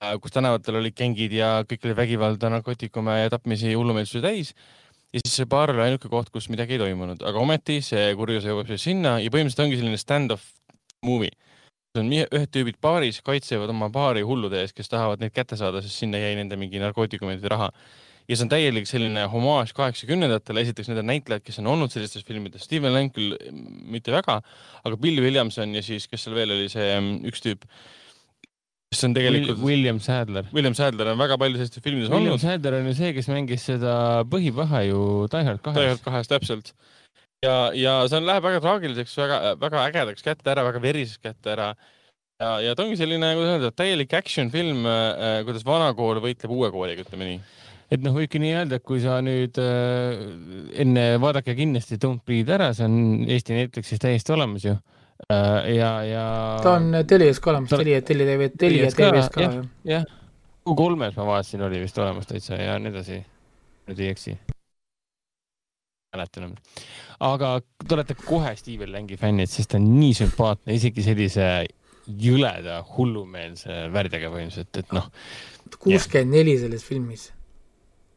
äh, kus tänavatel olid gängid ja kõik oli vägivalda, narkootikume ja tapmisi, hullumeelsusi täis. ja siis see baar oli ainuke koht, kus midagi ei toimunud, aga ometi see kurjus jõuab siis sinna ja põhimõtteliselt ongi selline stand-off movie. on ühed tüübid baaris, kaitsevad oma baari hullude ees, kes tahavad neid kätte saada, sest sinna jäi nende mingi narkootikumide raha ja see on täielik selline homaaž kaheksakümnendatele, esiteks need on näitlejad, kes on olnud sellistes filmides, Steven Lang küll mitte väga, aga Bill Williamson ja siis, kes seal veel oli, see mm, üks tüüp, kes on tegelikult William Sadler. William Sadler on väga palju sellistes filmides William olnud. William Sadler on ju see, kes mängis seda põhipaha ju Die Hard kahes. Die Hard kahes, täpselt. ja, ja see on, läheb väga traagiliseks, väga, väga ägedaks kätte ära, väga veriseks kätte ära ja, ja ta ongi selline, kuidas öelda, täielik action film, äh, kuidas vana kool võitleb uue kooliga, ütleme nii et noh, võibki nii öelda, et kui sa nüüd äh, enne vaadake kindlasti Don't Breathe ära, see on Eesti Netflixis täiesti olemas ju äh,. ja, ja. ta on Telias ka olemas, Telia, Telia TV, Telia TV-s ka. jah, jah, kolmes ma vaatasin, oli vist olemas täitsa ja nii edasi. nüüd ei eksi. mäletan enam. aga te olete kohe Steven Langi fännid, sest ta on nii sümpaatne, isegi sellise jõleda hullumeelse värdjaga põhimõtteliselt, et noh. kuuskümmend neli selles filmis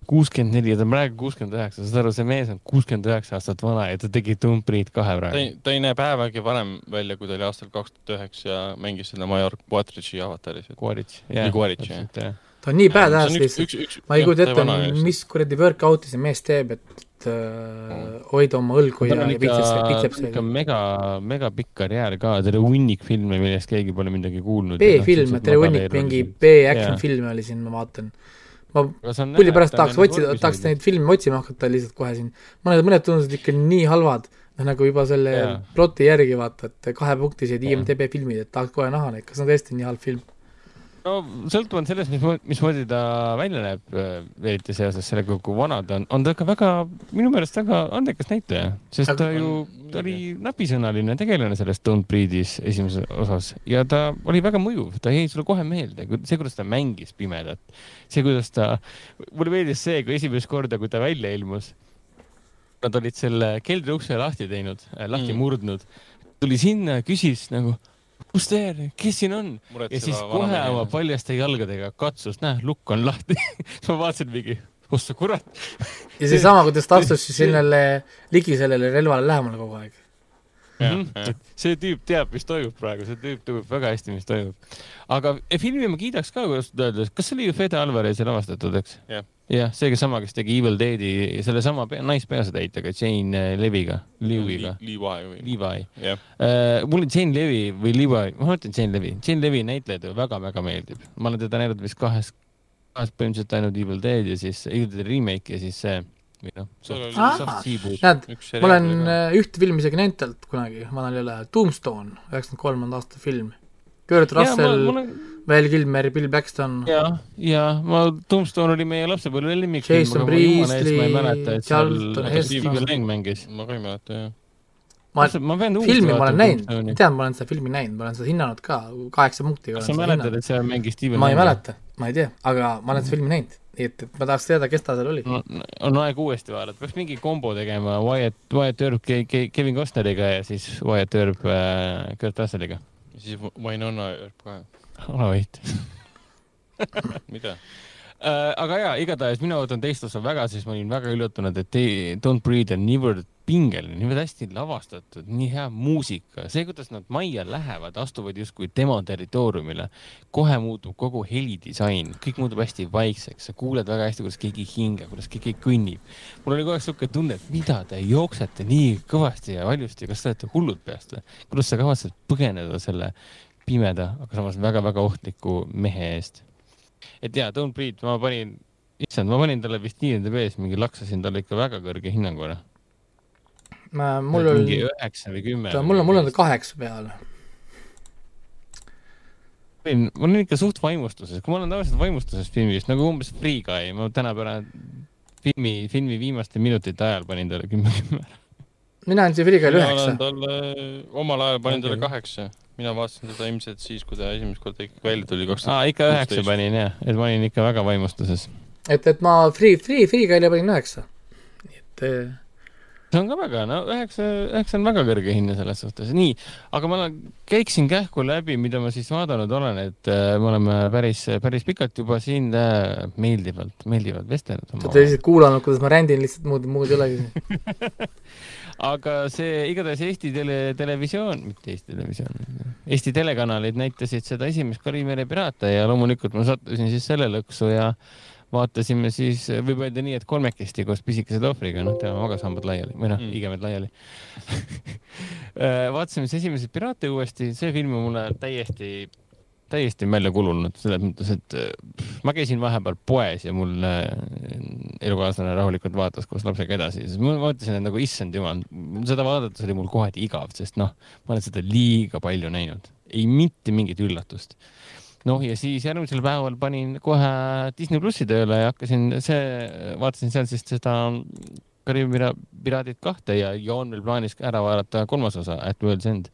kuuskümmend neli ja ta on praegu kuuskümmend üheksa, saad aru, see mees on kuuskümmend üheksa aastat vana ja ta tegi Tomb Raider kahe praegu. ta ei näe päevagi varem välja, kui ta oli aastal kaks tuhat üheksa ja mängis seda Major Quaritši avataris. Quaritš, jah. Quaritš, jah. ta on nii badass lihtsalt, ma ei kujuta ette, mis kuradi workout'i see mees teeb, et äh, hoida oma õlgu ja ja ikka, mega, mega pikk karjäär ka, terve hunnik filme, millest keegi pole midagi kuulnud. B-film, terve hunnik mingi B-action filme oli siin, ma vaatan. Ma pulli pärast tahaks otsida, tahaks neid filme otsima hakata lihtsalt kohe siin. mõned, mõned tundusid ikka nii halvad, noh nagu juba selle Jaa. ploti järgi vaata, et kahepunktised Jaa. IMDB filmid, et tahaks kohe näha neid, kas on tõesti nii halb film. No sõltuvalt sellest, mis, mismoodi ta välja näeb, eriti seoses sellega, kui vana ta on, on ta ikka väga, minu meelest väga andekas näitleja, sest ta ju, ta oli napisõnaline tegelane selles Don't Breathe'is esimeses osas. Ja ta oli väga mõjuv, ta jäi sulle kohe meelde, see, kuidas ta mängis pimedat, see, kuidas ta, mulle meeldis see, kui esimest korda, kui ta välja ilmus, nad olid selle keldriukse lahti teinud, lahti Mm. murdnud, tuli sinna, küsis nagu, kus te, kes siin on? ja siis kohe oma paljaste jalgadega katsus, näe, lukk on lahti. ma vaatasin mingi, oh sa kurat. ja seesama, kuidas ta astus siis sellele, ligi sellele relvale lähemale kogu aeg. Mhm. see tüüp teab, mis toimub praegu, see tüüp teab väga hästi, mis toimub. aga filmi ma kiidaks ka, kuidas öelda, kas see oli ju Fede Alvarezi lavastatud, eks? Jah. jah, see sama, kes tegi Evil Deadi sellesama pe- naispeasetäitjaga, Jane äh, Leviga, Lewiga, Levi või? Levi. jah, mulle Jane Levi või Levi, ma mõtlen Jane Levi, Jane Levi näitleja väga-väga meeldib. ma olen teda näinud vist kahes, kahes põhimõtteliselt ainult Evil Dead ja siis Evil Dead remake ja siis see või noh, näed, ma olen äh, ühte filmi isegi näinud talt kunagi, vanal ei ole, Tombstone, üheksakümmend kolmanda aasta film. Kurt Russell, Val Kilmer, Bill Paxton, ja, ja ma, Tombstone oli meie lapsepõlve lemmikfilm, Jason Priestley, ma ei mäleta, et seal Charlton Heston. Lang mängis. ma ka ei mäleta, jah. ma ma pean filmi ma olen näinud, tean, ma olen seda filmi näinud, ma olen seda hinnanud ka, kaheksa punkti. kas sa mäletad, et seal mängis Steven ma ei mäleta, ma ei tea, aga ma olen seda filmi näinud, nii et, et ma tahaks teada, kes ta seal oli. no, on aeg uuesti vaadata, peaks mingi kombo tegema Wyatt, Wyatt Earp Ke- Ke- Kevin Costneriga ja siis Wyatt Earp äh, Kurt Russelliga. Siis Winona Earp ka, ole vait mida? äh,. aga jaa, igatahes mina ootan teist osa väga, sest ma olin väga üllatunud, et Don't Breathe on niivõrd pingeline, niivõrd hästi lavastatud, nii hea muusika, see, kuidas nad majja lähevad, astuvad justkui tema territooriumile, kohe muutub kogu helidisain, kõik muutub hästi vaikseks, sa kuuled väga hästi, kuidas keegi hingab, kuidas keegi kõnnib. mul oli kogu aeg siuke tunne, et mida te jooksete nii kõvasti ja valjusti, kas te olete hullud peast või? kuidas sa kavatsed põgeneda selle pimeda, aga samas väga-väga ohtliku mehe eest? Et jaa, Don't Breathe, ma panin, issand, ma panin talle vist IMDB-s mingi laksasin talle ikka väga kõrge hinnangu ära. ma, mul mingi oli, üheksa või kümme. mul on, mul on ta kaheksa peal. olin, ma olin ikka suht vaimustuses, kui ma olen tavaliselt vaimustuses filmist nagu umbes Free Guy, ma tänapäeval filmi, filmi viimaste minutite ajal panin talle kümme, kümme ära. Mina andsin Frigale mina olen üheksa. talle, omal ajal panin talle kaheksa. mina vaatasin teda ilmselt siis, kui ta esimest korda ikkagi välja tuli, kaks aa, ikka üheksa. panin jah, et ma olin ikka väga vaimustuses. et, et ma Free, Free, Frigale panin üheksa. nii et eh, see on ka väga, no üheksa, üheksa on väga kõrge hinne selles suhtes, nii, aga ma olen- käiksin kähku läbi, mida ma siis vaadanud olen, et äh, me oleme päris, päris pikalt juba siin äh, meeldivalt, meeldivalt vestelnud te olete lihtsalt kuulanud, kuidas ma rändin lihtsalt muud, muud ei olegi. aga see igatahes Eesti tele, televisioon, mitte Eesti Televisioon, Eesti telekanalid näitasid seda esimest Karimere piraate ja loomulikult ma sattusin siis selle lõksu ja vaatasime siis, võib öelda nii, et kolmekesti koos pisikese tohvriga, noh, tema magas hambad laiali või noh Mm. igemed laiali vaatasime siis esimesed Piraate uuesti, see film on mulle täiesti, täiesti välja kulunud, selles mõttes, et äh, pff, ma käisin vahepeal poes ja mul äh, elukaaslane rahulikult vaatas koos lapsega edasi, siis ma mõtlesin, et nagu issand jumal, seda vaadates oli mul kohati igav, sest noh, ma olen seda liiga palju näinud, ei mitte mingit üllatust noh, ja siis järgmisel päeval panin kohe Disney plussi tööle ja hakkasin see, vaatasin seal siis seda Kariibi pira- piraadid kahte ja, ja on veel plaanis ära vaadata kolmas osa At World's End.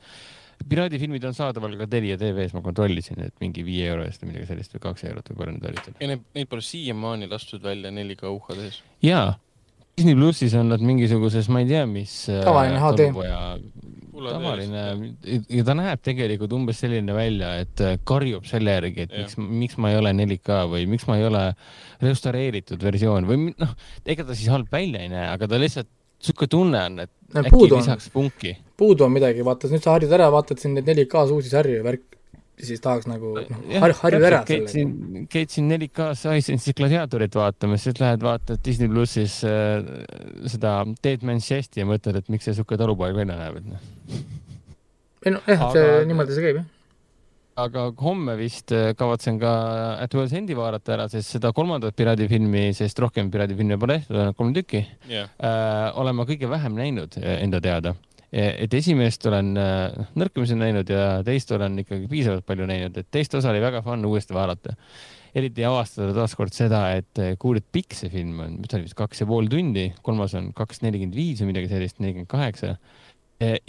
Piraadifilmid on saadaval ka Telia tv-s, ma kontrollisin, et mingi viie euro eest või midagi sellist või kaks eurot või palju need olid ja neid, neid pole siiamaani lastud välja 4K UHD-s. jaa, Disney plussis on nad mingisuguses, ma ei tea, mis. Tavaline HD. tavaline ja ta näeb tegelikult umbes selline välja, et äh, karjub selle järgi, et Jah. miks, miks ma ei ole 4K või miks ma ei ole restaureeritud versioon või noh, ega ta siis halb välja ei näe, aga ta lihtsalt sihuke tunne on, et äkki puudu lisaks punki. puudu on midagi, vaata, nüüd sa harjud ära, vaatad siin neid 4K-s uusi sarju ja värk, siis tahaks nagu noh, Jah, har-, harjuda ära sellega. käid siin 4K-s Isensi gladiaatorit vaatamas, siis lähed vaatad Disney plussis äh, seda Dead Man's Chest'i ja mõtled, et miks see siuke talupoeg välja näeb, et noh. ei noh, jah, see Aga- niimoodi see käib jah. Aga homme vist äh, kavatsen ka At World's Endi vaadata ära, sest seda kolmandat piraadifilmi, sest rohkem piraadifilme pole tehtud, ainult kolm tükki jah, äh, olen ma kõige vähem näinud äh, enda teada. et esimest olen äh, nõrkemisi näinud ja teist olen ikkagi piisavalt palju näinud, et teist osa oli väga fun uuesti vaadata. eriti avastada taaskord seda, et äh, kuuled, pikk see film on, mis ta oli vist kaks ja pool tundi, kolmas on kaks nelikümmend viis või midagi sellist, nelikümmend kaheksa.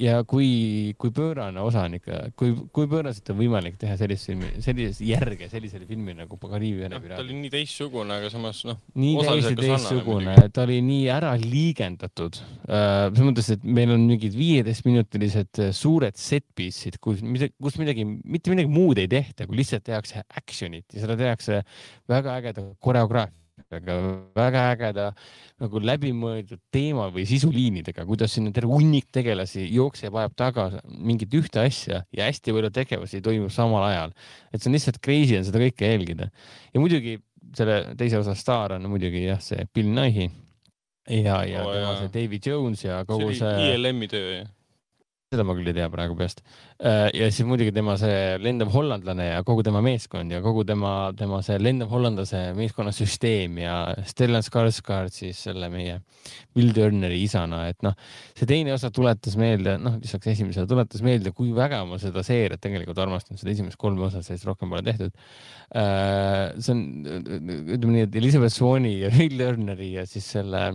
Ja kui, kui pöörane osa on ikka, kui, kui pööraselt on võimalik teha sellist filmi, sellist järge sellisele filmile nagu Kariibi Vene noh, ta piraat oli nii teistsugune, aga samas noh, nii täiesti teistsugune, ta oli nii ära liigendatud. Äh,. selles mõttes, et meil on mingid viieteistminutilised äh, suured set piece'id, kus kus midagi, mitte midagi muud ei tehta, kui lihtsalt tehakse action'it ja seda tehakse väga ägeda koreograafiaga, väga ägeda nagu läbimõeldud teema või sisuliinidega, kuidas siin on terve hunnik tegelasi jookseb, ajab taga mingit ühte asja ja hästi palju tegevusi toimub samal ajal. et see on lihtsalt crazy on seda kõike jälgida ja muidugi selle teise osa staar on muidugi jah, see Bill Nighy ja, ja oh, tema see David Jones ja see kogu oli see, see, ILM-i töö jah. Seda ma küll ei tea praegu peast. ja siis muidugi tema see lendav hollandlane ja kogu tema meeskond ja kogu tema, tema see lendav hollandlase meeskonna süsteem ja Stellan Skarsgård siis selle meie Will Turneri isana, et noh, see teine osa tuletas meelde, noh, lisaks esimesele tuletas meelde, kui väga ma seda seeriat tegelikult armastan, seda esimest kolme osa, sellest rohkem pole tehtud. see on, ütleme nii, et Elizabeth Swan'i ja Will Turneri ja siis selle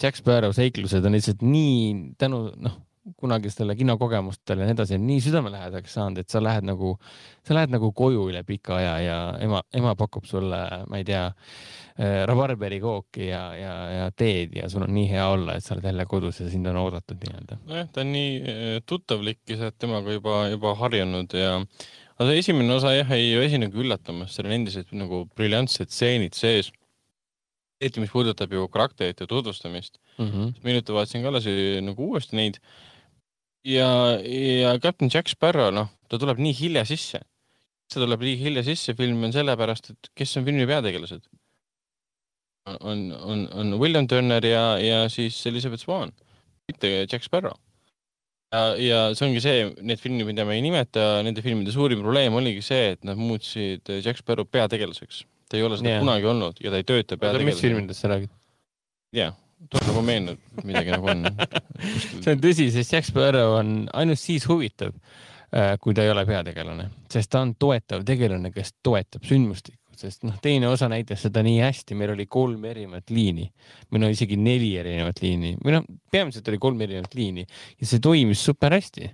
Jack Sparrow seiklused on lihtsalt nii tänu noh, kunagistele kinokogemustele ja nii edasi, nii südamelähedaks saanud, et sa lähed nagu, sa lähed nagu koju üle pika aja ja ema, ema pakub sulle, ma ei tea, rabarberikooki ja, ja, ja teed ja sul on nii hea olla, et sa oled jälle kodus ja sind on oodatud nii-öelda. nojah, ta on nii eh, tuttavlik ja sa oled temaga juba, juba harjunud ja aga see esimene osa jah, ei esinegi üllatamas, seal on endiselt nagu briljantsed stseenid sees. eriti, mis puudutab ju karakterite tutvustamist. Mm -hmm. hiljuti vaatasin ka alles nagu uuesti neid. ja, ja Captain Jack Sparrow, noh, ta tuleb nii hilja sisse. see tuleb nii hilja sisse filmi on sellepärast, et kes on filmi peategelased. on, on, on William Turner ja, ja siis Elizabeth Swan, mitte Jack Sparrow. ja, ja see ongi see, need filmid, mida me ei nimeta, nende filmide suurim probleem oligi see, et nad muutsid Jack Sparrow peategelaseks. ta ei ole seda Jah. yeah. kunagi olnud ja ta ei tööta mis peategelasena. filmidest sa räägid? jaa, tuleb nagu meenub, midagi nagu on. see on tõsi, sest Jack Sparrow on ainult siis huvitav, kui ta ei ole peategelane, sest ta on toetav tegelane, kes toetab sündmustikku, sest noh, teine osa näitas seda nii hästi, meil oli kolm erinevat liini, meil on isegi neli erinevat liini või noh, peamiselt oli kolm erinevat liini ja see toimis super hästi.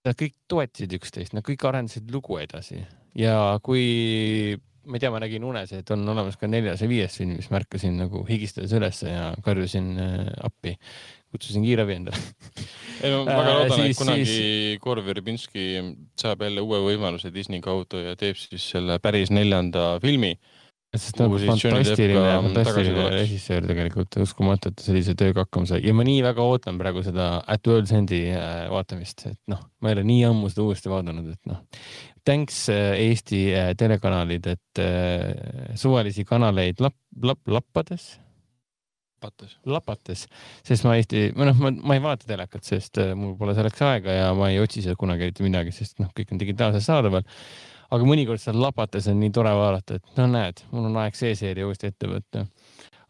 Nad kõik toetasid üksteist, nad kõik arendasid lugu edasi ja kui ma ei tea, ma nägin unes, et on olemas ka neljas ja viies film, mis ma ärkasin nagu higistades ülesse ja karjusin äh, appi, kutsusin kiirabi endale. ei no Äh, väga loodan, et siis- kunagi siis- Korv Verbinski saab jälle uue võimaluse Disney kaudu ja teeb siis selle päris neljanda filmi. sest ta on fantastiline fantastiline režissöör tegelikult, uskumatu, et ta sellise tööga hakkama sai ja ma nii väga ootan praegu seda At World's Endi äh, vaatamist, et noh, ma ei ole nii ammu seda uuesti vaadanud, et noh. Thanks äh, Eesti äh, telekanalid, et äh, suvalisi kanaleid lap-, lap-, lappades, vaatas. lapates, sest ma Eesti, või noh, ma, ma ei vaata telekat, sest mul pole selleks aega ja ma ei otsi sealt kunagi eriti midagi, sest noh, kõik on digitaalselt saadaval. aga mõnikord seal lapates on nii tore vaadata, et no näed, mul on aeg see seeria uuesti ette võtta.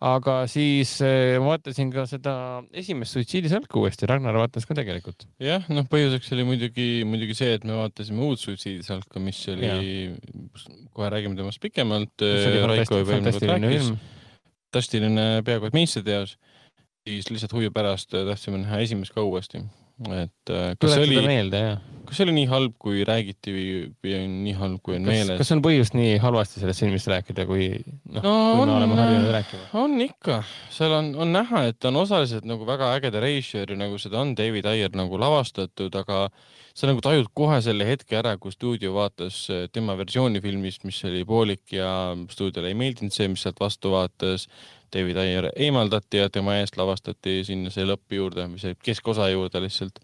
Aga siis äh, vaatasin ka seda esimest suitsiidisalku uuesti, Ragnar vaatas ka tegelikult. jah, noh, põhjuseks oli muidugi, muidugi see, et me vaatasime uut suitsiidisalka, mis oli, kohe räägime temast pikemalt. Rääkis, fantastiline peaaegu et meistriteos. siis lihtsalt huvi pärast tahtsime näha esimest ka uuesti. Et äh, kas see oli, kas see oli nii halb, kui räägiti või, on nii halb, kui on kas, meeles? kas on põhjust nii halvasti sellest filmist rääkida, kui noh No kui on, me oleme äh, harjunud rääkima? on ikka, seal on, on näha, et on osaliselt nagu väga ägeda režissööri, nagu seda on David Ayer nagu lavastatud, aga sa nagu tajud kohe selle hetke ära, kui stuudio vaatas äh, tema versiooni filmist, mis oli poolik ja stuudiole ei meeldinud see, mis sealt vastu vaatas. David Ayer eemaldati ja tema eest lavastati sinna see lõpp juurde, või see keskosa juurde lihtsalt.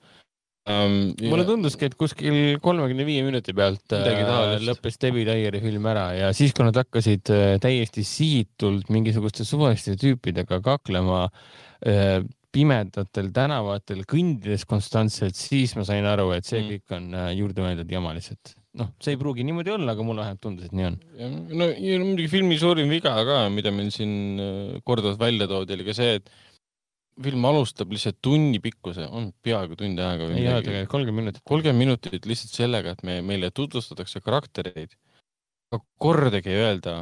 um,. mulle tunduski, et kuskil kolmekümne viie minuti pealt äh, lõppes Debbie Dyeri film ära ja siis, kui nad hakkasid äh, täiesti sihitult mingisuguste suvaliste tüüpidega kaklema äh, pimedatel tänavatel kõndides konstantselt, siis ma sain aru, et see mm. kõik on äh, juurde mõeldud jama lihtsalt. Noh, see ei pruugi niimoodi olla, aga mulle vähemalt tundus, et nii on. no ja muidugi filmi suurim viga ka, mida meil siin äh, korduvalt välja toodi, oli ka see, et film alustab lihtsalt tunni pikkuse, on peaaegu tund aega. ei ole tegelikult kolmkümmend minutit. kolmkümmend minutit lihtsalt sellega, et me, meile tutvustatakse karaktereid. kordagi ei öelda,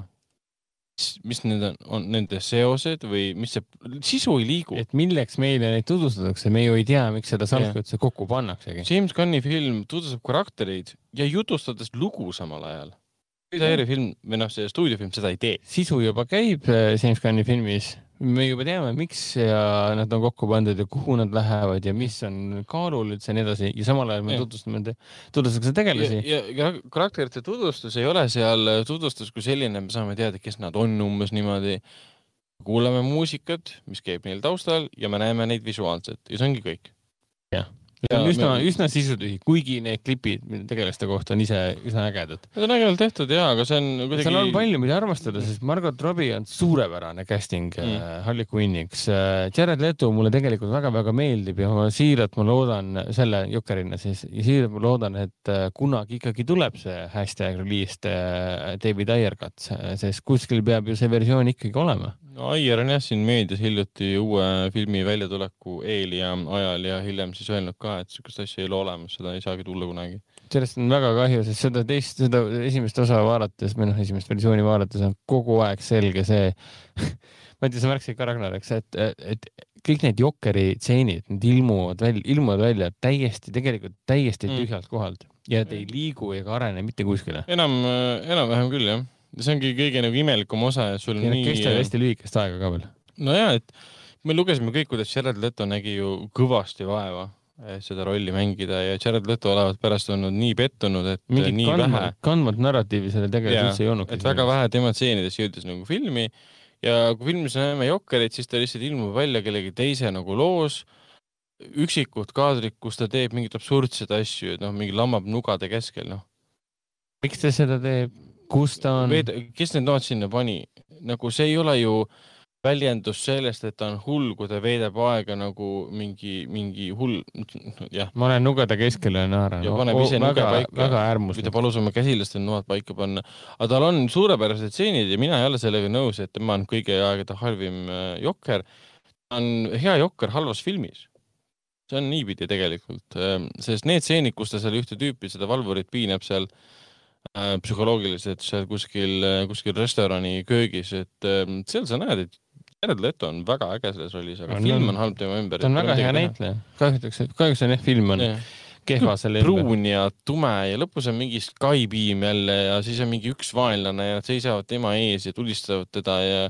mis need on, on nende seosed või mis see, sisu ei liigu. et milleks meile neid tutvustatakse, me ju ei tea, miks seda salku üldse kokku pannaksegi. James Gunni film tutvustab karaktereid ja jutustades lugu samal ajal. film või noh, see stuudiofilm seda ei tee. sisu juba käib äh, James Gunni filmis me juba teame, miks ja nad on kokku pandud ja kuhu nad lähevad ja mis on kaalul üldse ja nii edasi ja samal ajal me tutvustame, tutvustatakse tegelasi. ja, ja, ja karakterite tutvustus ei ole seal tutvustus kui selline, me saame teada, kes nad on umbes niimoodi. kuulame muusikat, mis käib neil taustal ja me näeme neid visuaalselt ja see ongi kõik. jah see on üsna me..., üsna sisutühi, kuigi need klipid tegelaste kohta on ise üsna ägedad. Need on ägedalt tehtud ja, aga see on kuidagi. seal on palju, mida armastada, sest Margot Robbie on suurepärane casting mm. äh, Harley Quinniks äh,. Jared Leto mulle tegelikult väga-väga meeldib ja ma siiralt ma loodan selle Jokerina siis, siiralt ma loodan, et äh, kunagi ikkagi tuleb see hashtag released David Ayer cut, sest kuskil peab ju see versioon ikkagi olema no Aier on jah siin meedias hiljuti uue filmi väljatuleku eel ja ajal ja hiljem siis öelnud ka, et sihukest asja ei ole olemas, seda ei saagi tulla kunagi. sellest on väga kahju, sest seda teist, seda esimest osa vaadates või noh, esimest versiooni vaadates on kogu aeg selge see ma ei tea, sa märkasid ka Ragnar, eks, et, et kõik need Jokeri tseenid, need ilmuvad välja, ilmuvad välja täiesti, tegelikult täiesti mm. tühjalt kohalt ja nad ei liigu ega arene mitte kuskile. enam, enam-vähem küll jah see ongi kõige nagu imelikum osa, et sul ja nii. kestab hästi lühikest aega ka veel. nojah, et me lugesime kõik, kuidas Jared Leto nägi ju kõvasti vaeva seda rolli mängida ja Jared Leto olevat pärast olnud nii pettunud, et Mingit nii kandmat, vähe. kandvat narratiivi selle tegelikult üldse ei olnudki. et väga vähe tema tseenidest jõudis nagu filmi ja kui filmis näeme Jokkerit, siis ta lihtsalt ilmub välja kellegi teise nagu loos üksikud kaadrid, kus ta teeb mingeid absurdseid asju, et noh, mingi lammab nugade keskel, noh. miks ta seda teeb? Kus ta on? kes need nood sinna pani? nagu see ei ole ju väljendus sellest, et ta on hull, kui ta veedab aega nagu mingi, mingi hull, jah. ma olen nugede keskel ja naeran. ja paneb ise nuge paika. väga äärmus. kui ta palus oma käsilastel noad paika panna. aga tal on suurepärased stseenid ja mina ei ole sellega nõus, et tema on kõigi aegade halvim äh, jokker. ta on hea jokker halvas filmis. see on niipidi tegelikult, ähm, sest need stseenid, kus ta seal ühte tüüpi, seda valvurit piinab seal Äh, psühholoogiliselt seal kuskil, äh, kuskil restorani köögis, et ähm, seal sa näed, et Jared Leto on väga äge selles rollis, aga on, film on halb tema ümber. ta on väga hea näitleja, kahjuks, kahjuks on jah, film on yeah. kehva selle ümber. pruun ja tume ja lõpus on mingi Sky Beam jälle ja siis on mingi üks vaenlane ja nad seisavad tema ees ja tulistavad teda ja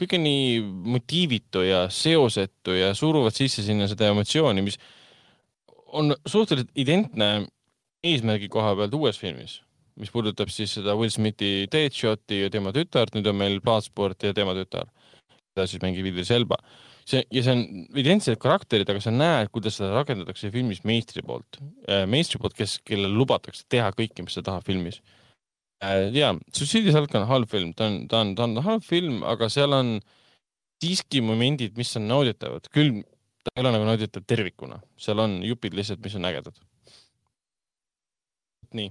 kõik on nii motiivitu ja seosetu ja suruvad sisse sinna seda emotsiooni, mis on suhteliselt identne eesmärgi koha pealt uues filmis mis puudutab siis seda Will Smithi Deadshoti ja tema tütart, nüüd on meil Bloodsport ja tema tütar, keda siis mängib Idris Elba. see ja see on identsed karakterid, aga sa näed, kuidas seda rakendatakse filmis meistri poolt, äh, meistri poolt, kes, kellel lubatakse teha kõike, mis ta tahab filmis. Äh, ja, Suicide Salk on halb film, ta on, ta on, ta on halb film, aga seal on siiski momendid, mis on nauditavad, küll ta ei ole nagu nauditav tervikuna, seal on jupid lihtsalt, mis on ägedad. nii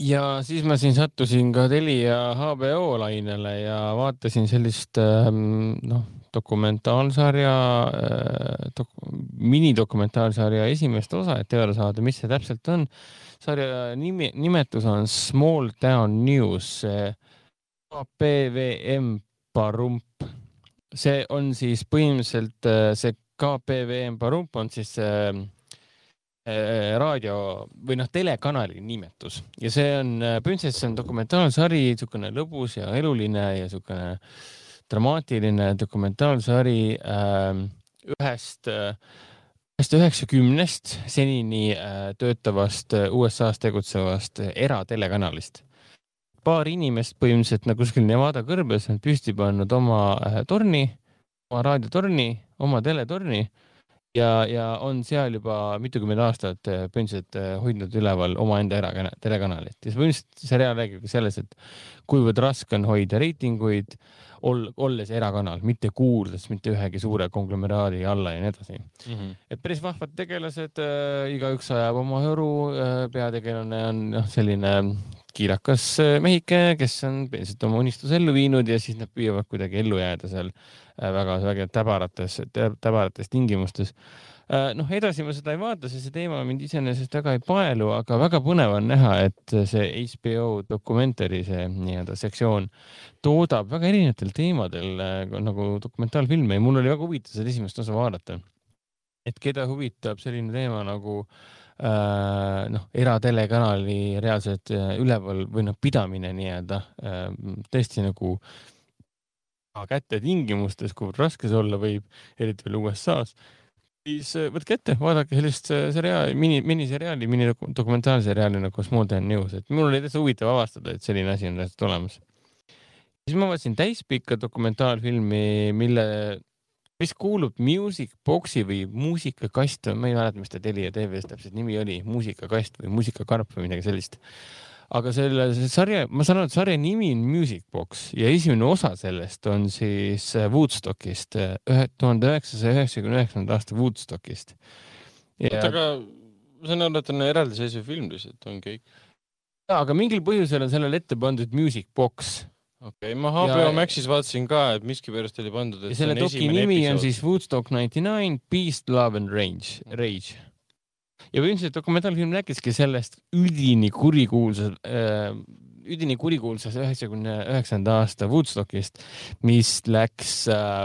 ja siis ma siin sattusin ka Telia HBO lainele ja vaatasin sellist ähm, noh, dokumentaalsarja äh, dok,, minidokumentaalsarja esimest osa, et teada saada, mis see täpselt on. sarja nimi, nimetus on Small Town News, KPVM Parump. see on siis põhimõtteliselt äh, see KPVM Parump on siis äh, Äh, raadio või noh, telekanali nimetus ja see on, äh, see on dokumentaalsari, niisugune lõbus ja eluline ja niisugune dramaatiline dokumentaalsari äh, ühest äh, ühest üheksakümnest senini äh, töötavast äh, USA-s tegutsevast eratelekanalist. paar inimest põhimõtteliselt nagu kuskil Nevada kõrbes on püsti pannud oma torni, oma raadiotorni, oma teletorni ja, ja on seal juba mitukümmend aastat äh, põhimõtteliselt äh, hoidnud üleval omaenda erakana-, telekanalit ja see põhimõtteliselt seriaal räägibki selles, et kuivõrd raske on hoida reitinguid, ol-, olles erakanal, mitte kuuludes mitte ühegi suure konglomeraadi alla ja nii edasi mm. -hmm. et päris vahvad tegelased äh,, igaüks ajab oma hõru äh,, peategelane on noh, selline kiirakas äh, mehike, kes on põhimõtteliselt oma unistuse ellu viinud ja siis nad püüavad kuidagi ellu jääda seal äh, väga, väga täbarates, täbarates tingimustes Äh, noh, edasi ma seda ei vaata, sest see teema mind iseenesest väga ei paelu, aga väga põnev on näha, et see HBO dokumentari, see nii-öelda sektsioon toodab väga erinevatel teemadel nagu dokumentaalfilme ja mul oli väga huvitav seda esimest osa vaadata. et keda huvitab selline teema nagu äh, noh, eratelekanali reaalselt äh, üleval või noh, pidamine nii-öelda äh, tõesti nagu kätte tingimustes, kuivõrd raske see olla võib, eriti veel USA-s siis äh, võtke ette, vaadake sellist äh, seriaali, mini, miniseriaali, minidokumentaalseriaali nagu Town News, et mul oli täitsa huvitav avastada, et selline asi on täitsa olemas. siis ma vaatasin täispikka dokumentaalfilmi, mille, mis kuulub Music Boxi või muusikakast, ma ei mäleta, mis ta Telia tv-s täpselt nimi oli, muusikakast või muusikakarp või midagi sellist aga selle sarja, ma saan aru, et sarja nimi on Music Box ja esimene osa sellest on siis äh, Woodstockist, äh, ühe tuhande üheksasaja üheksakümne üheksanda aasta Woodstockist. oota, aga ma saan aru, et on eraldiseisev film lihtsalt, on kõik. jaa, aga mingil põhjusel on sellele ette pandud Music Box okei okay,, ma HBO Maxis vaatasin ka, et miskipärast oli pandud. ja selle doki nimi episood. on siis Woodstock ninety nine, Beast, Love and Range, Rage ja põhimõtteliselt dokumentaalfilm rääkiski sellest üdini kurikuulsas äh,, üdini kurikuulsas üheksakümne üheksanda aasta Woodstockist, mis läks äh,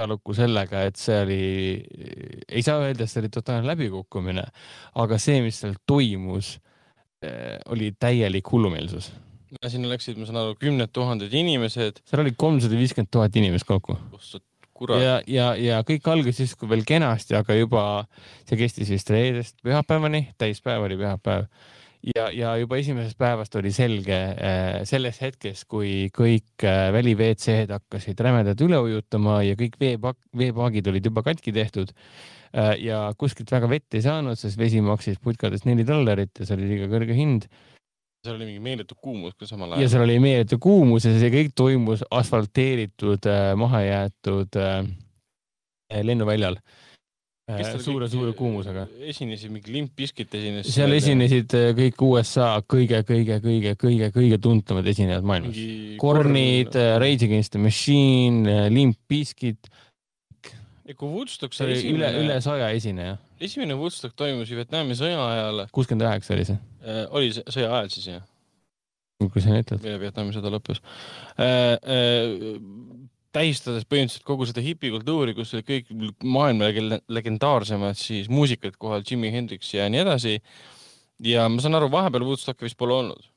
ajalukku sellega, et see oli, ei saa öelda, et see oli totaalne läbikukkumine, aga see, mis seal toimus äh,, oli täielik hullumeelsus sinna läksid, ma saan aru, kümned tuhanded inimesed. seal oli kolmsada viiskümmend tuhat inimest kokku. Ja, ja, ja kõik algas justkui veel kenasti, aga juba see kestis vist reedest pühapäevani, täispäev oli pühapäev. Ja, ja juba esimesest päevast oli selge äh, selles hetkes, kui kõik äh, väli WC-d hakkasid rämedalt üle ujutama ja kõik veepak-, veepaagid olid juba katki tehtud äh, ja kuskilt väga vett ei saanud, sest vesi maksis putkades neli dollarit ja see oli liiga kõrge hind seal oli mingi meeletu kuumus ka samal ajal. ja seal oli meeletu kuumus ja see kõik toimus asfalteeritud äh,, mahajäetud äh, lennuväljal äh,. suure-suure kuumusega. esinesid mingi Limp Bizkit esines. seal esinesid äh, kõik USA kõige-kõige-kõige-kõige-kõige tuntumad esinejad maailmas. Kornid kor..., äh, Rage Against the Machine, äh, Limp Bizkit. kui Woodstock sai esimene. üle, üle saja esineja. Esimene Woodstock toimus Vietnami sõja ajal. kuuskümmend üheksa oli see Äh, oli sõja ajal siis jah? kui sa nii ütled. Vietnami sõda lõppes äh,. Äh, tähistades põhimõtteliselt kogu seda hipikultuuri, kus olid kõik maailma legendaarsemad siis muusikud kohal, Jimi Hendrix ja nii edasi. ja ma saan aru, vahepeal Woodstocki vist pole olnud.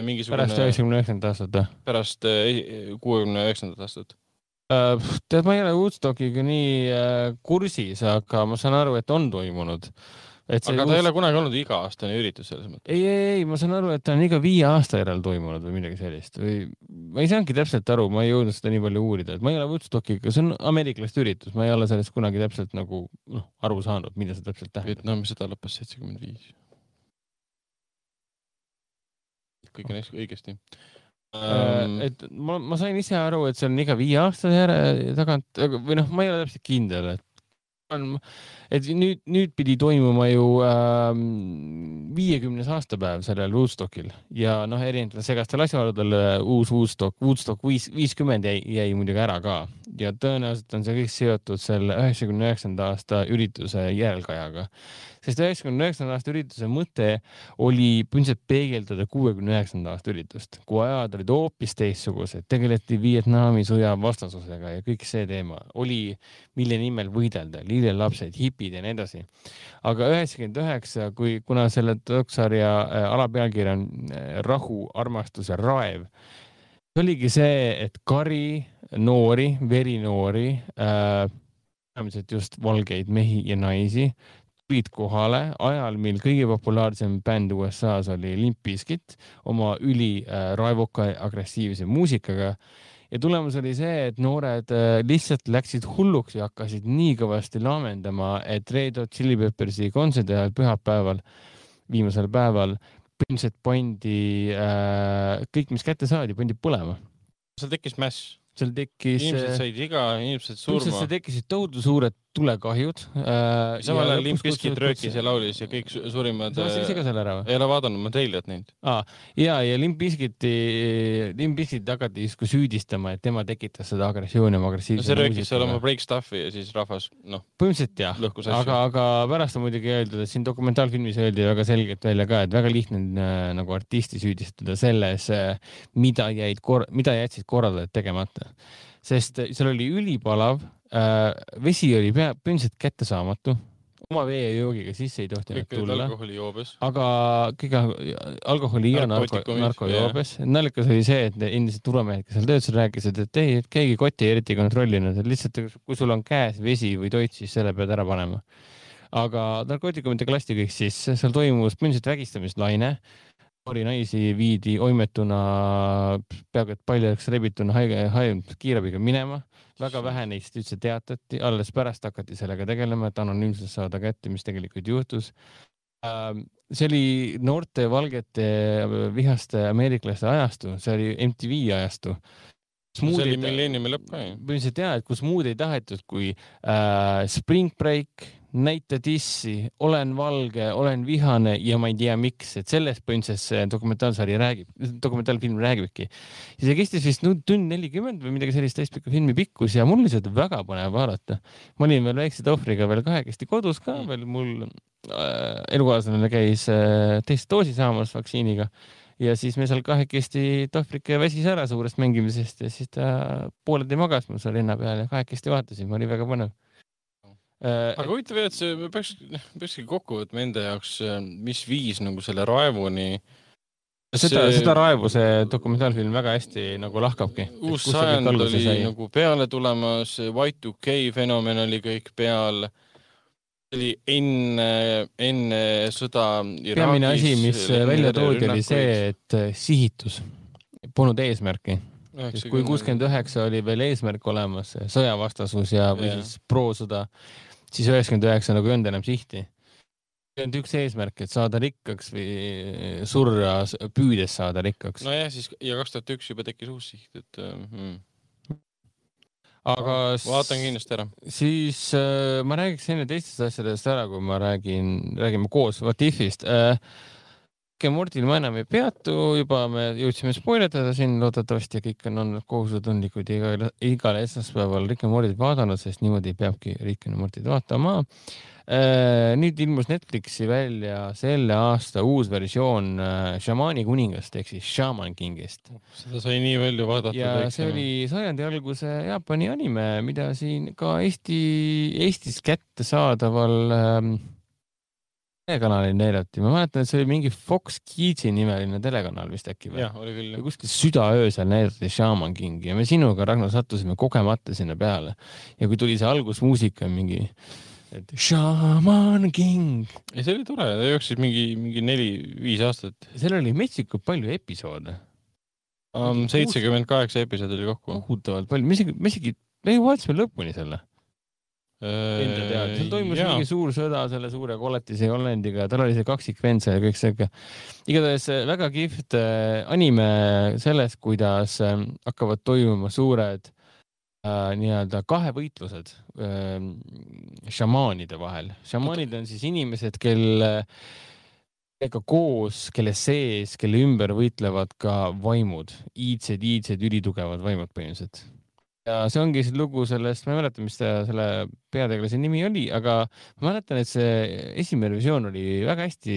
Mingisugune... pärast üheksakümne üheksandat aastat või? pärast äh, kuuekümne üheksandat aastat tead, ma ei ole Woodstockiga nii kursis, aga ma saan aru, et on toimunud aga ta uus... ei ole kunagi olnud iga-aastane üritus selles mõttes? ei, ei, ei, ma saan aru, et ta on iga viie aasta järel toimunud või midagi sellist või ma ei saanudki täpselt aru, ma ei jõudnud seda nii palju uurida, et ma ei ole Woodstockiga, see on ameeriklaste üritus, ma ei ole sellest kunagi täpselt nagu noh, aru saanud, mida see täpselt tähendab. Vietnami sõda lõppes seitsekümmend viis. kõik on õigesti um.... et ma, ma sain ise aru, et see on iga viie aasta järel tagant või noh, ma ei ole täpselt kindel, et on, et nüüd, nüüd pidi toimuma ju viiekümnes äh, aastapäev sellel Woodstockil ja noh, erinevatel segastel asjaoludel äh, uus Woodstock, Woodstock viis, viiskümmend jäi, jäi muidugi ära ka ja tõenäoliselt on see kõik seotud selle üheksakümne üheksanda aasta ürituse järelkajaga sest üheksakümne üheksanda aasta ürituse mõte oli põhimõtteliselt peegeldada kuuekümne üheksanda aasta üritust, kui ajad olid hoopis teistsugused, tegeleti Vietnami sõja vastasusega ja kõik see teema oli, mille nimel võidelda, lillelapsed, hipid ja nii edasi. aga üheksakümmend üheksa, kui, kuna selle doksarja äh, alapealkiri on äh, Rahu, armastus ja raev, oligi see, et kari noori, verinoori äh,, peamiselt just valgeid mehi ja naisi tulid kohale ajal, mil kõige populaarsem bänd USA-s oli Limp Bizkit oma üliraevuka äh, agressiivse muusikaga ja tulemus oli see, et noored äh, lihtsalt läksid hulluks ja hakkasid nii kõvasti laamendama, et Red Hot Chili Peppersi kontserdi ajal pühapäeval, viimasel päeval põhimõtteliselt pandi äh, kõik, mis kätte saadi, pandi põlema. seal tekkis mäss seal tekkis. inimesed said viga, inimesed surma. tekkisid tohutu suured tulekahjud äh,. samal ajal Limp Bizkit röökis ja laulis ja kõik suurimad. sa vaatasid ise ka selle ära või? ei ole vaadanud, ma treilerit näinud ah,. ja, ja Limp Bizkiti, Limp Bizkit hakati justkui süüdistama, et tema tekitas seda agressiooni oma agressiivse no,. see röökis seal oma break stuff'i ja siis rahvas, noh. põhimõtteliselt jah, aga, aga pärast on muidugi öeldud, et siin dokumentaalfilmis öeldi väga selgelt välja ka, et väga lihtne on äh, nagu artisti süüdistada selles, äh, mida jäid, mida jätsid korraldajad tegemata sest seal oli ülipalav vesi oli pea, põhimõtteliselt kättesaamatu, oma vee ja joogiga sisse ei tohtinud tulla. aga kõige alkoholi ja narko, narkojoobes. naljakas oli see, et endised turvamehed, kes seal töötasid, rääkisid, et ei, et keegi kotti eriti ei kontrollinud, et lihtsalt kui sul on käes vesi või toit, siis selle pead ära panema. aga narkootikumidega lasti kõik sisse, seal toimus põhimõtteliselt vägistamislaine noori naisi viidi oimetuna, peaaegu et paljaks rebituna haige, haige, kiirabiga minema. väga vähe neist üldse teatati, alles pärast hakati sellega tegelema, et anonüümselt saada kätte, mis tegelikult juhtus. Ähm, see oli noorte valgete vihaste ameeriklaste ajastu, see oli MTV ajastu see oli milleeniumi lõpp ka ju. põhimõtteliselt ja, et kus muud ei tahetud kui äh, Spring Break, näita dissi, olen valge, olen vihane ja ma ei tea, miks, et sellest põhimõtteliselt see dokumentaalsari räägib, dokumentaalfilm räägibki. ja see kestis vist tund nelikümmend või midagi sellist täispika filmi pikkus ja mul seda väga põnev vaadata. ma olin veel väikse tohvriga veel kahekesti kodus ka veel, mul äh, elukaaslane käis äh, teist doosi saamas vaktsiiniga ja siis me seal kahekesti, Tohvrik väsis ära suurest mängimisest ja siis ta pooleldi magas mul seal rinna peal ja kahekesti vaatasime, oli väga põnev äh,. Aga huvitav jah, et see, peaks, peakski kokku võtma enda jaoks, mis viis nagu selle raevuni seda see..., seda raevu see dokumentaalfilm väga hästi nagu lahkabki. uus sajand oli sai. nagu peale tulemas, Y2K fenomen oli kõik peal oli enne, enne sõda peamine asi, mis välja toodi, oli see, et eh, sihitus, polnud eesmärki. kui kuuskümmend üheksa oli veel eesmärk olemas, sõjavastasus ja, või ja. siis prosõda, siis üheksakümmend üheksa nagu ei olnud enam sihti. olnud üks eesmärk, et saada rikkaks või surra püüdes saada rikkaks. nojah, siis ja kaks tuhat üks juba tekkis uus siht, et mm aga vaatan kindlasti ära. siis äh, ma räägiks enne teistest asjadest ära, kui ma räägin, räägime koos What If'ist äh,. Rick and Mortil ma enam ei peatu, juba me jõudsime spoiletada siin loodetavasti ja kõik on olnud kohusetundlikud igal, igal esmaspäeval Rick and Mortit vaadanud, sest niimoodi peabki Rick and Mortit vaatama äh, Äh, nüüd ilmus Netflixi välja selle aasta uus versioon äh, šamaani kuningast ehk siis Shaman Kingist. seda sai nii palju vaadata. ja see oli sajandi alguse Jaapani anime, mida siin ka Eesti, Eestis kättesaadaval ähm, telekanalil näidati, ma mäletan, et see oli mingi Fox Kidsi nimeline telekanal vist äkki või? jah, oli küll. kuskil südaöösel näidati Shaman Kingi ja me sinuga, Ragnar, sattusime kogemata sinna peale ja kui tuli see algusmuusika mingi et Shaman King. ja see oli tore, ta jooksis mingi, mingi neli-viis aastat. seal oli metsikult palju episoode um,. seitsekümmend kaheksa episoodi oli kokku. kohutavalt palju, me isegi, me isegi, me vaatasime lõpuni selle. Enda teada, seal toimus jaa. mingi suur sõda selle suure koletise Hollandiga, tal oli see kaksikvend seal ja kõik siuke. igatahes äh, väga kihvt äh, anime sellest, kuidas äh, hakkavad toimuma suured äh, nii-öelda kahevõitlused äh, šamaanide vahel. šamaanid on siis inimesed, kel kellega koos, kelle sees, kelle ümber võitlevad ka vaimud, iidsed, iidsed, ülitugevad vaimud põhimõtteliselt. Ja see ongi siis lugu sellest, ma ei mäleta, mis ta, selle peategelase nimi oli, aga ma mäletan, et see esimene versioon oli väga hästi,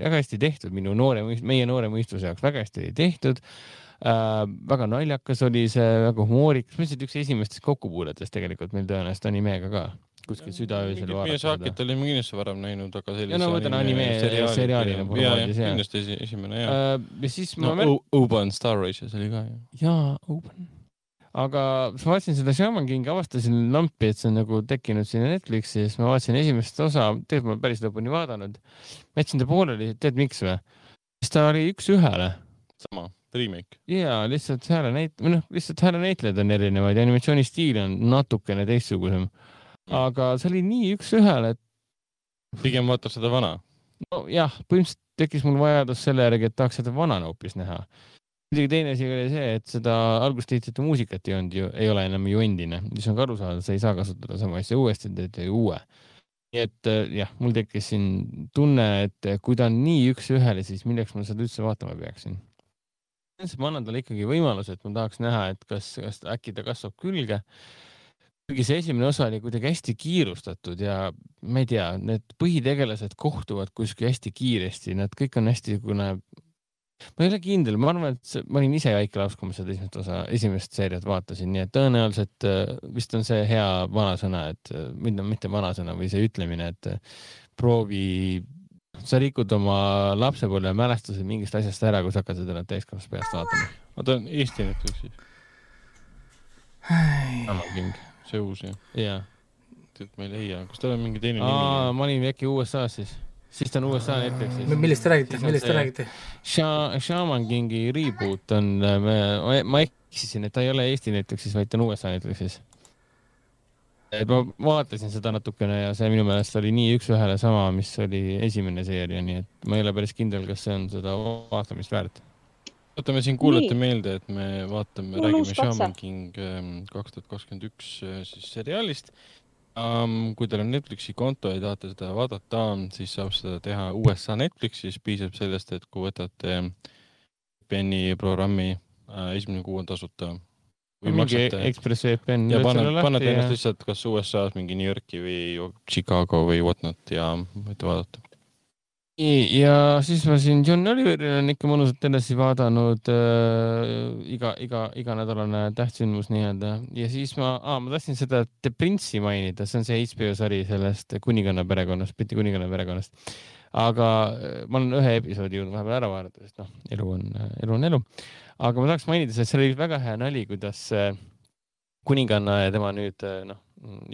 väga hästi tehtud minu noore, meie noore mõistuse jaoks, väga hästi tehtud äh,. väga naljakas oli see, väga humoorikas, lihtsalt üks esimestest kokkupuudetest tegelikult meil tõenäoliselt animeega ka kuskil südaöösel vaadata. Miyazakit olime kindlasti varem näinud, aga sellise. ja no ma mõtlen anime seriaalina formaadis jah. kindlasti esimene jah uh,. ja siis no, ma mäletan. Oban Star Races oli ka ju. jaa, Oban. Aga ma vaatasin seda Shaman Kingi, avastasin lampi, et see on nagu tekkinud sinna Netflixi ja siis ma vaatasin esimest osa, tegelikult ma päris lõpuni vaadanud. ma jätsin ta pooleli, tead miks või? sest ta oli üks-ühele. sama remake. ja lihtsalt häälenäit-, või noh, lihtsalt häälenäitlejad on erinevad ja animatsioonistiil on natukene teistsugusem. aga see oli nii üks-ühele, et pigem vaatab seda vana. nojah, põhimõtteliselt tekkis mul vajadus selle järgi, et tahaks seda vanana hoopis näha. Muidugi teine asi oli see, et seda algust ehitatud muusikat ei olnud ju, ei ole enam ju endine, mis on ka arusaadav, sa ei saa kasutada sama asja uuesti, teed ju uue. nii et äh, jah, mul tekkis siin tunne, et kui ta on nii üks-ühele, siis milleks ma seda üldse vaatama peaksin. ma annan talle ikkagi võimaluse, et ma tahaks näha, et kas, kas äkki ta kasvab külge. kuigi see esimene osa oli kuidagi hästi kiirustatud ja ma ei tea, need põhitegelased kohtuvad kuskil hästi kiiresti, nad kõik on hästi niisugune, ma ei ole kindel, ma arvan, et see, ma olin ise väike laps, kui ma seda esimest osa, esimest seeriat vaatasin, nii et tõenäoliselt äh, vist on see hea vanasõna, et äh, mitte, mitte vanasõna või see ütlemine, et äh, proovi, sa rikud oma lapsepõlve mälestused mingist asjast ära, kui sa hakkad seda täiskasvanud peast vaatama. ma tahan Eesti Netflixis, King. see uus jah, jaa. tead ma ei leia, kas tal on mingi teine nimi? ma olin äkki USA-s siis, siis ta on USA Netflixis. millest te räägite, millest te räägite? Sha- Shaman Kingi reboot on, ma, ma eksisin, et ta ei ole Eesti Netflixis, vaid ta on USA Netflixis. et ma vaatasin seda natukene ja see minu meelest oli nii üks-ühele sama, mis oli esimene seeria, nii et ma ei ole päris kindel, kas see on seda vaatamist väärt. oota, me siin kuulete Nii. meelde, et me vaatame, räägime. Shaman King kaks tuhat kakskümmend üks siis seriaalist um,. kui teil on Netflixi konto ja tahate seda vaadata, siis saab seda teha USA Netflixis, piisab sellest, et kui võtate VPN-i programmi uh,, esimene kuu on tasuta. või maksate Ekspress VPN. ja paned, paned ennast lihtsalt kas USA-s mingi New Yorki või Chicago või whatnot ja võite vaadata. Ja siis ma siin John Oliveril on ikka mõnusalt edasi vaadanud äh, iga, iga, iganädalane tähtsündmus nii-öelda ja siis ma ah,, ma tahtsin seda The Prince'i mainida, see on see HBO sari sellest kuninganna perekonnast, Briti kuninganna perekonnast. aga äh, ma olen ühe episoodi jõudnud vahepeal ära vaadata, sest noh, elu on, elu on elu. aga ma tahaks mainida, et seal oli väga hea nali, kuidas äh, kuninganna ja tema nüüd äh, noh,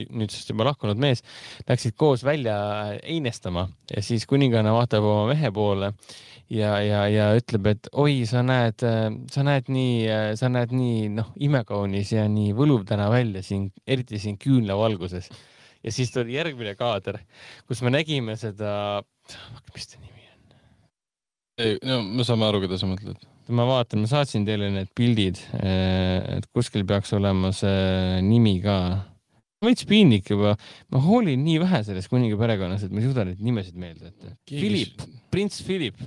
nüüdsest juba lahkunud mees läksid koos välja einestama ja siis kuninganna vaatab oma mehe poole ja, ja, ja ütleb, et oi, sa näed, sa näed nii, sa näed nii noh, imekaunis ja nii võluv täna välja siin, eriti siin küünlavalguses. ja siis tuli järgmine kaader, kus me nägime seda, mis ta nimi on? no me saame aru, keda sa mõtled. ma vaatan, ma saatsin teile need pildid, et kuskil peaks olema see nimi ka. Veits piinlik juba, ma hoolin nii vähe sellest kuninga perekonnast, et ma ei suuda neid nimesid meelde jätta. Philip, prints Philip.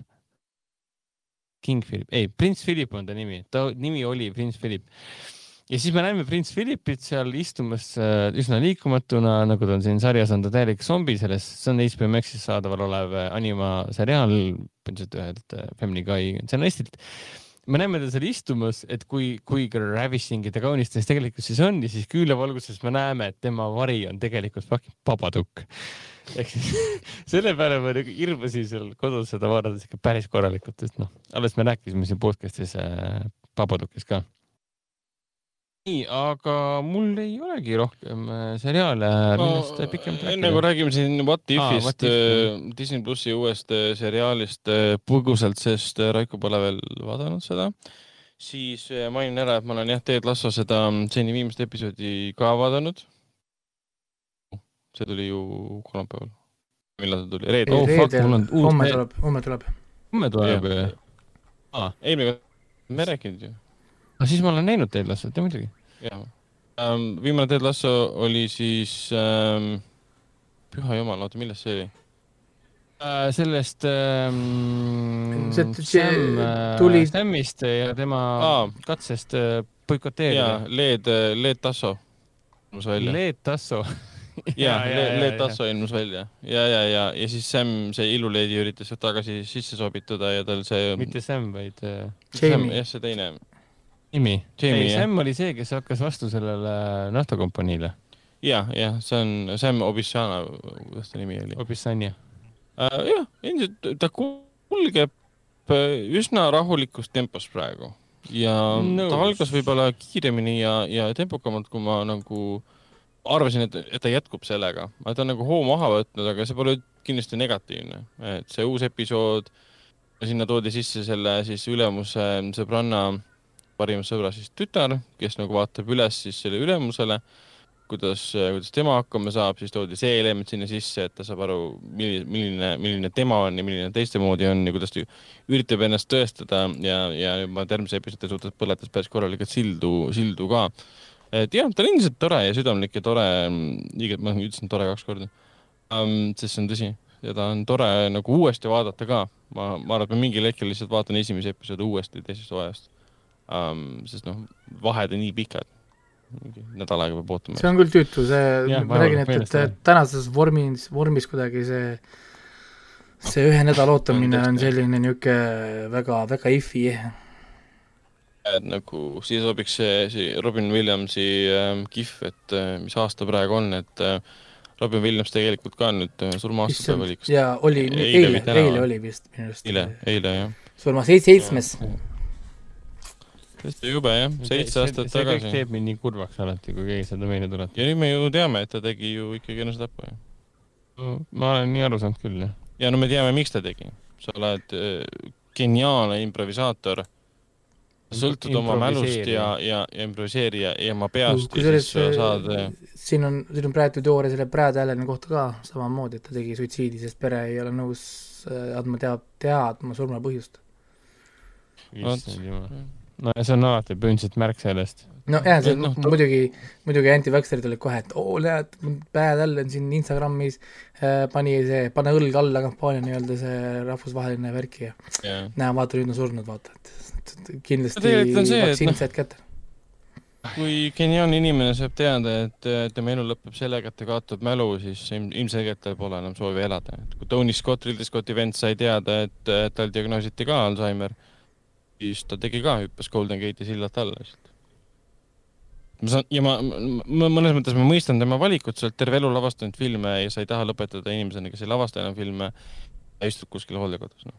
King Philip, ei, prints Philip on ta nimi, ta nimi oli prints Philip. ja siis me näeme prints Philipit seal istumas äh, üsna liikumatuna, nagu ta on siin sarjas, on ta täielik zombi selles, see on HBO Maxis saadaval olev äh, animaseriaal, põhimõtteliselt ühelt äh, Family Guy stsenaristilt. Me näeme teda seal istumas, et kui, kui ravishing ja ta kaunistas tegelikult siis on ja siis küünlavalguses me näeme, et tema vari on tegelikult fucking Babadook. ehk siis selle peale ma nagu irvasin seal kodus seda vaadates ikka päris korralikult, sest noh, alles me rääkisime siin podcast'is äh, Babadookist ka. nii, aga mul ei olegi rohkem äh, seriaale, millest no, pikemalt enne kui räägime siin What Aa, If'ist What If, äh, Disney plussi uuest äh, seriaalist äh, põgusalt, sest äh, Raiko pole veel vaadanud seda, siis äh, mainin ära, et ma olen jah, Ted Lasso seda mm, seni viimast episoodi ka vaadanud. see tuli ju kolmapäeval. millal see tuli? reedel Oh, fuck, reedel homme tuleb, homme tuleb. homme tuleb Jah. ju. eelmine kord me ei rääkinud ju. Aga siis ma olen näinud teid Lassot, jah muidugi. jah ähm,. viimane Ted Lasso oli siis ähm,, püha jumal, oota, millest see oli? Äh, sellest ähm, See- see Sam, äh, tuli- Samist ja tema Aa. katsest jaa boikoteerida., Leed, Leed Tasso ilmus välja. Leet Tasso. jaa, Leed Tasso ilmus välja ja, ja, ja, ja siis Sam, see illuleedi üritas tagasi sisse sobitada ja tal see. mitte Sam, vaid jah, see teine. Jamie, jah. Sam oli see, kes hakkas vastu sellele naftakompaniile, ja, jah, see on Sam Obishana, kuidas ta nimi oli? Obissania. jah, endiselt ta kulgeb äh, üsna rahulikus tempos praegu ja Nõus. ta algas võib-olla kiiremini ja, ja tempokamalt, kui ma nagu arvasin, et, et ta jätkub sellega, ta on nagu hoo maha võtnud, aga see pole kindlasti negatiivne, et see uus episood sinna toodi sisse selle siis ülemuse sõbranna parima sõbra siis tütar, kes nagu vaatab üles siis selle ülemusele, kuidas, kuidas tema hakkama saab, siis toodi see element sinna sisse, et ta saab aru, milline, milline, milline tema on ja milline teiste moodi on ja kuidas ta üritab ennast tõestada ja, ja juba järgmise episoodi suhtes põletas päris korralikult sildu, sildu ka. et jah, ta on endiselt tore ja südamlik ja tore, liiga, ma ütlesin tore kaks korda um,, sest see on tõsi ja ta on tore nagu uuesti vaadata ka. ma, ma arvan, et ma mingil hetkel lihtsalt vaatan esimese episoodi uuesti teisest hooajast um,. sest noh, vahed on nii pikad. nädal aega peab ootama. see on küll tüütu, see, ma räägin, et, et tänases vormis, vormis kuidagi see, see ühe nädala ootamine on selline niisugune väga, väga et nagu siia sobiks see, see Robin Williamsi ähm, kihv, et äh, mis aasta praegu on, et äh, Robin Williams tegelikult ka nüüd äh, surma-aastapäev oli. jaa, oli, eile, eile, eile oli vist minu arust. eile, eile jah. surma seitsmes hästi jube jah, seitse aastat see tagasi. kõik teeb mind nii kurvaks alati, kui keegi seda meelde tuletab. ja nüüd me ju teame, et ta tegi ju ikkagi enesetappu ju. ma olen nii aru saanud küll, jah. ja no me teame, miks ta tegi. sa oled äh, geniaalne improvisaator. sõltud oma mälust ja, ja, ja improviseerija ja oma peast ja siis sa saad äh, siin on, siin on praegu teooria selle Brad Alleni kohta ka samamoodi, et ta tegi suitsiidi, sest pere ei ole nõus äh, andma teab, teadma surma põhjust. issand jumal no ja see on alati põhimõtteliselt märk sellest. no jah, see no, ta... muidugi, muidugi anti-vaxxerid olid kohe, et oo, näed, Bad Allan siin Instagramis äh, pani see Pane õlg alla kampaania nii-öelda see rahvusvaheline värk ja yeah. näe, vaata, nüüd on surnud, vaata, et kindlasti vaktsiinid said kätte kui geniaalne inimene saab teada, et tema elu lõpeb sellega, et ta kaotab mälu, siis ilmselgelt tal pole enam soovi elada. kui Tony Scott, Ridley Scotti vend sai teada, et tal diagnoositi ka Alžeimer, siis ta tegi ka, hüppas Golden Gate'i sillalt alla lihtsalt. ma saan, ja ma, ma, mõnes mõttes ma mõistan tema valikut, sa oled terve elu lavastanud filme ja sa ei taha lõpetada inimesena, kes ei lavasta enam filme istud kuskil hooldekodus, noh.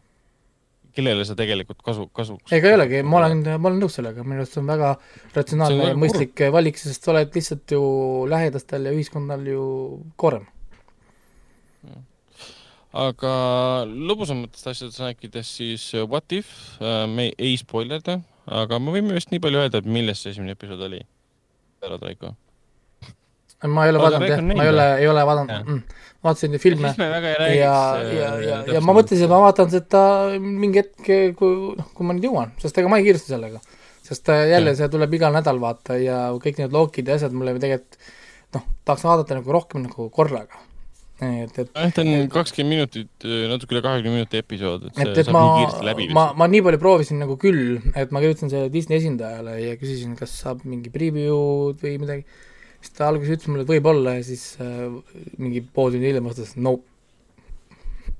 kellele sa tegelikult kasu, kasuks? ega ei olegi, ma olen, ma olen nõus sellega, minu arust see on väga ratsionaalne ja mõistlik kurb. valik, sest sa oled lihtsalt ju lähedastel ja ühiskonnal ju koorem aga lõbusamatest asjadest rääkides, siis uh, What if, uh, me ei spoilerda, aga me võime vist nii palju öelda, et millest see esimene episood oli. ära, Raiko. ma ei ole vaadanud jah, ma ei ole, ei ole vaadanud mm., vaatasin filme ja, ja, ja, ja, ja ma mõtlesin, et ma vaatan seda mingi hetk, kui, noh, kui ma nüüd jõuan, sest ega ma ei kiirusta sellega. sest äh, jälle see tuleb igal nädal vaata ja kõik need lookid ja asjad mulle tegelikult noh, tahaks vaadata nagu rohkem nagu korraga et, et jah, ta on kakskümmend minutit, natuke üle kahekümne minuti episood, et see et, et saab ma, nii kiiresti läbi. ma, ma nii palju proovisin nagu küll, et ma kirjutasin selle Disney esindajale ja küsisin, kas saab mingi preview'd või midagi, siis ta alguses ütles mulle, et võib-olla ja siis äh, mingi pool tundi hiljem vastas no.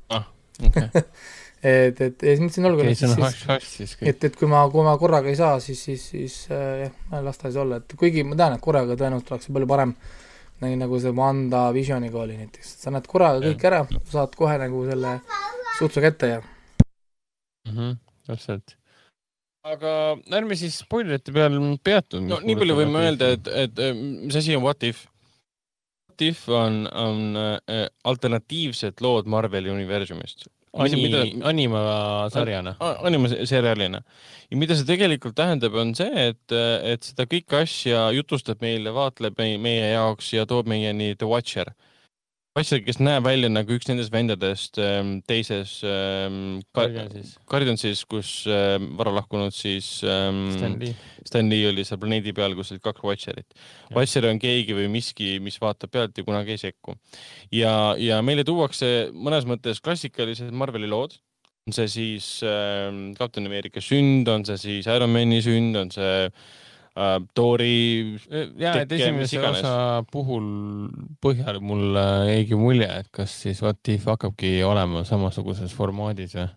ah, okei okay. et, et ja siis mõtlesin, olgu okay, siis, siis, et, et kui ma, kui ma korraga ei saa, siis, siis, siis äh, jah, las ta siis olla, et kuigi ma tean, et korraga tõenäoliselt oleks see palju parem äh, nii nagu see Wanda Visioniga oli näiteks, sa näed korraga kõik ära, saad kohe nagu selle sutsu kätte ja mm. -hmm, täpselt. aga ärme siis spoilerite peal peatu. no nii palju võime öelda, et, et mis asi on What if? What if on, on äh, alternatiivsed lood Marveli universumist Ani, animasarjana. animaseriaalina. ja mida see tegelikult tähendab, on see, et, et seda kõike asja jutustab meile, vaatleb meie, meie jaoks ja toob meieni The Watcher Watcher, kes näeb välja nagu üks nendest vendadest ähm, teises ähm, Guardiansis, kus ähm, vara lahkunud siis ähm, Stan Lee. Stan Lee oli seal planeedi peal, kus olid kaks Watcherit. Watcher on keegi või miski, mis vaatab pealt ja kunagi ei sekku. ja, ja meile tuuakse mõnes mõttes klassikalised Marveli lood, on see siis ähm, Captain America sünd, on see siis Iron Mani sünd, on see äh, äh, Tori. ja, et esimese osa puhul põhjal mulle jäigi mulje, et kas siis What If hakkabki olema samasuguses formaadis või?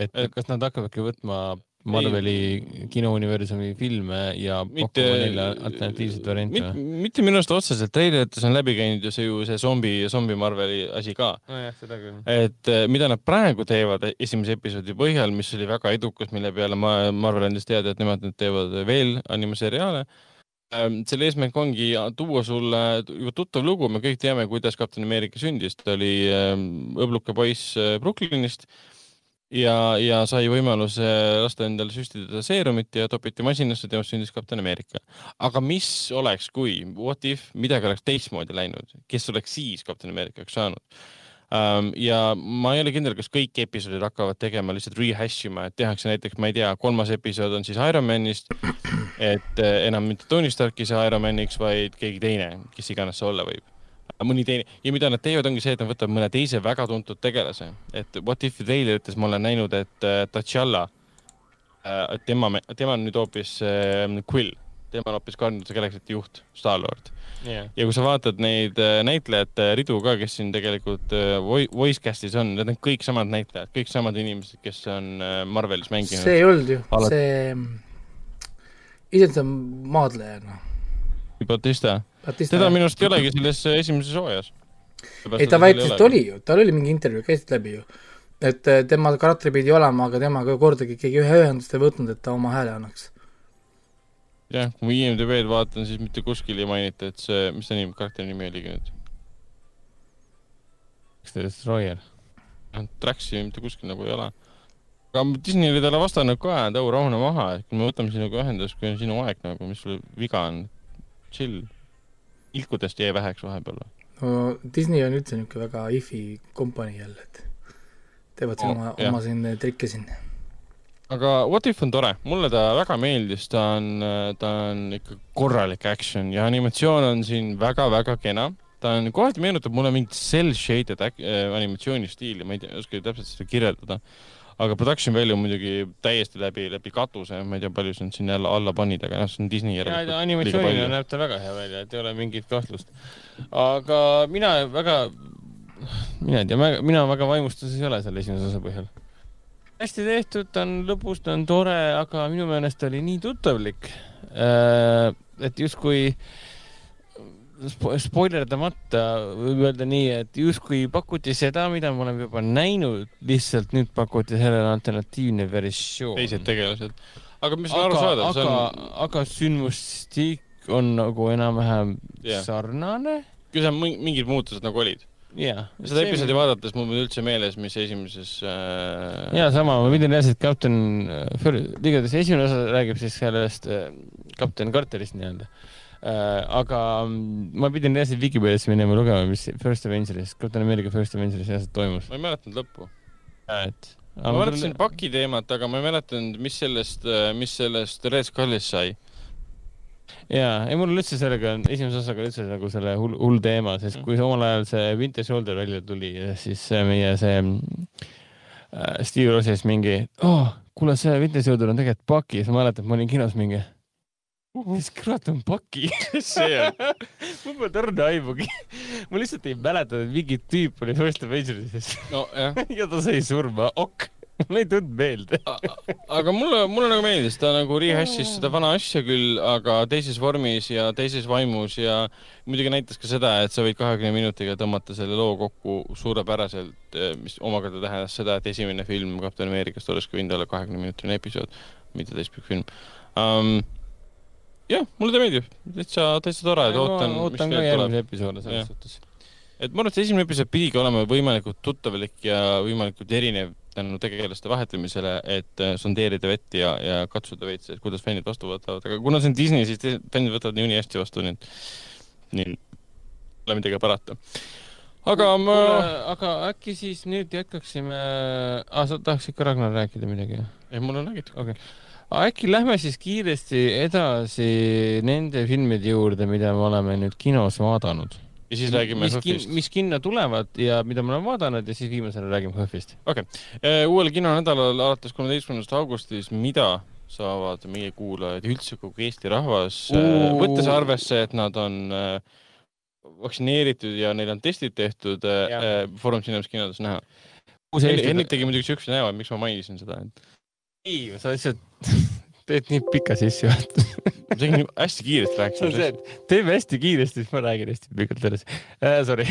et kas nad hakkavadki võtma Marveli kinouniversumi filme ja mitte, alternatiivseid variante mit,? mitte minu arust otseselt, treilerites on läbi käinud ju see ju see zombi, zombi Marveli asi ka. nojah, seda küll. et eh, mida nad praegu teevad esimese episoodi põhjal, mis oli väga edukas, mille peale ma, Marvel andis teada, et nemad nüüd teevad veel animaseriaale ehm, selle eesmärk ongi tuua sulle juba tuttav lugu, me kõik teame, kuidas Kapten Ameerika sündis, ta oli ehm, õbluke poiss eh, Brooklynist ja, ja sai võimaluse lasta endale süstida seerumit ja topiti masinasse, temast sündis kapten Ameerika. aga mis oleks, kui, what if midagi oleks teistmoodi läinud, kes oleks siis kapten Ameerikaks saanud um,? ja ma ei ole kindel, kas kõik episoodid hakkavad tegema lihtsalt rehash ima, et tehakse näiteks, ma ei tea, kolmas episood on siis Ironmanist, et eh, enam mitte Tony Stark ei saa Ironmaniks, vaid keegi teine, kes iganes see olla võib mõni teine ja mida nad teevad, ongi see, et nad võtavad mõne teise väga tuntud tegelase, et What If treilerites ma olen näinud, et äh, T'Challa äh,, tema, tema on nüüd hoopis äh, Quill, tema on hoopis Guardians of the Galaxy'te juht, Star-Lord. yeah.. ja kui sa vaatad neid äh, näitlejate ridu ka, kes siin tegelikult äh, voi- voice cast'is on, need on kõik samad näitlejad, kõik samad inimesed, kes on äh, Marvelis mänginud. see ei olnud ju, Alati- see, iseenesest on maadleja, noh. Batista, Batista teda minu arust ei olegi selles esimeses hooajas. ei, ta väitis, et oli ju, tal oli mingi intervjuu, käisid läbi ju. et äh, tema karakter pidi olema, aga temaga kordagi keegi ühe ühendust ei võtnud, et ta oma hääle annaks. jah, kui ma IMDB-d vaatan, siis mitte kuskil ei mainita, et see, mis ta nimi, karakteri nimi oligi nüüd? kas ta Destroyer? Traxi mitte kuskil nagu ei ole. aga Disney oli talle vastanud ka, et au, rahune maha, et kui me võtame sinuga ühendust, kui on sinu aeg nagu, mis sul viga on, chill. Ilkudest jäi väheks vahepeal või? no Disney on üldse niisugune väga ifi kompanii jälle, et teevad siin Oh, oma, oma siin trikke siin. aga What If on tore, mulle ta väga meeldis, ta on, ta on ikka korralik action ja animatsioon on siin väga-väga kena. ta on, kohati meenutab mulle mingit cel-shaded äh, animatsioonistiili, ma ei tea, ei oska täpselt seda kirjeldada. Aga production value muidugi täiesti läbi, läbi katuse, ma ei tea, palju see on siin jälle alla pannud, aga noh, see on Disney järelikult. animatsioonina näeb ta väga hea välja, et ei ole mingit kahtlust. aga mina väga, mina ei tea, mina väga vaimustuses ei ole selle esimese osa põhjal. hästi tehtud, ta on lõbus, ta on tore, aga minu meelest oli nii tuttavlik, et justkui spo- spoilerdamata võib öelda nii, et justkui pakuti seda, mida me oleme juba näinud, lihtsalt nüüd pakuti sellele alternatiivne versioon. teised tegelased. aga mis on arusaadav, see aga on,, aga sündmustik on nagu enam-vähem Jah. yeah. sarnane. küll seal ming- mingid muutused nagu olid. jaa. seda episoodi vaadates mul üldse meeles, mis esimeses äh, ja sama, ma pidin reaalselt kapten, igatahes esimene osa räägib siis sellest äh, kapten Carterist nii-öelda. Aga mm, ma pidin reaalselt Vikipeediasse minema lugema, mis First Avengeris, Captain America First Avengeris reaalselt toimus. ma ei mäletanud lõppu. et. ma mäletasin paki teemat, aga ma ei mäletanud, mis sellest, mis sellest Red Skullist sai. jaa, ei mul üldse sellega, esimese osaga üldse nagu selle hull, hull teema, sest kui omal ajal see Winter Soldier välja tuli, siis meie see äh, Steve Rogers mingi oh,, kuule, see Winter Soldier on tegelikult siis ma mäletan, ma olin kinos mingi mis kurat on Bucky? see on, mul polnud õrna aimugi. ma lihtsalt ei mäleta, et mingi tüüp oli First Avengersis nojah. ja ta sai surma, ok. mul ei tulnud meelde. aga mulle, mulle nagu meeldis, ta nagu rehash'is seda vana asja küll, aga teises vormis ja teises vaimus ja muidugi näitas ka seda, et sa võid kahekümne minutiga tõmmata selle loo kokku suurepäraselt, mis omakorda tähendas seda, et esimene film Kapten Ameerikast olekski võinud olla kahekümne minutine episood, mitte täispikk film um,. jah, mulle ta meeldib, täitsa, täitsa tore, et ootan, ootan ka järgmisi episoode selles suhtes. et ma arvan, et esimene episood pidigi olema võimalikult tuttavalik ja võimalikult erinev tänu tegelaste vahetlemisele, et äh, sondeerida vett ja, ja katsuda veits, et kuidas fännid vastu võtavad, aga kuna see on Disney, siis fännid võtavad niikuinii hästi vastu, nii et nii pole midagi parata. aga ma, aga äkki siis nüüd jätkaksime ah,, sa tahaks ikka Ragnar rääkida midagi? ei mul on räägitud. okei okay.. Äkki lähme siis kiiresti edasi nende filmide juurde, mida me oleme nüüd kinos vaadanud. ja siis räägime mis, kin, HÖFFist. mis kinno tulevad ja mida me oleme vaadanud ja siis viimasena räägime HÖFFist. uuel kinonädalal alates kolmeteistkümnendast augustis, mida saavad meie kuulajad ja üldse kogu Eesti rahvas, Oo. võttes arvesse, et nad on äh, vaktsineeritud ja neil on testid tehtud äh, Foorum Cinemas kinodes näha. Henrik tegi muidugi siukse näo, miks ma mainisin seda, et ei, sa lihtsalt teed nii pika sissejuhatuse. ma tegin nii hästi rääkida. et teeme hästi kiiresti, siis ma räägin hästi pikalt edasi äh,. Sorry.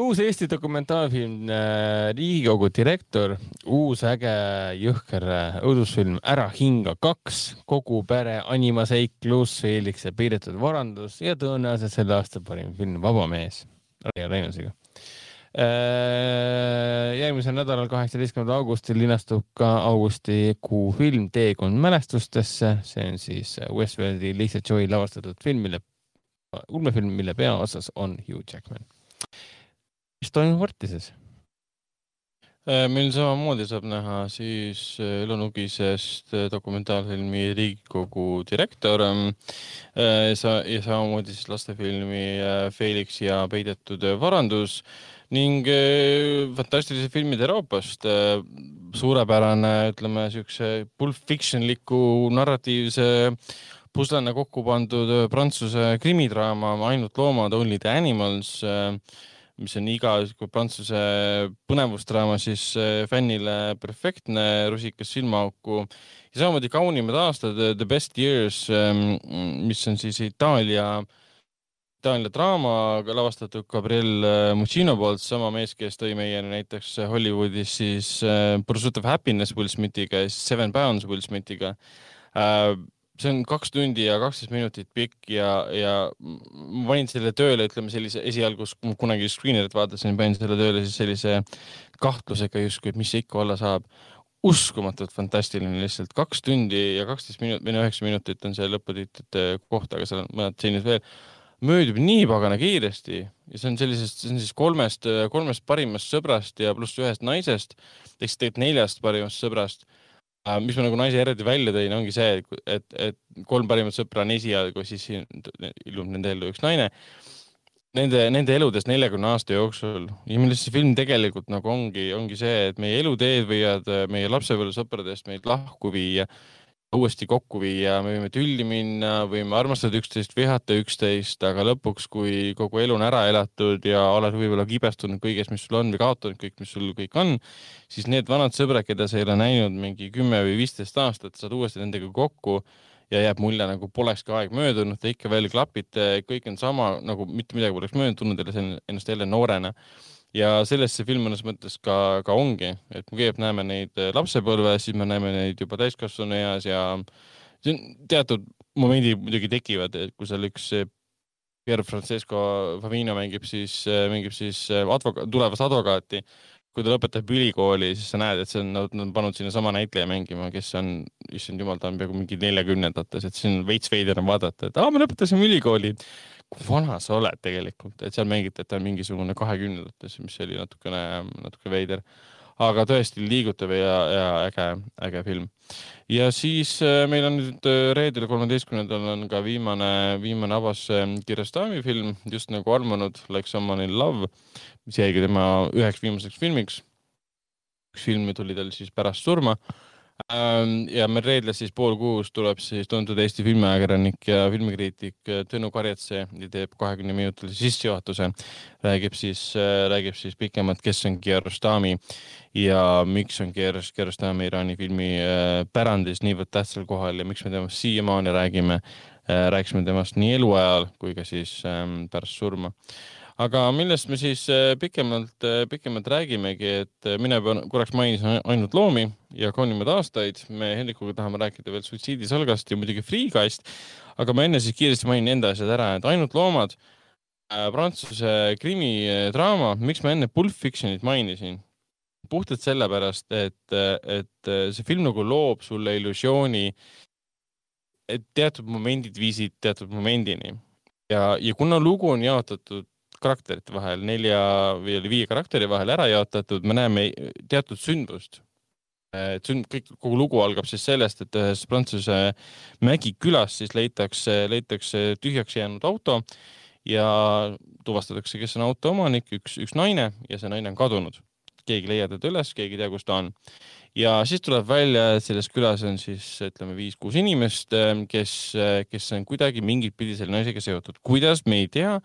uus Eesti dokumentaalfilm äh, Riigikogu direktor, uus äge jõhker äh, õudusfilm Ära hinga kaks, kogu pere animaseiklus, Feeliks ja peidetud varandus ja tõenäoliselt selle aasta parim film Vaba mees Raia Reinusega Äh, järgmisel nädalal, kaheksateistkümnendal augustil linastub ka augustikuu film Teekond mälestustesse, see on siis Westworldi Lisa Joy lavastatud film, mille, ulmefilm, mille peaosas on Hugh Jackman. mis toimub Vortises? Äh, meil samamoodi saab näha siis äh, Elo Nugisest dokumentaalfilmi Riigikogu direktor sa, ja samamoodi siis lastefilmi Felix ja peidetud varandus ning äh, fantastilise filmide Euroopast. Äh, suurepärane, ütleme siukse Pulp Fictionliku narratiivse puslena kokku pandud äh, prantsuse krimidraama Ainult loomad, Only the Animals, mis on iga prantsuse põnevusdraama siis fännile perfektne, rusikas silmaauku ja samamoodi kaunimad aastad, The Best Years, mis on siis Itaalia äh, Itaalia draama lavastatud Gabriel äh, Muccino poolt, sama mees, kes tõi meieni näiteks Hollywoodis siis äh, Pursuit of Happiness Will Smithiga ja siis Seven Pounds Will Smithiga. Äh,. see on kaks tundi ja kaksteist minutit pikk ja, ja ma panin selle tööle, ütleme sellise esialgu kunagi screener'it vaatasin, panin selle tööle siis sellise kahtlusega justkui, et mis see ikka olla saab. Uskumatult fantastiline, lihtsalt. Kaks tundi ja kaksteist minut- või no üheksa minutit on see lõputiitrite koht, aga seal on mõned stseenid veel möödub nii pagana kiiresti ja see on sellisest, see on siis kolmest, kolmest parimast sõbrast ja pluss ühest naisest ehk siis tegelikult neljast parimast sõbrast. Äh, mis ma nagu naise eraldi välja tõin, ongi see, et, et, kolm parimat sõpra on esialgu, siis ilmub nende ellu üks naine. Nende, nende eludes neljakümne aasta jooksul ja millest see film tegelikult nagu ongi, ongi see, et meie eluteed võivad meie lapsepõlvesõpradest meid lahku viia uuesti kokku viia, me võime tülli minna, võime armastada üksteist, vihata üksteist, aga lõpuks, kui kogu elu on ära elatud ja oled võib-olla kibestunud kõigest, mis sul on või kaotanud kõik, mis sul kõik on, siis need vanad sõbrad, keda sa ei ole näinud mingi kümme või viisteist aastat, saad uuesti nendega kokku ja jääb mulje nagu polekski aeg möödunud, te ikka veel klapite, kõik on sama nagu mitte midagi poleks möödunud, tunned ennast jälle noorena ja sellest see film mõnes mõttes ka, ka ongi, et me kõigepealt näeme neid eh, lapsepõlves, siis me näeme neid juba täiskasvanu eas ja siin teatud momendid muidugi tekivad, et kui seal üks eh, Pier Francesco Favino mängib siis, eh, mängib siis advoka-, tulevast advokaati. Kui ta lõpetab ülikooli, siis sa näed, et see on, nad on pannud sinna sama näitleja mängima, kes on, issand jumal, ta on peaaegu mingi neljakümnendates, et siin veits veider on vaadata, et aa, me lõpetasime ülikooli kui vana sa oled tegelikult, et seal mängiti, et ta on mingisugune kahekümnendates, mis oli natukene, natuke veider. Aga tõesti liigutav ja, ja äge, äge film. ja siis äh, meil on nüüd äh, reedel, kolmeteistkümnendal on ka viimane, viimane Abbas äh, Kirastami film, just nagu armunud Like someone in love, mis jäigi tema üheks viimaseks filmiks. üks film tuli tal siis pärast surma ja meil reedel siis pool kuus tuleb siis tuntud Eesti filmiajakirjanik ja filmikriitik äh, Tõnu Karjatse ja teeb kahekümne minutilise sissejuhatuse. räägib siis, äh, räägib siis pikemalt, kes on Kiarostami ja miks on Kiarostami Iraani filmi äh, pärandis niivõrd tähtsal kohal ja miks me temast siiamaani räägime. rääkisime temast nii eluajal kui ka siis ähm, pärast surma aga millest me siis äh, pikemalt, äh, pikemalt räägimegi, et äh, mina korraks mainisin ainult loomi ja kaunimaid aastaid. me Hendrikuga tahame rääkida veel suitsiidisalgast ja muidugi Freegast. aga ma enne siis kiiresti mainin enda asjad ära, et ainult loomad Prantsuse krimidraama, miks ma enne Pulp Fictionit mainisin? puhtalt sellepärast, et, et see film nagu loob sulle illusiooni, et teatud momendid viisid teatud momendini ja, ja kuna lugu on jaotatud karakterite vahel, nelja või oli viie karakteri vahel ära jaotatud, me näeme teatud sündmust. et sünd, kõik, kogu lugu algab siis sellest, et ühes Prantsuse mägikülas siis leitakse, leitakse tühjaks jäänud auto ja tuvastatakse, kes on auto omanik, üks, üks naine ja see naine on kadunud. keegi leiab teda üles, keegi ei tea, kus ta on. ja siis tuleb välja, et selles külas on siis ütleme viis-kuus inimest, kes, kes on kuidagi mingit pidi selle naisega seotud. kuidas, me ei tea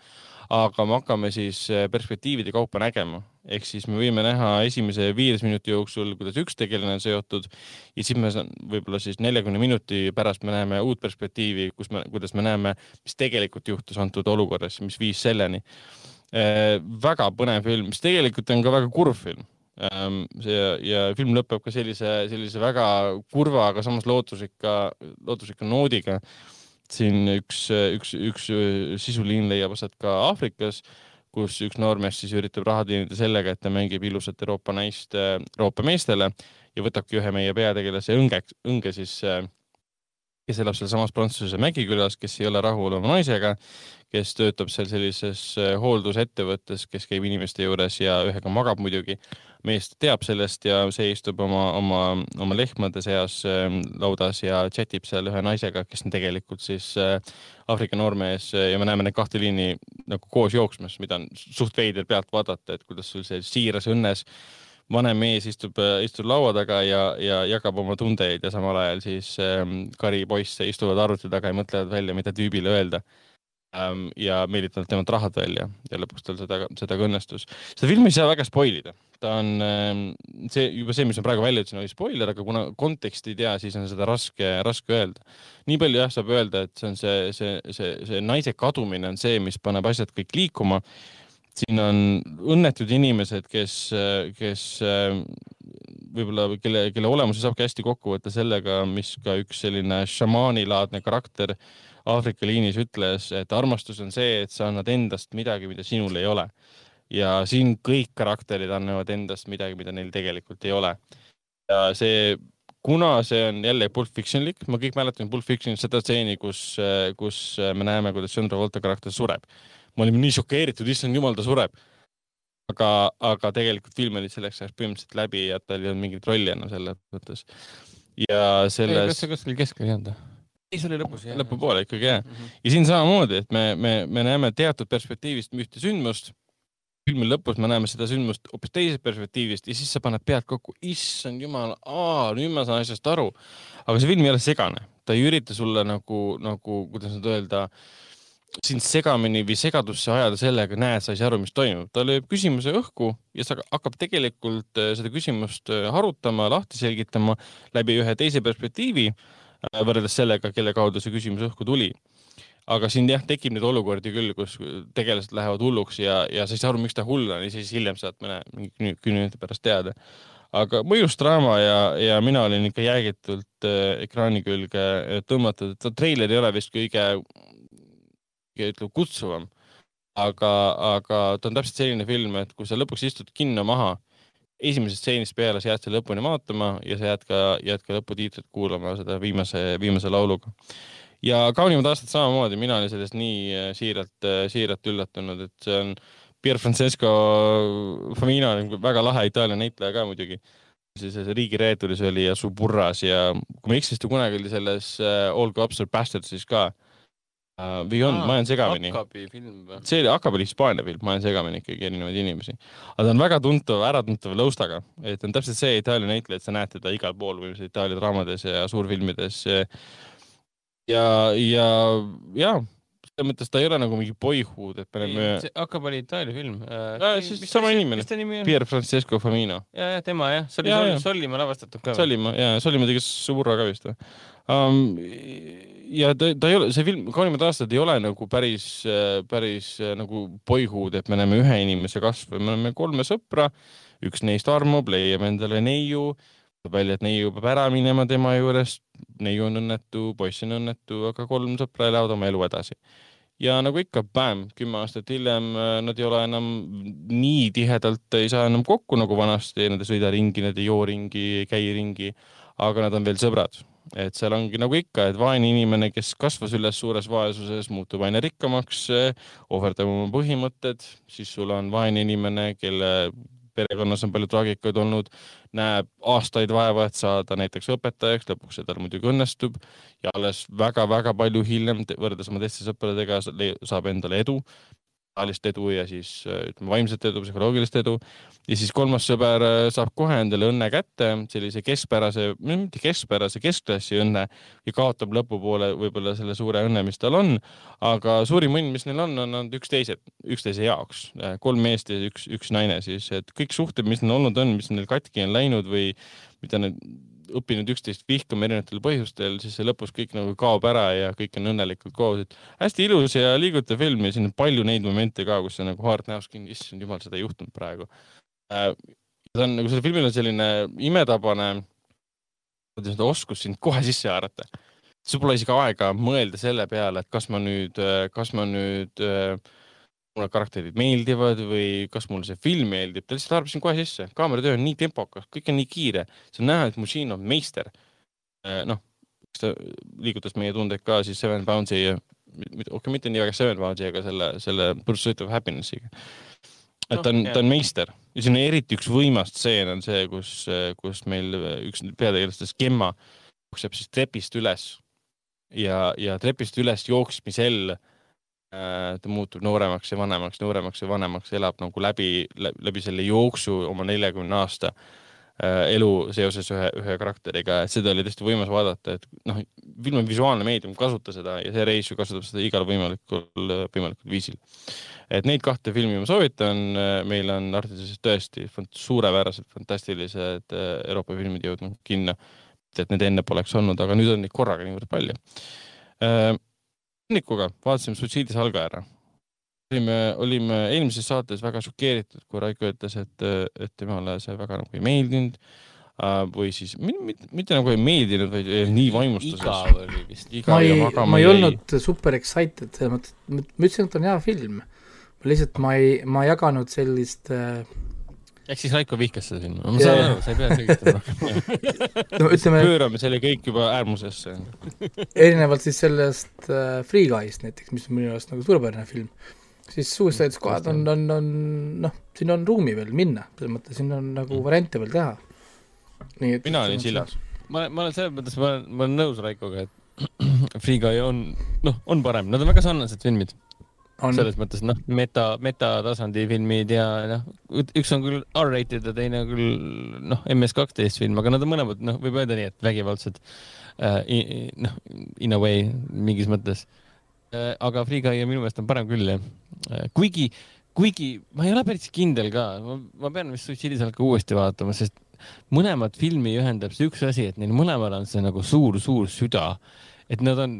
aga me hakkame siis eh, perspektiivide kaupa nägema, ehk siis me võime näha esimese viieteist minuti jooksul, kuidas üks tegelane on seotud ja siis me võib-olla siis neljakümne minuti pärast me näeme uut perspektiivi, kus me, kuidas me näeme, mis tegelikult juhtus antud olukorras, mis viis selleni. Eh, väga põnev film, mis tegelikult on ka väga kurb film. Ehm, see ja film lõpeb ka sellise, sellise väga kurva, aga samas lootusrikka, lootusrikka noodiga siin üks, üks, üks sisuliin leiab aset ka Aafrikas, kus üks noormees siis üritab raha teenida sellega, et ta mängib ilusat Euroopa naist Euroopa meestele ja võtabki ühe meie peategelase õnge, õnge siis, kes elab sealsamas Prantsuse Mägikülas, kes ei ole rahul oma naisega, kes töötab seal sellises hooldusettevõttes, kes käib inimeste juures ja ühega magab muidugi. Mees teab sellest ja see istub oma, oma, oma lehmade seas ähm, laudas ja chatib seal ühe naisega, kes on tegelikult siis äh, Aafrika noormees ja me näeme neid kahte liini nagu koos jooksmas, mida on suht veider pealt vaadata, et kuidas sul see siiras õnnes vanem mees istub, istub laua taga ja, ja jagab oma tundeid ja samal ajal siis ähm, Kari poiss istuvad arvuti taga ja mõtlevad välja, mida tüübile öelda ähm, ja meelitavad temalt rahad välja ja lõpuks tal seda, seda ka õnnestus. seda filmi ei saa väga spoil ida ta on ähm, see juba see, mis ma praegu välja ütlesin, oli spoiler, aga kuna konteksti ei tea, siis on seda raske, raske öelda. nii palju jah, saab öelda, et see on see, see, see, see naise kadumine on see, mis paneb asjad kõik liikuma. Siin on õnnetud inimesed, kes, kes võib-olla, kelle, kelle olemuse saabki hästi kokku võtta sellega, mis ka üks selline šamaanilaadne karakter Aafrika liinis ütles, et armastus on see, et sa annad endast midagi, mida sinul ei ole ja siin kõik karakterid annavad endast midagi, mida neil tegelikult ei ole. ja see, kuna see on jälle Pulp Fictionlik, ma kõik mäletan Pulp Fictionit seda stseeni, kus, kus me näeme, kuidas John Travolta karakter sureb. Me olime nii šokeeritud, issand jumal, ta sureb. aga, aga tegelikult film oli selleks ajaks põhimõtteliselt läbi ja tal ei olnud mingit rolli enam selles mõttes. ja selles. kas see kuskil keskel ei olnud? ei, see oli lõpus jah. lõpupoole ikkagi jah mm. -hmm. ja siin samamoodi, et me, me, me näeme teatud perspektiivist ühte sündmust filmi lõpus me näeme seda sündmust hoopis teisest perspektiivist ja siis sa paned pead kokku, issand jumal, nüüd ma saan asjast aru. aga see film ei ole segane, ta ei ürita sulle nagu, nagu, kuidas nüüd öelda, sind segamini või segadusse ajada sellega, näed, sa ei saa aru, mis toimub. ta lööb küsimuse õhku ja sa hakkab tegelikult äh, seda küsimust äh, harutama, lahti selgitama läbi ühe teise perspektiivi äh, võrreldes sellega, kelle kaudu see küsimus õhku tuli aga siin jah, tekib neid olukordi küll, kus tegelased lähevad hulluks ja, ja sa ei saa aru, miks ta hull on ja siis hiljem saad mõne kümne minuti pärast teada. aga mõjus draama ja, ja mina olin ikka jäägitult äh, ekraani külge tõmmatud, et treiler ei ole vist kõige, ütleme kutsuvam. aga, aga ta on täpselt selline film, et kui sa lõpuks istud kinno maha esimesest stseenist peale sa jääd selle lõpuni vaatama ja sa jääd ka, jääd ka lõputiitrit kuulama seda viimase, viimase lauluga ja kaunimad aastad samamoodi, mina olin sellest nii äh, siiralt, äh, siiralt üllatunud, et see on Pier Francesco Famina väga lahe Itaalia näitleja ka muidugi. siis riigireeturis oli ja Suburras ja kui ma ei eksi, siis ta kunagi oli selles uh, All Cops Are Bastardsis ka uh,. Või on, ma jään segamini. see oli, Akab oli Hispaania film, ma jään segamini ikkagi erinevaid inimesi. aga ta on väga tuntav, äratuntav lõustaga, et on täpselt see Itaalia näitleja, et sa näed teda igal pool või Itaalia draamades ja suurfilmides ja, ja, ja selles mõttes ta ei ole nagu mingi boyhood, et me oleme. hakkab oli Itaalia film äh,. siis sama inimene. Pier Francesco Famino. ja, ja tema jah, see oli ja, Sol, Sollimaa lavastatud ka. Sollimaa ja, Sollimaa tegi Suburra ka vist või um,? ja ta, ta ei ole, see film, Kaunimad aastad ei ole nagu päris, päris nagu boyhood, et me näeme ühe inimese kasvu, me oleme kolme sõpra, üks neist armub, leiab endale neiu tuleb välja, et neiu peab ära minema tema juurest, neiu on õnnetu, poiss on õnnetu, aga kolm sõpra elavad oma elu edasi. ja nagu ikka, bäm, kümme aastat hiljem äh, nad ei ole enam nii tihedalt, ei saa enam kokku nagu vanasti, nad ei sõida ringi, nad ei joo ringi, ei käi ringi, aga nad on veel sõbrad. et seal ongi nagu ikka, et vaene inimene, kes kasvas üles suures vaesuses, muutub aina rikkamaks, ohverdab oma põhimõtted, siis sul on vaene inimene, kelle perekonnas on palju traagikaid olnud, näeb aastaid vaeva, et saada näiteks õpetajaks, lõpuks see tal muidugi õnnestub ja alles väga-väga palju hiljem võrreldes oma teiste sõpradega saab endale edu rahalist edu ja siis ütleme vaimset edu, psühholoogilist edu. ja siis kolmas sõber äh, saab kohe endale õnne kätte, sellise keskpärase, mitte keskpärase, keskklassi õnne ja kaotab lõpupoole võib-olla selle suure õnne, mis tal on. aga suurim õnn, mis neil on, on nad üksteise, üksteise jaoks. Äh, kolm meest ja üks, üks naine siis, et kõik suhted, mis neil olnud on, mis neil katki on läinud või mida need õppinud üksteist vihkama erinevatel põhjustel, siis see lõpus kõik nagu kaob ära ja kõik on õnnelikult koos, et hästi ilus ja liigutav film ja siin on palju neid momente ka, kus sa nagu haarad näost kinni, issand jumal, seda ei juhtunud praegu äh,. ta on nagu sellel filmil on selline imetabane, kuidas öelda, oskus sind kohe sisse haarata. sul pole isegi aega mõelda selle peale, et kas ma nüüd, kas ma nüüd äh, mulle karakterid meeldivad või kas mulle see film meeldib, ta lihtsalt arvab sind kohe sisse, kaameratöö on nii tempokas, kõik on nii kiire, see on näha, et Musin on meister. noh, ta liigutas meie tundeid ka siis Seven Pounds'i, okei okay,, mitte nii väga Seven Pounds'i, aga selle, selle Pursuit of Happiness'iga. et ta on no,, ta on meister ja siin eriti üks võimas stseen on see, kus, kus meil üks peategelastest Gemma jookseb siis trepist üles ja, ja trepist üles jooksmisel äh, ta muutub nooremaks ja vanemaks, nooremaks ja vanemaks, elab nagu läbi, läbi selle jooksu oma neljakümne aasta äh, elu seoses ühe, ühe karakteriga, et seda oli tõesti võimas vaadata, et noh, film on visuaalne meedium, kasuta seda ja see reis ju kasutab seda igal võimalikul, võimalikul viisil. et neid kahte filmi ma soovitan, meil on Artises tõesti suurepärased, fantastilised äh, Euroopa filmid jõudnud kinno. Et need enne poleks olnud, aga nüüd on neid korraga niivõrd palju äh,. Nikuga vaatasime suitsiidi salga ära. olime, olime eelmises saates väga šokeeritud, kui Raiko ütles, et, et temale see väga nagu ei meeldinud äh, või siis mitte, mitte nagu ei meeldinud, vaid nii vaimustuses. igav oli vist. ma ei, ma ei olnud super excited selles mõttes, et ma ütlesin, et on hea film. lihtsalt ma ei, ma ei jaganud sellist äh, ehk siis Raiko vihkas seda filmi, ma saan aru, sa ei pea selgitama. Rohkem no ütleme pöörame selle kõik juba äärmusesse. Erinevalt siis sellest äh, Free Guy'st näiteks, mis on minu arust nagu suurepärane film, siis Suicide Squad on, on, on noh, siin on ruumi veel minna, selles mõttes siin on nagu mm. variante veel teha. nii et mina olin sillas. ma olen, ma olen selles mõttes, ma olen, ma olen nõus Raikoga, et Free Guy on, noh, on parem, nad on väga sarnased filmid on. selles mõttes noh, meta, metatasandi filmid ja noh, üks on küll R-rated ja teine küll noh, MS12 film, aga nad on mõlemad noh, võib öelda nii, et vägivaldsed äh,. noh, in a way mingis mõttes äh,. aga Free Guy minu meelest on parem küll jah äh,. kuigi, kuigi ma ei ole päris kindel ka, ma pean vist Suitsiidisel ka uuesti vaatama, sest mõlemat filmi ühendab see üks asi, et neil mõlemal on see nagu suur-suur süda et nad on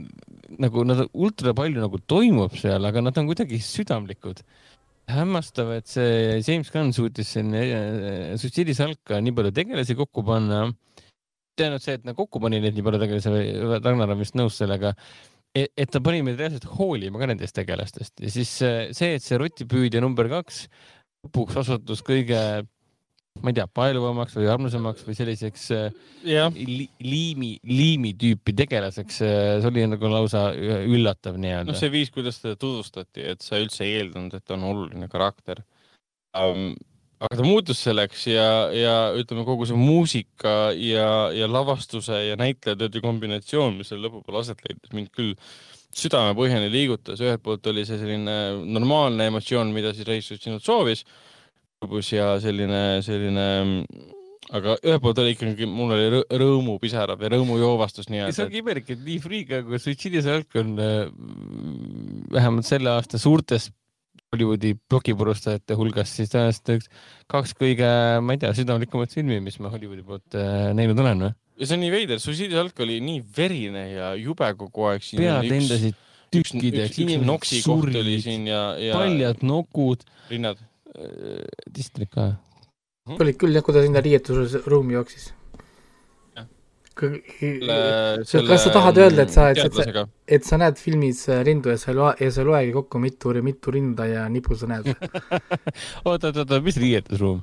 nagu, nad ultra palju nagu toimub seal, aga nad on kuidagi südamlikud. hämmastav, et see James Gunn suutis siin äh, Suicide Salka nii palju tegelasi kokku panna. ainult see, et ta kokku pani neid nii palju tegelasi, Ragnar on vist nõus sellega, et, et ta pani meid reaalselt hoolima ka nendest tegelastest ja siis äh, see, et see rotipüüdja number kaks lõpuks osutus kõige ma ei tea, paeluvamaks või armsamaks või selliseks yeah. li, liimi, liimi tüüpi tegelaseks, see oli nagu lausa üllatav nii-öelda. noh, see viis, kuidas teda tutvustati, et sa üldse ei eeldanud, et ta on oluline karakter um,. aga ta muutus selleks ja, ja ütleme, kogu see muusika ja, ja lavastuse ja näitlejatööde kombinatsioon, mis seal lõpupoole aset leidis, mind küll südamepõhjani liigutas, ühelt poolt oli see selline normaalne emotsioon, mida siis reisijad sinult soovis kurbus ja selline, selline aga ühelt poolt oli ikkagi, mul oli rõõmupisarad või rõõmujoovastus nii-öelda. see ongi imelik, et nii Freega kui Suicide Salk on äh, vähemalt selle aasta suurtes Hollywoodi plokipurustajate hulgas siis tõenäoliselt üks, kaks kõige, ma ei tea, südamlikumat filmi, mis ma Hollywoodi poolt äh, näinud olen või? ja see on nii veider, Suicide Salk oli nii verine ja jube kogu aeg. pead lendasid tükkideks, inimesed sursid, paljad nokud. rinnad distrik ka. Mhm. olid küll jah, kui ta sinna riietusruumi jooksis. kas sa tahad öelda, et sa, et, et sa, et sa näed filmis rindu ja sa ei loe, ja sa ei loegi kokku, mitu, mitu rinda ja nipu sa näed oota, oota, oota, mis riietusruum?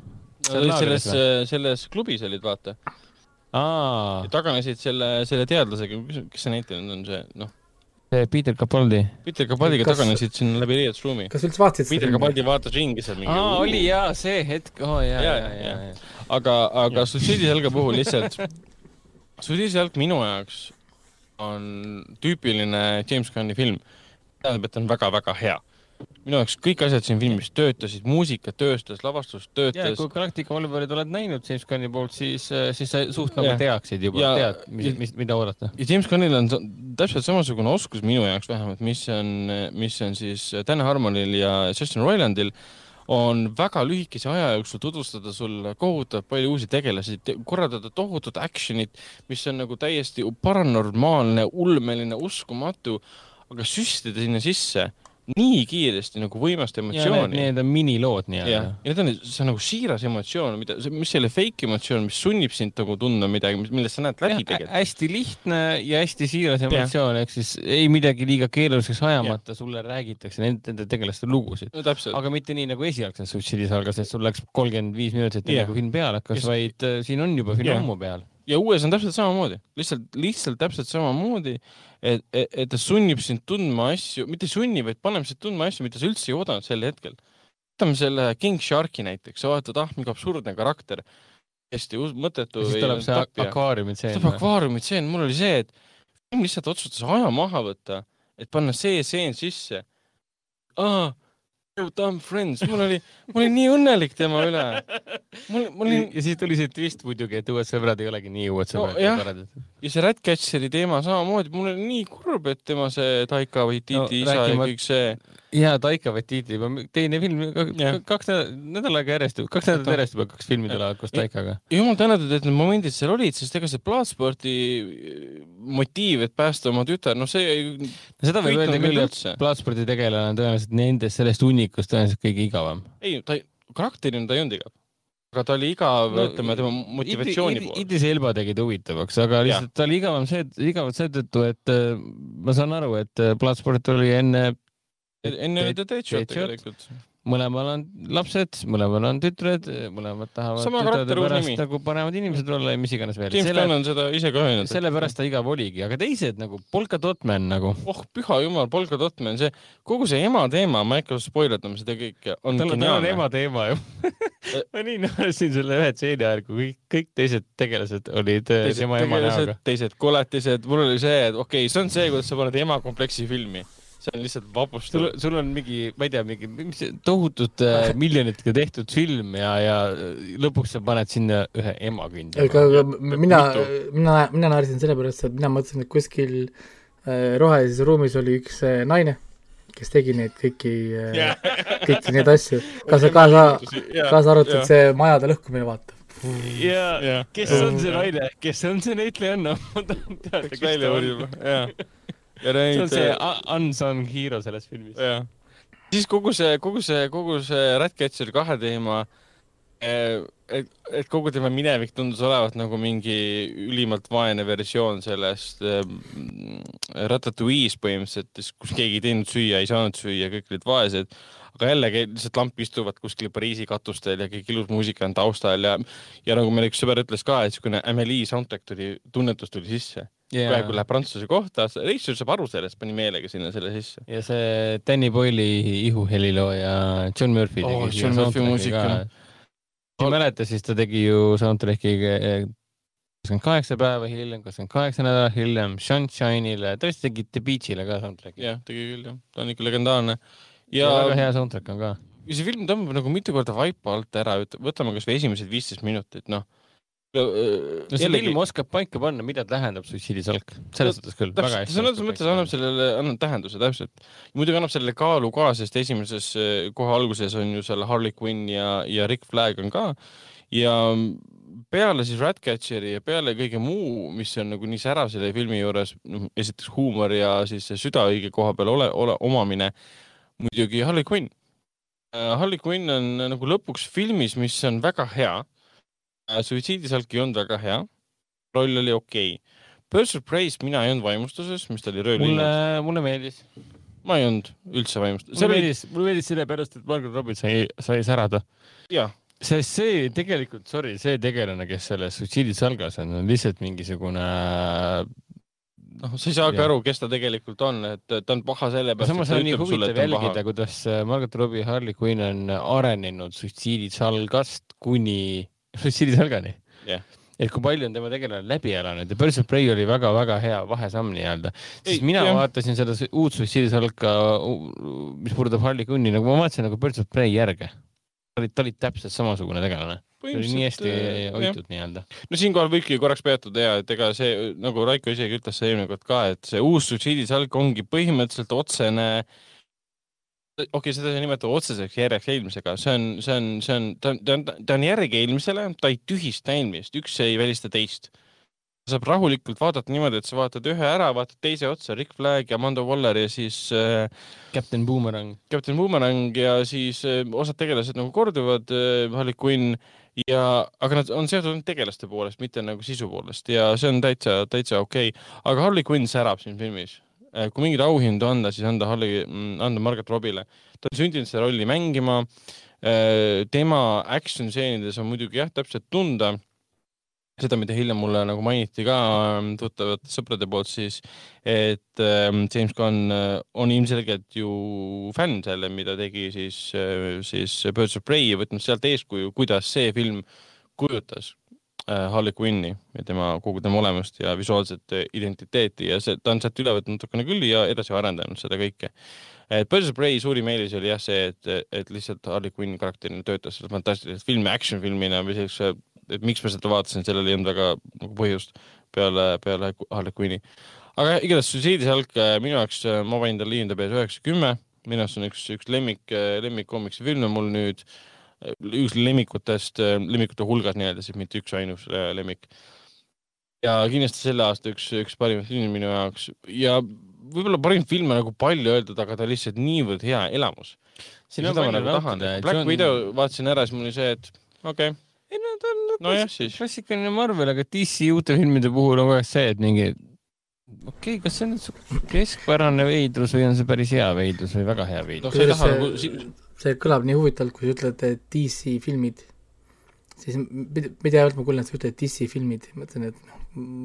selles, selles klubis olid, vaata. taganesid selle, selle teadlasega, kes see näitleja on, see noh Peter Capaldi. Peter Capaldiga kas... taganesid sinna läbi riietusruumi. kas üldse vaatasid Peter Capaldi vaatas ringi seal mingi. aa, oli jaa, see hetk, oo oh, jaa, jaa, jaa, jaa. aga, aga Suicide'i jalga puhul lihtsalt, Suicide'i jalg minu jaoks on tüüpiline James Gunni film. tähendab, et ta on väga-väga hea minu jaoks kõik asjad siin filmis töötasid, muusika töötas, lavastus töötas. kui Galactica Oliverit oled näinud James Gunni poolt, siis, äh, siis sa suht nagu teaksid juba, tead, mis, mis, mida oodata. ja James Gunnil on täpselt samasugune oskus minu jaoks vähemalt, mis on, mis on siis Dan Harmonil ja Justin Roilandil on väga lühikese aja jooksul tutvustada sulle kohutavalt palju uusi tegelasi, korraldada tohutut action'it, mis on nagu täiesti paranormaalne, ulmeline, uskumatu, aga süstida sinna sisse nii kiiresti nagu võimast emotsiooni. Need on minilood nii-öelda. ja need on, see on nagu siiras emotsioon, mida, mis ole fake emotsioon, mis sunnib sind nagu tundma midagi, millest sa näed läbi tegelikult. hästi lihtne ja hästi siiras emotsioon, ehk siis ei midagi liiga keeruliseks ajamata, sulle räägitakse nende, nende tegelaste lugusid no,. aga mitte nii nagu esialgses Suitsidis algas, et sul läks kolmkümmend viis minutit enne kui film peale hakkas, vaid äh, siin on juba film ammu peal ja uues on täpselt samamoodi, lihtsalt, lihtsalt täpselt samamoodi et, et, et ta sunnib sind tundma asju, mitte ei sunni, vaid paneb sind tundma asju, mida sa üldse ei oodanud sel hetkel. võtame selle King Sharki näiteks, sa vaatad, ah, mingi absurdne karakter, hästi mõttetu. siis tuleb see akvaariumitseen. tuleb akvaariumitseen, mul oli see, et film lihtsalt otsustas aja maha võtta, et panna see stseen sisse. aa Dumb Friends, mul oli, ma olin nii õnnelik tema üle. mul, mul oli. ja siis tuli see twist muidugi, et uued sõbrad ei olegi nii uued sõbrad no,. ja see Ratcatcheri teema samamoodi, mul oli nii kurb, et tema see Taika Waititi no, isa rääkima... ja kõik see. ja Taika Waititi, teine film, kaks nädalat aega järjest, kaks nädalat järjest juba kaks filmi tulevad koos Taikaga. jumal tänatud, et need momendid seal olid, sest ega see Bloodsporti motiiv, et päästa oma tütar, noh, see. no seda võib öelda küll, et Bloodsporti tegelane on tõenäoliselt nendest sellest hunnikust tõenäoliselt kõige igavam. ei, ta, karakterina ta ei olnud igav aga ta oli igav no,, ütleme tema motivatsiooni poole. Idris Elba tegi ta huvitavaks, aga lihtsalt ta oli igavam see, igav seetõttu, et äh, ma saan aru, et äh, Bloodsport oli enne. enne oli ta Deadshot tegelikult mõlemal on lapsed, mõlemal on tütred, mõlemad tahavad Sama tütrede pärast nagu paremad inimesed olla ja mis iganes veel. James Gunn on seda ise ka öelnud. sellepärast ta igav oligi, aga teised nagu Polka Dotman nagu. oh püha jumal, Polka Dotman, see kogu see ema teema, ma ei hakka spoilerdama seda kõike, on tal, geniaalne. tal on ema teema ju ma nii naersin selle ühe stseeni ajal, kui kõik, kõik teised tegelased olid äh, teised tema ema näoga. teised koletised, mul oli see, et okei okay,, see on see, kuidas sa paned ema kompleksi filmi see on lihtsalt vapustav. sul, on mingi, ma ei tea, mingi, mis tohutud äh, miljonitega tehtud film ja, ja lõpuks sa paned sinna ühe emakündi. aga, aga mina, mina, mina naersin sellepärast, et mina mõtlesin, et kuskil äh, rohelises ruumis oli üks äh, naine, kes tegi neid kõiki yeah., äh, kõiki neid asju, kaasa, kaasa, kaasa arvatud see majade lõhkumine, vaata ja, ja kes on see naine, kes on see näitlejanna? ma tahan teada, kes ta on. See on see unsung hero selles filmis. siis kogu see, kogu see, kogu see Ratcatcher kahe teema, eh, et, et kogu tema minevik tundus olevat nagu mingi ülimalt vaene versioon sellest äh, Ratatouille'is põhimõtteliselt, kus keegi ei teinud süüa, ei saanud süüa, kõik olid vaesed. Aga jällegi lihtsalt lamp istuvad kuskil Pariisi katustel ja kõik ilus muusika on taustal ja, ja nagu meil üks sõber ütles ka, et niisugune Amelie soundtrack tuli, tunnetus tuli sisse yeah.. praegu läheb prantsuse kohta, reisijal saab aru sellest, pani meelega sinna selle sisse. ja see Danny Boyle'i ihuhelilooja John Murphy tegi oh, John Murphy muusika. ma ei mäleta, siis ta tegi ju soundtrack'i kakskümmend kaheksa päeva hiljem, kakskümmend kaheksa nädalat hiljem, Sunshine'ile, ta vist tegi The Beach'ile ka soundtrack'i. jah, tegi küll jah, ta on ikka legendaarne ja väga hea soundtrack on ka. ja see film tõmbab nagu mitu korda vaipa alt ära, võtame kasvõi esimesed viisteist minutit, noh no see film oskab paika panna, mida tähendab suitsiidisalk, selles suhtes küll. sõnades mõttes annab sellele, annab tähenduse täpselt. muidugi annab sellele kaalu ka, sest esimeses eh, kohe alguses on ju seal Harley Quinn ja, ja Rick Flag on ka ja peale siis Ratcatcheri ja peale kõige muu, mis on nagu nii särav selle filmi juures, noh esiteks huumor ja siis süda õige koha peal ole, ole, omamine muidugi Harley Quinn. Äh, Harley Quinn on nagu lõpuks filmis, mis on väga hea. Äh, suitsiidisalk ei olnud väga hea. roll oli okei okay.. Of Prey'st mina ei olnud vaimustuses, mis ta oli röövlinnas. mulle, mulle meeldis. ma ei olnud üldse vaimustuses. mulle meeldis, mulle meeldis sellepärast, et Margaret Robbins sai, sai särada. sest see tegelikult, sorry, see tegelane, kes selles suitsiidisalgas on, on lihtsalt mingisugune noh, sa ei saagi aru, kes ta tegelikult on, et ta on paha sellepärast. samas on nii huvitav jälgida, kuidas Margot Robbie Harley Quinn on arenenud suitsiidisalgast kuni suitsiidisalgani yeah. et kui palju on tema tegelane läbi elanud ja Birds of Prey oli väga-väga hea vahesamm nii-öelda. siis mina jah. vaatasin seda uut suitsiidisalka, mis puudutab Harley Quinni, nagu ma vaatasin nagu Birds of Prey järge. ta oli, ta oli täpselt samasugune tegelane oli nii hästi äh, hoitud nii-öelda. no siinkohal võibki korraks peatuda ja et ega see, nagu Raiko isegi ütles see eelmine kord ka, et see uus suitsiidisalk ongi põhimõtteliselt otsene okei okay,, seda ei nimeta otseseks järjeks eelmisega, see on, see on, see on, ta on, ta on, ta on järg eelmisele, ta ei tühista eelmist, üks ei välista teist. saab rahulikult vaadata niimoodi, et sa vaatad ühe ära, vaatad teise otsa, Rick Flag ja Amanda Waller ja siis äh, Captain Boomerang. Captain Boomerang ja siis äh, osad tegelased nagu korduvad äh,, Harley Quinn ja, aga nad on seotud ainult tegelaste poolest, mitte nagu sisu poolest ja see on täitsa, täitsa okei okay.. aga Harley Quinn särab siin filmis. Kui mingeid auhindu anda, siis anda Harley, mm, anda Margaret Robbile. ta on sündinud seda rolli mängima äh,. tema action stseenides on muidugi jah, täpselt tunda seda, mida hiljem mulle nagu mainiti ka ähm, tuttavate sõprade poolt siis, et ähm, James Gunn äh, on ilmselgelt ju fänn selle, mida tegi siis, äh, siis Birds of Prey võtnud sealt eeskuju, kuidas see film kujutas äh, Harley Quinni ja tema, kogu tema olemust ja visuaalset identiteeti ja see, ta on sealt üle võtnud natukene küll ja edasi arendanud seda kõike. et Birds of Prey suurim eelis oli jah see, et, et lihtsalt Harley Quinn karakterina töötas fantastiliselt filmi action filmina või sellise et miks ma seda vaatasin, sellel ei olnud väga nagu põhjust peale, peale Harley Quinni. aga igatahes Suitsiidisalk minu jaoks, ma panin talle IMDB-s üheksa, kümme, minu arust on üks, üks lemmik, lemmikkoomiksi filme mul nüüd, üks lemmikutest, lemmikute hulgas nii-öelda siis, mitte üksainus lemmik. ja kindlasti selle aasta üks, üks parimaid filme minu jaoks ja võib-olla parim film on nagu palju öeldud, aga ta lihtsalt niivõrd hea elamus. seda ma nagu tahan. Black on... Widow vaatasin ära, siis mul oli see, et okei okay ei no ta on no jah, siis. klassikaline Marvel, aga DC uute filmide puhul on kogu aeg see, et mingi okei okay,, kas see on nüüd keskpärane veidrus või on see päris hea veidrus või väga hea veidrus no,? See, see kõlab nii huvitavalt, kui sa ütled DC filmid, siis pidevalt ma kuulen, et sa ütled DC filmid, mõtlen, et noh,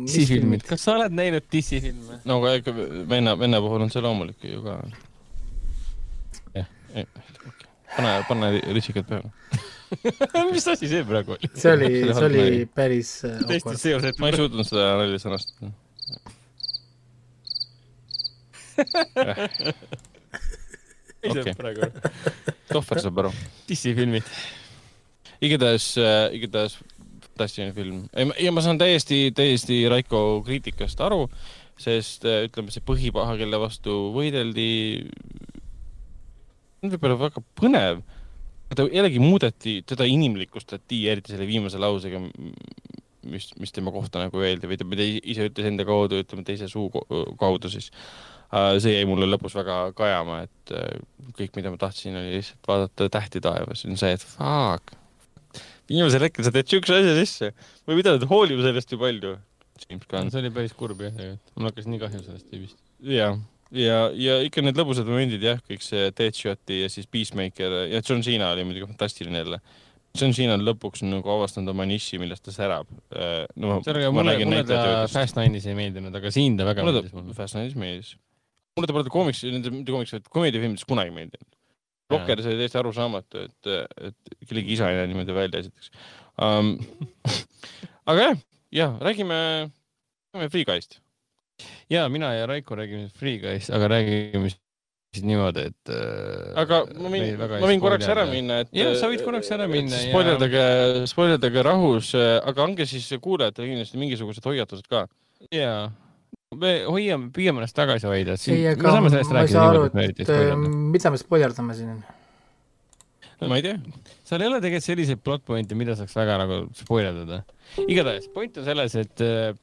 DC filmid, kas sa oled näinud DC filme? no aga ikka venna, venna puhul on see loomulik ju ka. jah, pane, pane rissikad peale. Mis asi see praegu oli? see oli, see oli päris äh, tõesti seos, et ma ei suutnud seda nalja sõnastada okay. praegu. Tohver saab aru. dissifilmid. igatahes äh,, igatahes fantastiline film. ja ma saan täiesti, täiesti Raiko kriitikast aru, sest äh, ütleme, see põhipaha, kelle vastu võideldi, on võib-olla väga põnev ta jällegi muudeti, teda inimlikustati, eriti selle viimase lausega, mis, mis tema kohta nagu öeldi või ta, ise ütles enda kaudu, ütleme teise suu kaudu siis. Äh, see jäi mulle lõpus väga kajama, et äh, kõik, mida ma tahtsin, oli lihtsalt vaadata tähti taevas, on see, et fuck. viimasel hetkel sa teed siukse asja sisse, ma ei pidanud hoolima sellest ju palju. see oli päris kurb jah, mul hakkas nii kahju sellest tüübist. jah ja, ja ikka need lõbusad momendid jah, kõik see Deadshoti ja siis Peacemaker ja John Cena oli muidugi fantastiline jälle. John Cena on lõpuks nagu avastanud oma niši, millest ta särab äh, no,. mulle, mulle ta Fast Nine'is ei meeldinud, aga siin ta väga mulle meeldis mulle. Fast Nine'is meeldis. Mulle ta pole koomiks, mitte koomiks, vaid komöödiafilmides kunagi meeldinud. Rocker, see oli täiesti arusaamatu, et, et kellegi isa ei näe niimoodi välja esiteks um, aga jah, jah, räägime, räägime Free Guy'st ja mina ja Raiko räägime Free Guy'st, aga räägime siis niimoodi, et äh,. aga ma võin, ma võin korraks ära minna, et. jah, sa võid korraks ära minna. spoilerdage ja..., spoilerdage rahus, aga andke siis kuulajatele kindlasti mingisugused hoiatused ka. jaa, me hoiame, püüame ennast tagasi hoida. ei, aga ma ei saa aru, et äh, mida me spoilerdame siin ma ei tea. seal ei ole tegelikult selliseid plot point'e, mida saaks väga nagu spoilerdada. igatahes point on selles, et äh,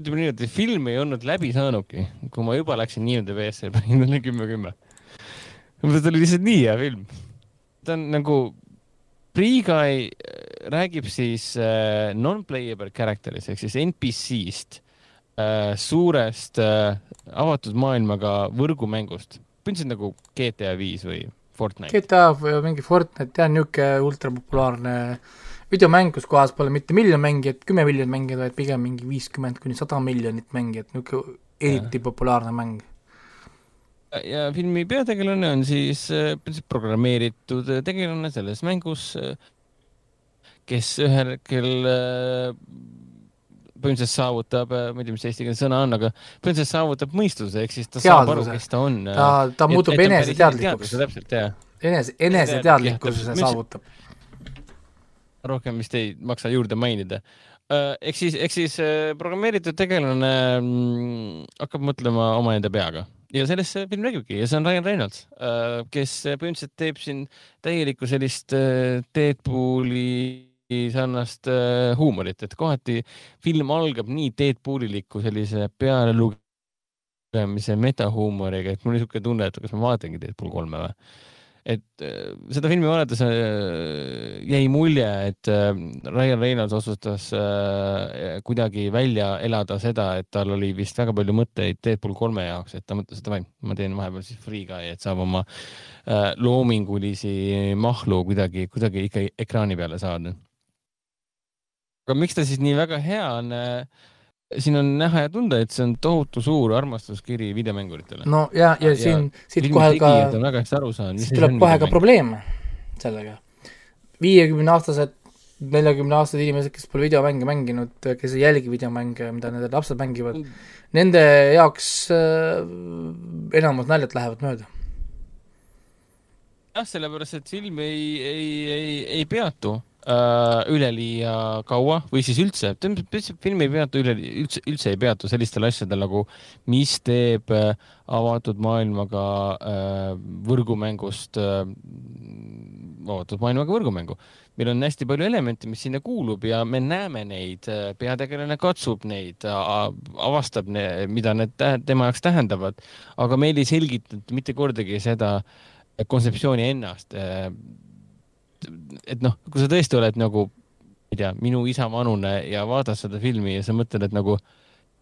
ütleme nii, et film ei olnud läbi saanudki, kui ma juba läksin nii-öelda WC-le, panin talle kümme, kümme. ta oli lihtsalt nii hea film. ta on nagu, Guy äh, räägib siis äh, non-playable character'ist ehk siis NPC-st suurest äh, avatud maailmaga võrgumängust, põhimõtteliselt nagu GTA viis või Fortnite. GTA või mingi Fortnite, jah, niisugune ultrapopulaarne äh, videomäng, kus kohas pole mitte miljon mängijat, kümme miljonit mängijat, vaid pigem mingi viiskümmend kuni sada miljonit mängijat, niisugune eriti populaarne mäng. ja filmi peategelane on siis äh, programmeeritud tegelane selles mängus, äh, kes ühel hetkel äh, põhimõtteliselt saavutab, ma ei tea, mis eesti keeles sõna on, aga põhimõtteliselt saavutab mõistuse, ehk siis ta Teadluse. saab aru, kes ta on. ta, ta muutub eneseteadlikuks. täpselt, jah. enese, eneseteadlikkuse saavutab rohkem vist ei maksa juurde mainida. Äh, ehk siis, ehk siis äh, programmeeritud tegelane mm, hakkab mõtlema omaenda peaga ja sellest see film räägibki ja see on Ryan Reynolds, äh, kes põhimõtteliselt teeb siin täielikku sellist Deadpooli sarnast äh, huumorit, et kohati film algab nii Deadpooliliku sellise pealelugemise metahuumoriga, et mul oli niisugune tunne, et kas ma vaatangi Deadpool kolme või et äh, seda filmi vaadates äh, jäi mulje, et Ryan Reynolds otsustas kuidagi välja elada seda, et tal oli vist väga palju mõtteid Deadpool kolme jaoks, et ta mõtles, et davai, ma teen vahepeal siis Free Guy, et saab oma loomingulisi mahlu kuidagi, kuidagi ikka ekraani peale saada. Aga miks ta siis nii väga hea on? siin on näha ja tunda, et see on tohutu suur armastuskiri videomänguritele. no ja, ja, siin, siit kohe ka, siit tuleb kohe ka probleem sellega. viiekümne aastased, neljakümne aastased inimesed, kes pole videomänge mänginud, kes ei jälgi videomänge, mida nende lapsed mängivad nende jaoks äh, enamus naljad lähevad mööda. jah, sellepärast, et film ei, ei, ei, ei peatu äh, üleliia kaua või siis üldse, film ei peatu üle, üldse, üldse ei peatu sellistel asjadel nagu, mis teeb äh, avatud maailmaga äh, võrgumängust äh,, avatud maailmaga võrgumängu. meil on hästi palju elemente, mis sinna kuulub ja me näeme neid, äh, peategelane katsub neid, avastab, mida need tema jaoks tähendavad, aga meil ei selgitanud mitte kordagi seda kontseptsiooni ennast äh, et noh, kui sa tõesti oled nagu, ma ei tea, minu isa vanune ja vaatad seda filmi ja sa mõtled, et nagu,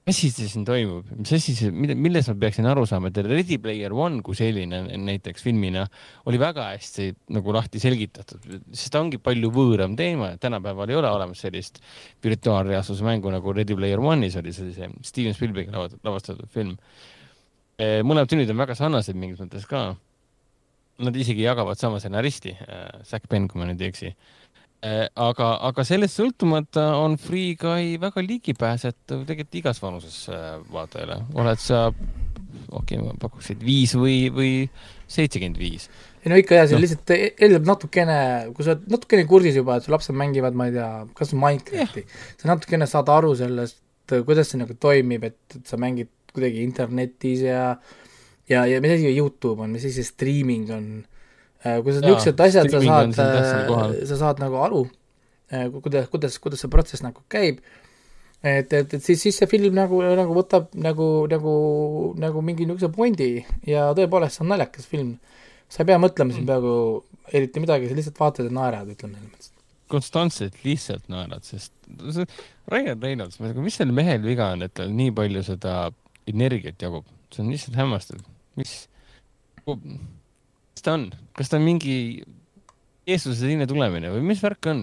mis asi see siin toimub, mis asi see, milles ma peaksin aru saama, et Ready Player One kui selline näiteks filmina oli väga hästi nagu lahti selgitatud, sest ta ongi palju võõram teema, tänapäeval ei ole olemas sellist virtuaalreaalsuse mängu nagu Ready Player One'is oli sellise Steven Spielbergi lavastatud film. mõlemad filmid on väga sarnased mingis mõttes ka Nad isegi jagavad sama stsenaristi äh,, Zack Penn, kui ma nüüd ei eksi äh,. aga, aga sellest sõltumata on Free Guy väga ligipääsetav tegelikult igas vanuses äh, vaatajale, oled sa, okei okay,, ma pakuks, et viis või, või seitsekümmend viis. ei no ikka jah, see no. lihtsalt eeldab natukene, kui sa oled natukene kursis juba, et su lapsed mängivad, ma ei tea, kas Minecrafti, sa natukene saad aru sellest, kuidas see nagu toimib, et, et sa mängid kuidagi internetis ja äh, ja, ja mis asi Youtube on, mis asi see streaming on, äh, kui sa niisugused asjad, sa saad, äh, sa saad nagu aru, äh, kuidas, kuidas, kuidas see protsess nagu käib, et, et, et siis, siis see film nagu, nagu võtab nagu, nagu, nagu mingi niisuguse pointi ja tõepoolest, see on naljakas film. sa ei pea mõtlema siin mm. peaaegu eriti midagi, sa lihtsalt vaatad ja naerad, ütleme selles mõttes. konstantselt lihtsalt naerad, sest see Ryan Reynolds, mis sellel mehel viga on, et tal nii palju seda energiat jagub, see on lihtsalt hämmastav mis, mis ta on, kas ta on mingi Jeesuse teine tulemine või mis värk on,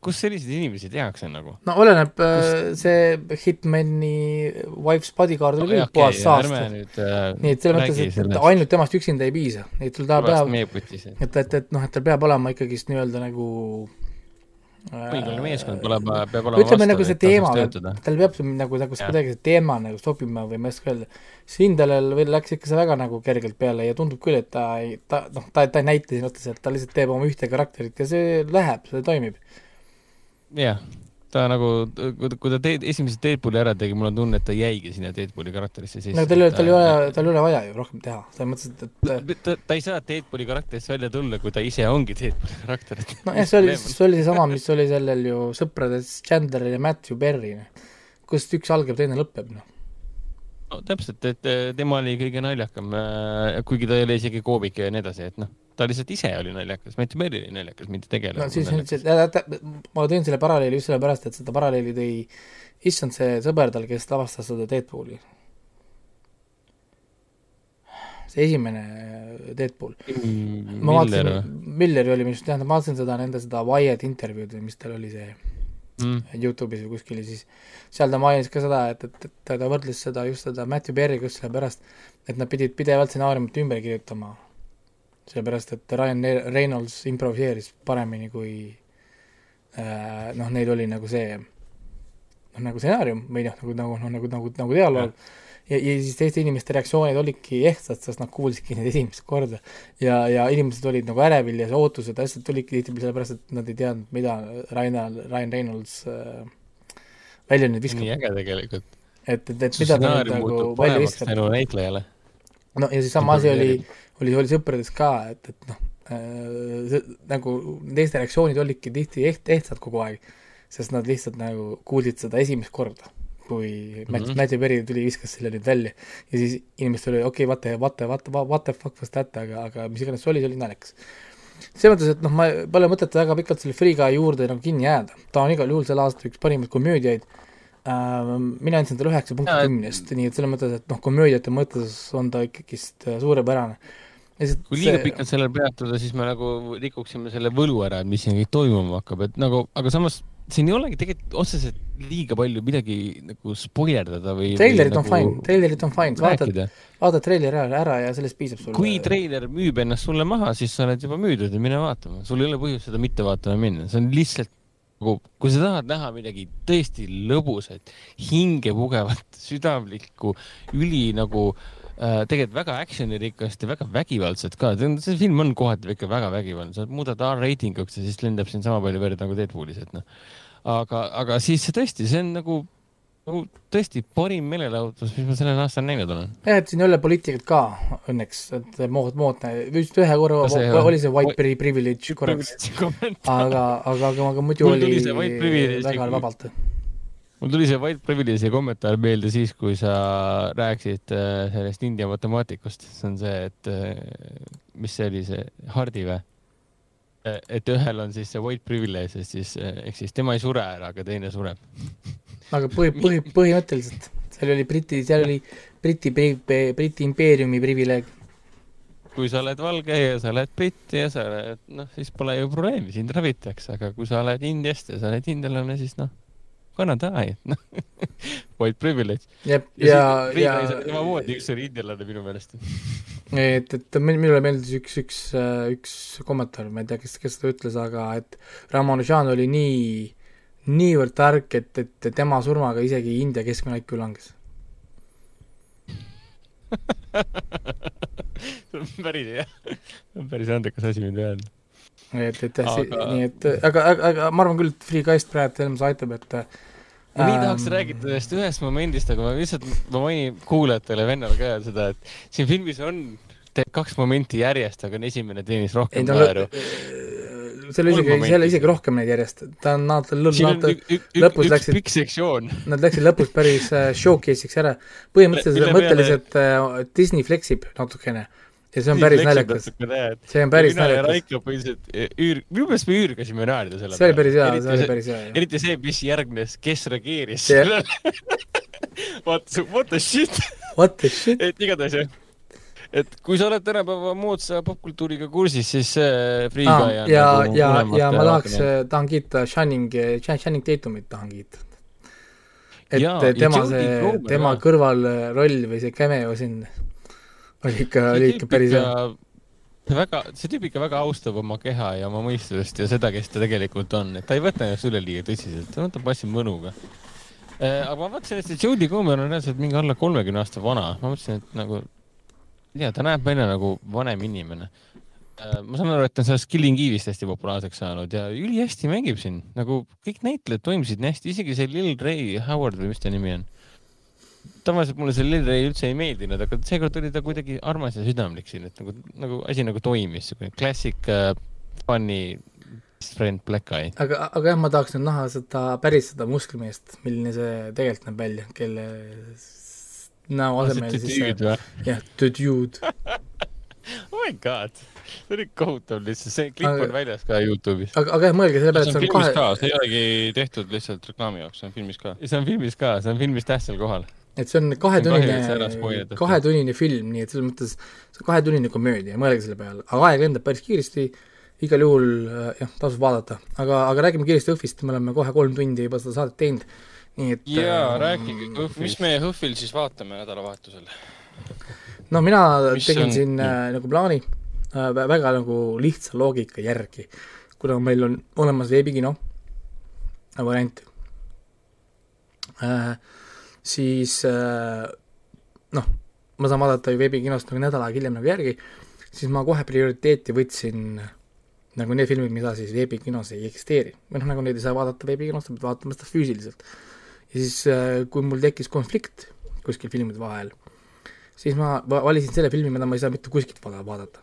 kus selliseid inimesi tehakse nagu? no oleneb kus..., äh, see Hitmani Wife's Bodyguard oli küll okay, puhas saaste. Äh, nii et selles mõttes, et, et ainult temast üksinda ei piisa, et tal peab, et, et, et noh, et tal peab olema ikkagist nii-öelda nagu õiglane meeskond tuleb, peab olema ütleme nagu see teema, tal peab nagu, nagu kuidagi see teema nagu sobima või ma ei oska öelda. Sindalel või läks ikka see väga nagu kergelt peale ja tundub küll, et ta ei, ta noh, ta, ta ei näita siin otseselt, ta lihtsalt teeb oma ühte karakterit ja see läheb, see toimib. jah yeah ta nagu, kui ta teed, esimese Deadpooli ära tegi, mul on tunne, et ta jäigi sinna Deadpooli karakterisse sisse. no tal ei ole, tal ei ole, tal ei ole vaja ju rohkem teha, selles mõttes, et, et ta, ta ei saa Deadpooli karakterist välja tulla, kui ta ise ongi Deadpooli karakter. nojah, see oli, see oli seesama, mis oli sellel ju sõprades Chandleril ja Matthew Perry, noh. kust üks algab, teine lõpeb, noh no täpselt, et tema oli kõige naljakam, äh, kuigi ta ei ole isegi koomik ja nii edasi, et noh ta lihtsalt ise oli naljakas, Mati Perry oli naljakas, mitte tegelane. no siis nüüd see, ma tõin selle paralleeli just sellepärast, et seda paralleeli tõi issand see sõber tal, kes lavastas seda Deadpooli. see esimene Deadpool mm,. ma vaatasin, Milleri oli, mis tähendab, ma vaatasin seda nende seda Wyatt intervjuud, mis tal oli see mm. Youtube'is või kuskil ja siis seal ta mainis ka seda, et, et, et ta võrdles seda just seda Matthew Perry'ga just sellepärast, et nad pidid pidevalt stsenaariumit ümber kirjutama sellepärast et Ryan Reynolds improviseeris paremini kui äh, noh, neil oli nagu see noh, nagu stsenaarium või noh, nagu, nagu, noh, nagu, nagu, nagu dialoog ja, ja siis teiste inimeste reaktsioonid olidki ehtsad, sest nad kuulsidki neid esimest korda. ja, ja inimesed olid nagu ärevil ja ootused, asjad tulidki tihtipeale sellepärast, et nad ei teadnud, mida Ryan, Ryan Reynolds äh, välja nüüd viskab. nii äge tegelikult. et, et, et mida ta nüüd nagu välja viskab. tänu näitlejale. No ja siis sama asi oli oli, oli sõprades ka, et, et noh, äh, nagu teiste reaktsioonid olidki tihti eht-, ehtsad kogu aeg, sest nad lihtsalt nagu kuulsid seda esimest korda, kui mm -hmm. Matt, Matthew Perry tuli, viskas selle nüüd välja ja siis inimestel oli okei okay,, what the, what the, what the, what the fuck was that, aga, aga mis iganes see oli, see oli naljakas. selles mõttes, et noh, ma pole mõtet väga pikalt selle Free Guy juurde nagu kinni jääda, ta on igal juhul selle aasta üks parimaid komöödiaid mina andsin talle üheksa punkti kümnest, nii et selles mõttes, et noh, komöödiate mõttes on ta ikkagist äh, suurepärane. Kui liiga see... pikalt sellel peatuda, siis me nagu rikuksime selle võlu ära, et mis siin kõik toimuma hakkab, et nagu, aga samas siin ei olegi tegelikult otseselt liiga palju midagi nagu spoilerdada või treilerid on nagu fine, treilerid on fine, vaatad, vaatad treileri ära, ära ja sellest piisab sulle. kui treiler müüb ennast sulle maha, siis sa oled juba müüdud ja mine vaatama, sul ei ole põhjust seda mitte vaatama minna, see on lihtsalt nagu, kui sa tahad näha midagi tõesti lõbusat, hingepugevat, südamlikku, üli nagu äh, tegelikult väga action'irikast ja väga vägivaldset ka, see film on kohati ikka väga vägivaldne, sa muudad R-reitinguks ja siis lendab siin sama palju verd nagu Deadpoolis, et noh. Aga, aga siis tõesti, see on nagu, nagu tõesti parim meelelahutus, mis ma sellel aastal näinud olen. jah, et siin ei ole poliitikat ka õnneks, et mood, moodne, vist ühe korra see, oli see white pri privilege korraks, aga, aga, aga, aga muidu oli väga vabalt mul tuli see white privilege'i kommentaar meelde siis, kui sa rääkisid äh, sellest India matemaatikust, see on see, et äh, mis see oli, see Hardi või? et ühel on siis see white privilege, siis ehk siis tema ei sure ära, aga teine sureb. aga põhi, põhi, põhimõtteliselt seal oli Briti, seal oli Briti, Briti impeeriumi privileeg. kui sa oled valge ja sa oled britt ja sa oled, noh, siis pole ju probleemi, sind ravitakse, aga kui sa oled Indiast ja sa oled indialane, siis noh, gonna die, noh white privilege. ja, ja, ja. samamoodi üks oli indialane minu meelest et, et minule meeldis üks, üks, üks kommentaar, ma ei tea, kes, kes seda ütles, aga et Ramanujan oli nii, niivõrd tark, et, et tema surmaga isegi India keskmine IQ langes. See on päris hea, see on päris andekas asi mind öelda. et, et jah nii et aga, aga, aga ma arvan küll, et Free Guys praegu selles mõttes aitab, et ma nii tahaks rääkida sellest ühest momendist, aga ma lihtsalt, ma mainin kuulajatele, vennale ka seda, et siin filmis on kaks momenti järjest, aga esimene teenis rohkem naeru seal isegi, seal isegi rohkem neid järjest, ta on, nad, lõpus läksid, pikk sektsioon. Nad läksid lõpus päris äh, showcase'iks ära. põhimõtteliselt, mõtteliselt äh, Disney fleksib natukene ja see on päris naljakas. see on päris naljakas. Raiko põhiliselt e, üür, minu meelest me üürgasime naerda selle see oli päris hea, see oli päris hea. eriti see, mis järgnes, kes reageeris sellele What, what the shit What the shit et igatahes jah et kui sa oled tänapäeva moodsa popkultuuriga kursis, siis see Free Guy on ja nagu, ja, ja ma tahaks, tahan kiita Shining, Shining Tatumit tahan kiita. et ja, tema see, tema kõrvalroll või see cameo siin oli ikka, oli ikka päris hea. väga, see tüüp ikka väga austab oma keha ja oma mõistust ja seda, kes ta tegelikult on, et ta ei võta ennast üleliia tõsiselt, ta võtab asju mõnuga. Äh,. aga ma vaatasin, et see Jodie Comer on reaalselt mingi alla kolmekümne aasta vana, ma mõtlesin, et nagu, tea, ta näeb välja nagu vanem inimene äh,. ma saan aru, et ta on sellest Killing Eve'ist hästi populaarseks saanud ja ülihästi mängib siin, nagu kõik näitlejad toimisid nii hästi, isegi see Lil Ray Howard või mis ta nimi on tavaliselt mulle see Lil Ray üldse ei meeldinud, aga seekord oli ta kuidagi armas ja südamlik siin, et nagu, nagu asi nagu toimis, siuke classic uh, funny friend black eye. aga, aga jah, ma tahaks nüüd näha seda, päris seda musklimeest, milline see tegelikult näeb välja, kelle näo asemel siis see, jah, the dude oh my god, see oli kohutav lihtsalt, see klipp aga, on väljas ka Youtube'is. aga, aga jah, mõelge selle peale, et see on kahe. see ei olegi tehtud lihtsalt reklaami jaoks, see on filmis ka. see on filmis ka, see on filmis tähtsal kohal. Et see on kahetunnine, kahetunnine film, nii et selles mõttes see on kahetunnine komöödia, mõelge selle peale, aga aeg lendab päris kiiresti, igal juhul äh, jah, tasub vaadata, aga, aga räägime kiiresti Õhvist, me oleme kohe kolm tundi juba seda saadet teinud, nii et jaa äh,, rääkige Õhvist. mis me Õhvil siis vaatame nädalavahetusel? no mina mis tegin on... siin äh, nagu plaani äh, väga nagu lihtsa loogika järgi, kuna meil on olemas veebikino variant äh, siis äh, noh, ma saan vaadata ju veebikinost nagu nädal aega hiljem nagu järgi, siis ma kohe prioriteeti võtsin nagu need filmid, mida siis veebikinos ei eksisteeri. või noh, nagu neid ei saa vaadata veebikinos, sa pead vaatama seda füüsiliselt. Ja siis, äh, kui mul tekkis konflikt kuskil filmide vahel, siis ma valisin selle filmi, mida ma ei saa mitte kuskilt vaadata.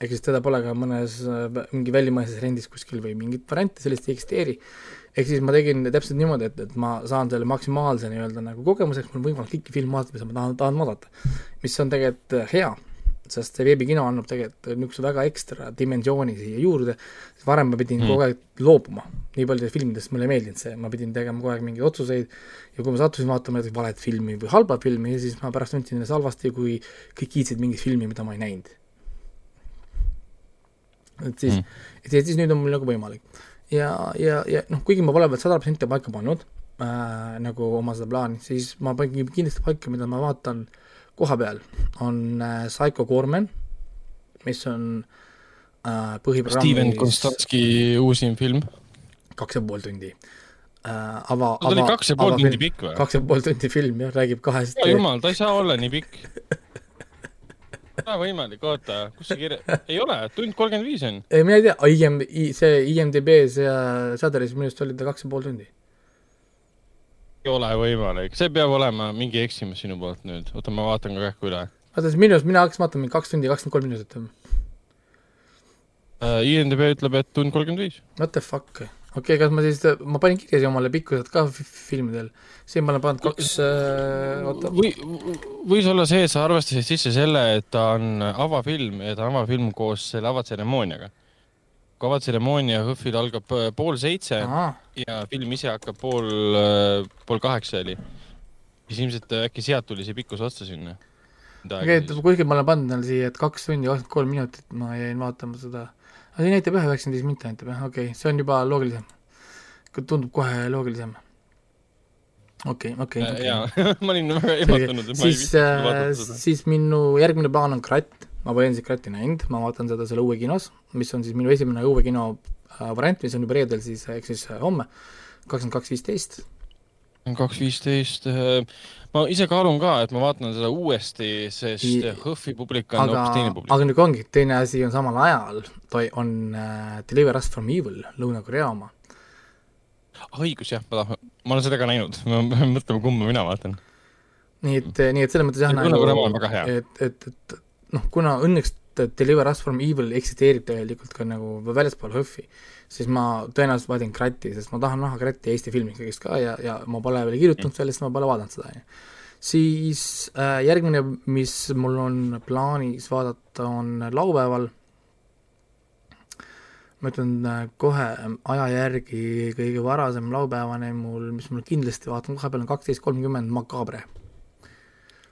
ehk siis teda pole ka mõnes äh, mingi välimaises rendis kuskil või mingit varianti sellist ei eksisteeri. ehk siis ma tegin täpselt niimoodi, et, et ma saan selle maksimaalse nii-öelda nagu kogemuseks, mul on võimalik kõiki filme vaadata, mida ma tahan, tahan vaadata. mis on tegelikult äh, hea, sest see veebikino annab tegelikult niisuguse väga ekstra dimensiooni siia juurde, varem ma pidin mm. kogu aeg loobuma, nii paljudest filmidest mulle ei meeldinud see, ma pidin tegema kogu aeg mingeid otsuseid ja kui ma sattusin vaatama näiteks valet filmi või halba filmi, siis ma pärast tundsin ennast halvasti, kui kõik kiitsid mingit filmi, mida ma ei näinud et siis mm., et siis nüüd on mul nagu võimalik. ja, ja, ja noh, kuigi ma pole veel sada protsenti paika pannud äh, nagu oma seda plaani, siis ma panin kindlasti paika, mida ma vaatan koha peal, on äh, Psycho Gorman, mis on äh, põhiprogrammis Steven Konstantski uusim film. kaks ja pool tundi äh, ava, ta oli kaks ja pool tundi pikk või? kaks ja pool tundi film jah, räägib kahest. jumal, ta ei saa olla nii pikk ole võimalik, oota, kus see kirja, ei ole, tund kolmkümmend viis on. ei, mina ei tea, IM, see IMDB-s ja Shudderis minu arust oli ta kaks ja pool tundi. Ei ole võimalik, see peab olema mingi eksimus sinu poolt nüüd, oota, ma vaatan ka kähku üle. oota, siis minu arust, mina hakkasin vaatama mingi kaks tundi kakskümmend kolm minutit uh,. IMDB ütleb, et tund kolmkümmend viis. What the fuck okei okay,, kas ma siis, ma panin kirja siia omale pikkused ka filmidel, siin ma olen pannud kaks äh,, oota. või, võis olla see, et sa arvestasid sisse selle, et ta on avafilm ja ta on avafilm koos selle avatseremooniaga. Kui avatseremoonia HÖFFil algab äh, pool seitse Aha. ja film ise hakkab pool, äh, pool kaheksa oli, siis ilmselt äkki sealt tuli see pikkus otsa sinna. kuskil ma olen pannud siia, et kaks tundi kakskümmend kolm minutit, ma jäin vaatama seda aga see näitab jah, üheksakümmend viis minti näitab jah, okei okay., see on juba loogilisem. tundub kohe loogilisem. okei okei jaa, ma olin väga ehmatunud, et ma siis, ei viitsinud äh, siis minu järgmine plaan on Kratt, ma pole endiselt Kratti näinud, ma vaatan seda selle uue kinos, mis on siis minu esimene uue kino äh, variant, mis on juba reedel siis, ehk siis äh, homme, kakskümmend kaks viisteist. kaks viisteist ma ise kaalun ka, et ma vaatan seda uuesti, sest HÖFFi publik on hoopis teine publik. aga nüüd ongi, teine asi on samal ajal, on äh, Deliver Us From Evil, Lõuna-Korea oma. õigus jah, ma tahan, ma olen seda ka näinud, ma pean mõtlema, kumba mina vaatan. nii et, nii et selles mõttes jah, nagu, et, et, et noh, kuna õnneks Deliver Us From Evil eksisteerib tegelikult ka nagu väljaspool HÖFFi, siis ma tõenäoliselt valin Kratti, sest ma tahan näha Kratti Eesti filmi ikkagist ka ja, ja ma pole veel kirjutanud sellest, ma pole vaadanud seda, on ju. siis äh, järgmine, mis mul on plaanis vaadata, on laupäeval, ma ütlen äh, kohe aja järgi kõige varasem laupäevane mul, mis mul kindlasti vaatan kohe peal, on kaksteist kolmkümmend Macabre.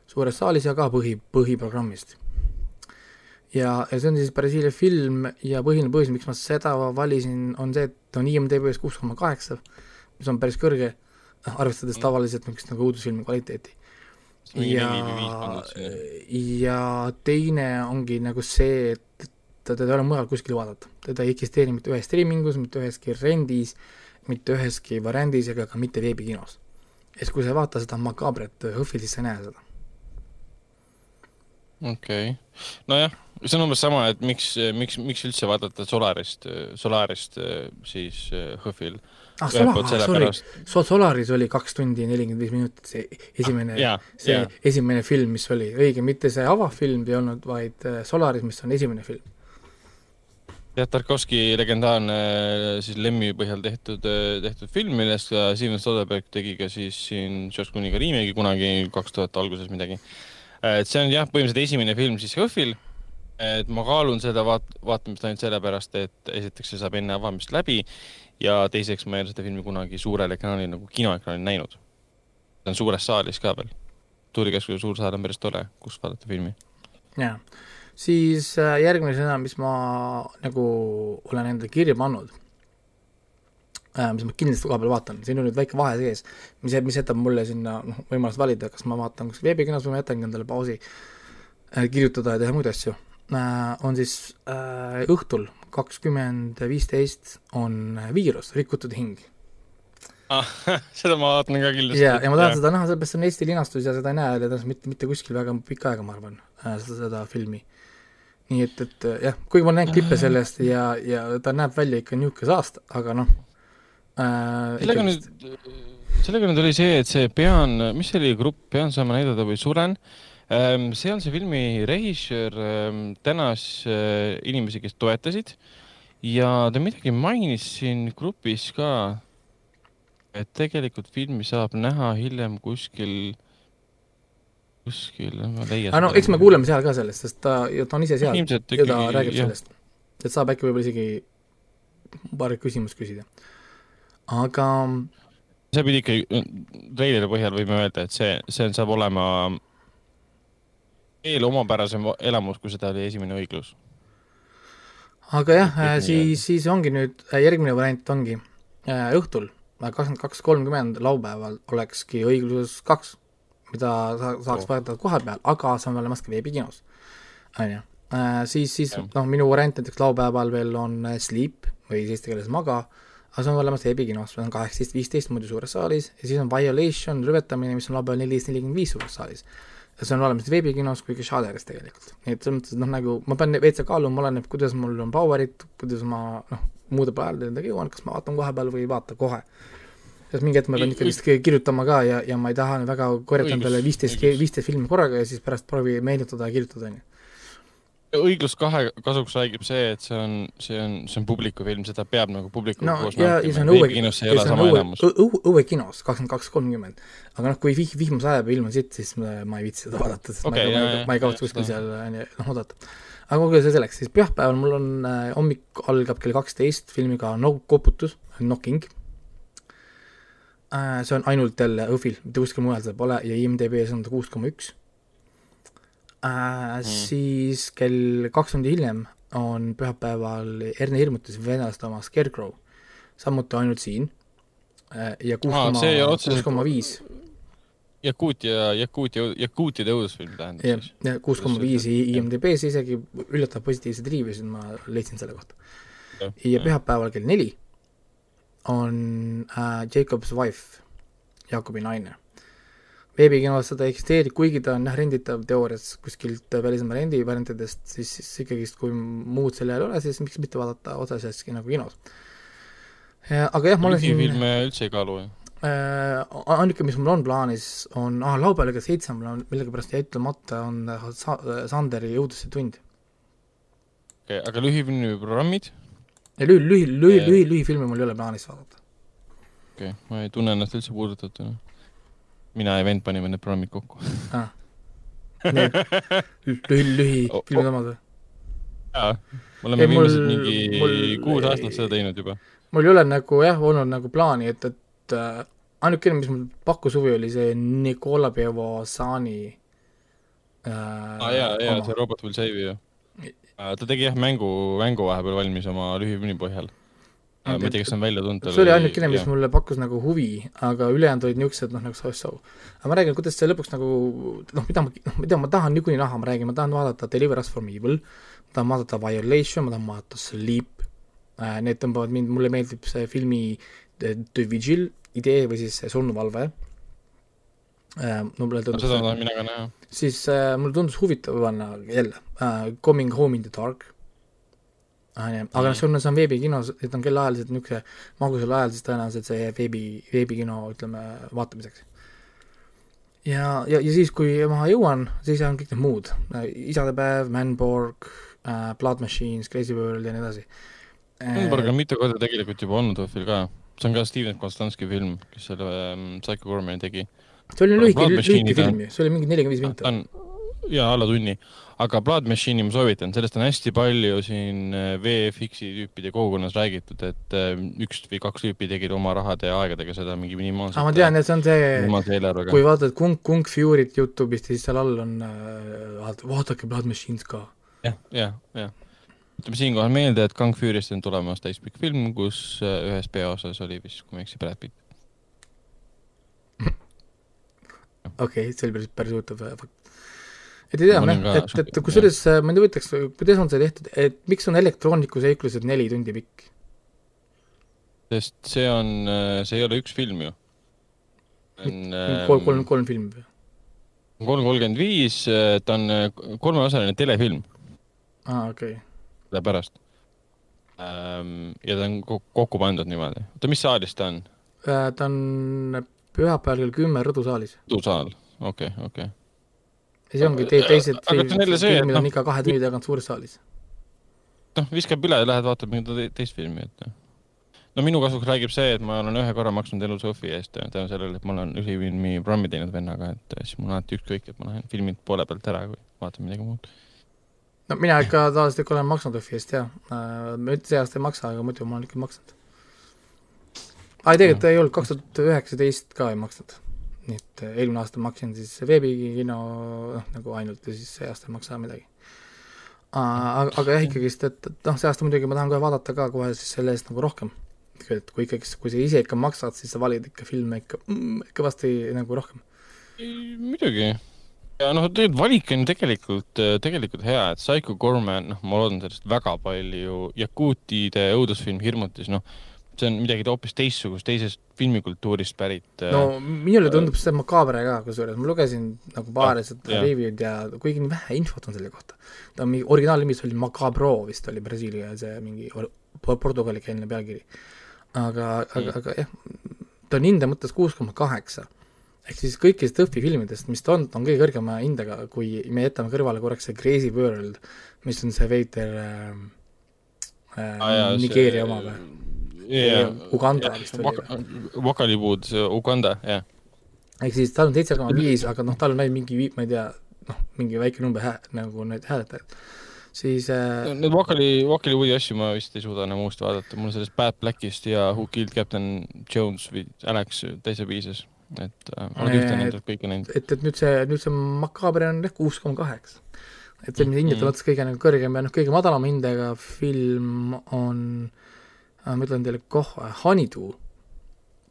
suures saalis ja ka põhi, põhiprogrammist ja, ja see on siis Brasiilia film ja põhiline põhjus, miks ma seda valisin, on see, et ta on IMDB-s kuus koma kaheksa, mis on päris kõrge, arvestades mm. tavaliselt niisugust nagu uudisfilmi kvaliteeti. ja, ja teine ongi nagu see, et teda ei ole mujal kuskil vaadata, teda ei eksisteeri mitte ühes streamingus, mitte üheski rendis, mitte üheski variandis ega ka mitte veebikinos. siis, kui sa ei vaata seda Macabret HÖFFil, siis sa ei näe seda. okei okay., nojah see on umbes sama, et miks, miks, miks üldse vaadata Solarist, Solarist siis HÖFFil ah, Solar, sorry, Solaris oli kaks tundi ja nelikümmend viis minutit, see esimene ah,, see yeah. esimene film, mis oli, õige, mitte see avafilm ei olnud, vaid äh, Solaris, mis on esimene film. jah, Tarkovski legendaarne siis Lemmi põhjal tehtud, tehtud film, millest ka Steven Soderbergh tegi ka siis siin George Clooney'ga remake'i kunagi kaks tuhat alguses midagi. et see on jah, põhimõtteliselt esimene film siis HÖFFil et ma kaalun seda vaat-, vaatamist ainult sellepärast, et esiteks see saab enne avamist läbi ja teiseks ma ei ole seda filmi kunagi suurel ekraanil nagu kinoekraanil näinud. ta on suures saalis ka veel. Tuurikeskuse suur saal on päris tore, kus vaadata filmi. jaa, siis äh, järgmine sõna, mis ma nagu olen endale kirja pannud äh,, mis ma kindlasti koha peal vaatan, siin on nüüd väike vahe sees, mis, mis jätab mulle sinna noh, võimalust valida, kas ma vaatan kuskil veebikinos või ma jätangi endale pausi äh, kirjutada ja teha muid asju on siis äh, õhtul kakskümmend viisteist on viirus, rikutud hing ah,. seda ma vaatan ka kindlasti. ja, ja ma tahan ja. seda näha, sellepärast see on Eesti linastus ja seda ei näe tõenäoliselt mitte, mitte kuskil väga pikka aega, ma arvan äh,, seda, seda filmi. nii et, et jah, kuigi ma olen näinud klippe sellest ja, ja ta näeb välja ikka niisugune saast, aga noh äh,. sellega nüüd, sellega nüüd oli see, et see Pean, mis see oli, grupp Pean saama näidata või Suren äh,, sealse filmi režissöör ähm, tänas äh, inimesi, kes toetasid ja ta midagi mainis siin grupis ka, et tegelikult filmi saab näha hiljem kuskil, kuskil, ma leian. aga no eks me kuuleme seal ka sellest, sest ta, ta on ise seal Ilmselt ja ta räägib jah. sellest. et saab äkki võib-olla isegi paari küsimust küsida. aga see pidi ikkagi, treileri põhjal võime öelda, et see, see saab olema veel omapärasem elamus, kui seda oli esimene õiglus. aga jah, nii siis, siis ongi nüüd, järgmine variant ongi äh, õhtul, kakskümmend kaks kolmkümmend laupäeval olekski õigluses kaks, mida sa, saaks Oh. vaadata koha peal, aga see on olemas ka veebikinos. on ju, siis, siis noh, minu variant näiteks laupäeval veel on äh, Sleep või siis eesti keeles Maga, aga see on olemas veebikinos, see on kaheksateist, viisteist muidu suures saalis ja siis on Violation, rüvetamine, mis on laupäeval neliteist, nelikümmend viis suures saalis see on olemas veebikinos kui ka Shudderis tegelikult. nii et selles mõttes, noh, nagu ma pean veitsa kaaluma, oleneb, kuidas mul on power'id, kuidas ma noh, muude plaanidega jõuan, kas ma vaatan koha peal või ei vaata kohe. sest mingi hetk ma pean Õi- ikkagist kirjutama ka ja, ja ma ei taha väga korjata endale viisteist, viisteist filmi korraga ja siis pärast proovi meenutada ja kirjutada, on ju. Õiglus kahe kasuks räägib see, et see on, see on, see on publikufilm, seda peab nagu publikuga no koos ja, ja see on õue, veebikinos ei ole sama õue, elamus. õue, õuekinos, kakskümmend kaks, kolmkümmend. aga noh, kui vih-, vihma sajab ja ilm on sitt, siis ma, ma ei viitsi seda vaadata, sest okay, ma, jaa, ma ei kavatse kuskil seal ju, noh, oodata. aga kuulge, see selleks, siis pühapäeval mul on äh, hommik algab kell kaksteist filmiga No koputus, Knocking äh,. see on ainult jälle Õhvil, mitte kuskil mujal seda pole ja IMDB-s on ta kuus koma üks äh,. siis kell kaks tundi hiljem on pühapäeval Erne Hirmutis venelaste oma Scarecrow, samuti ainult siin äh, ja kuus koma, kuus koma viis Jakuutia, Jakuutia, Jakuutide õudusfilm tähendab ja siis., ja kuus koma viis Jah. IMDB-s isegi üllatav positiivseid riivisid ma leidsin selle kohta. Jah, ja jah. pühapäeval kell neli on äh, Jacob's Wife, Jaakobi naine. Veebikinos seda ei eksisteeri, kuigi ta on jah renditav teoorias kuskilt välismaa rendivariantidest, siis, siis ikkagist kui muud selle all ei ole, siis miks mitte vaadata otseselt nagu kinos. aga jah, ma olen siin lühifilme üldse ei kaalu ju. äh, ainuke, mis mul on plaanis, on ah, laupäeval kell seitse mul on millegipärast jäi ütlemata, on äh, Sa-, Sanderi Õuduse tund. okay,. aga lühifilmi programmid, ja lühi, lühi, lühi, Äh. lühi, lühifilme mühi ei ole plaanis vaadata. okei okay., ma ei tunne ennast üldse puudutatuna. Mina ja vend panime need programmid kokku. Need lühi, lühifilmid omad või? jaa, me oleme viimased mingi mul- kuus aastat seda teinud juba. mul ei ole nagu jah, olnud nagu plaani, et, et äh, ainukene, mis mul pakkus huvi, oli see Nicola Pievosani äh, aa jaa, jaa, see Robot Will Save You. ta tegi jah mängu, mängu vahepeal valmis oma lühifilmi põhjal. Ma ei tea, kas see on välja tulnud. see oli ainukene, mis mulle pakkus nagu huvi, aga ülejäänud olid niisugused noh, nagu so-so. aga ma räägin, kuidas see lõpuks nagu noh, mida ma, noh, mida ma tahan niikuinii näha, ma räägin, ma tahan vaadata Deliver Us From Evil, ma tahan vaadata Violation, ma tahan vaadata Sleep äh,, need tõmbavad mind, mulle meeldib see filmi The, The Vigil idee või siis see surnuvalve äh,. mulle seda tundus tahan mina ka näha. siis äh, mulle tundus huvitav panna jälle äh, Coming Home in the Dark äh,. aga noh, see on, see on veebikinos, et on kellaajaliselt niisuguse magusal ajal, siis tõenäoliselt see jääb veebi, veebikino ütleme vaatamiseks. ja, ja, ja siis, kui ma jõuan, siis on kõik need muud, isadepäev, Manborg äh,, Blood Machines, Crazy World ja nii edasi. Lundberg on mitu korda tegelikult juba olnud õhtul ka. see on ka Steven Konstanski film, kes selle ähm, Psycho Gormani tegi. see oli lühike, lühike film ju, see oli mingi nelikümmend viis minti jaa, alla tunni. Aga Blood Machine'i ma soovitan, sellest on hästi palju siin äh, VFX-i tüüpide kogukonnas räägitud, et äh, üks või kaks tüüpi tegid oma rahade ja aegadega seda mingi minimaalselt. ma tean, et see on see kui vaatad Kung, Kung Fury't Youtube'ist, siis seal all on äh,, vaadake Blood Machines ka. jah, jah, jah. ütleme siinkohal meelde, et Kung Fury'st on tulemas täispikk film, kus ühes peaosas oli vist, kui ma ei eksi, Brad Pitt. okei okay,, see oli päris, päris huvitav fakt. Et ei tea, ka et, et kusjuures äh, mind huvitaks, kuidas on see tehtud, et miks on elektrooniku seiklused neli tundi pikk? sest see on, see ei ole üks film ju. on kolm, kolm, kolm filmi või? kolm kolmkümmend viis, ta on äh, kolmeosaline telefilm, aa, okei okay.. sellepärast. ja ta on ko- kokku pandud niimoodi. oota, mis saalis ta on? ta on pühapäeval kell kümme Rõdu saalis. kodusaal, okei, okei. Ja see ongi te teised filmid on noh, ikka kahe tunni tagant suures saalis. noh, viskab üle ja lähed vaatad mingit te- teist filmi, et noh. no minu kasuks räägib see, et ma olen ühe korra maksnud elus Õhvi eest tänu sellele, et ma olen ühifilmi programmi teinud vennaga, et siis mul on alati ükskõik, et ma lähen filmid poole pealt ära, kui vaatan midagi muud. no mina ikka tavaliselt ikka olen maksnud Õhvi eest jaa, ma nüüd see aasta ei maksa, aga muidu ma olen ikka maksnud. aa ei tegelikult ei olnud, kaks tuhat üheksateist ka ei maksnud. Nii et äh, eelmine aasta maksin siis veebikino noh, nagu ainult ja siis see aasta ei maksa midagi. aga, aga jah, ikkagist, et, et noh, see aasta muidugi ma tahan kohe vaadata ka kohe siis selle eest nagu rohkem. et kui ikkagi, kui sa ise ikka maksad, siis sa valid ikka filme ikka mm, kõvasti nagu rohkem. muidugi. ja noh, tegelikult valik on tegelikult, tegelikult hea, et Psycho Gorman, noh, ma loodan sellest väga palju, Jakuutide õudusfilm Hirmutis, noh, see on midagi hoopis teistsugust, teisest filmikultuurist pärit. no minule tundub see makaabre ka, kusjuures ma lugesin nagu paari seda jah. review'd ja kuigi nii vähe infot on selle kohta, ta on mingi, originaalnimis oli Macabro vist oli Brasiilia see mingi or- portugalikeelne pealkiri. aga, aga, aga jah, ta on hinde mõttes kuus koma kaheksa. ehk siis kõikidest Õhvi filmidest, mis ta on, on kõige kõrgema hindega, kui me jätame kõrvale korraks see Crazy World, mis on see veider äh, äh, Nigeeria oma või? Uganda vist oli või? Wakaliwood, Uganda, jah. ehk siis tal on seitse koma viis, aga noh, tal on ainult mingi, ma ei tea, noh, mingi väike number hää-, nagu need hääletajaid, siis äh, Need Wakali, Wakaliwoodi asju ma vist ei suuda enam uuesti vaadata, mul sellest Bad Blackist ja Who Killed Captain Jones või Alex täitsa piisas. et äh, ma olen ühte Need- nendest kõike näinud. et, et nüüd see, nüüd see Macabre on jah kuus koma kaheksa. et see on hindade Mhm. mõttes kõige nagu kõrgem ja noh, kõige madalama hindega film on, ma ütlen teile kohe, Honeydew.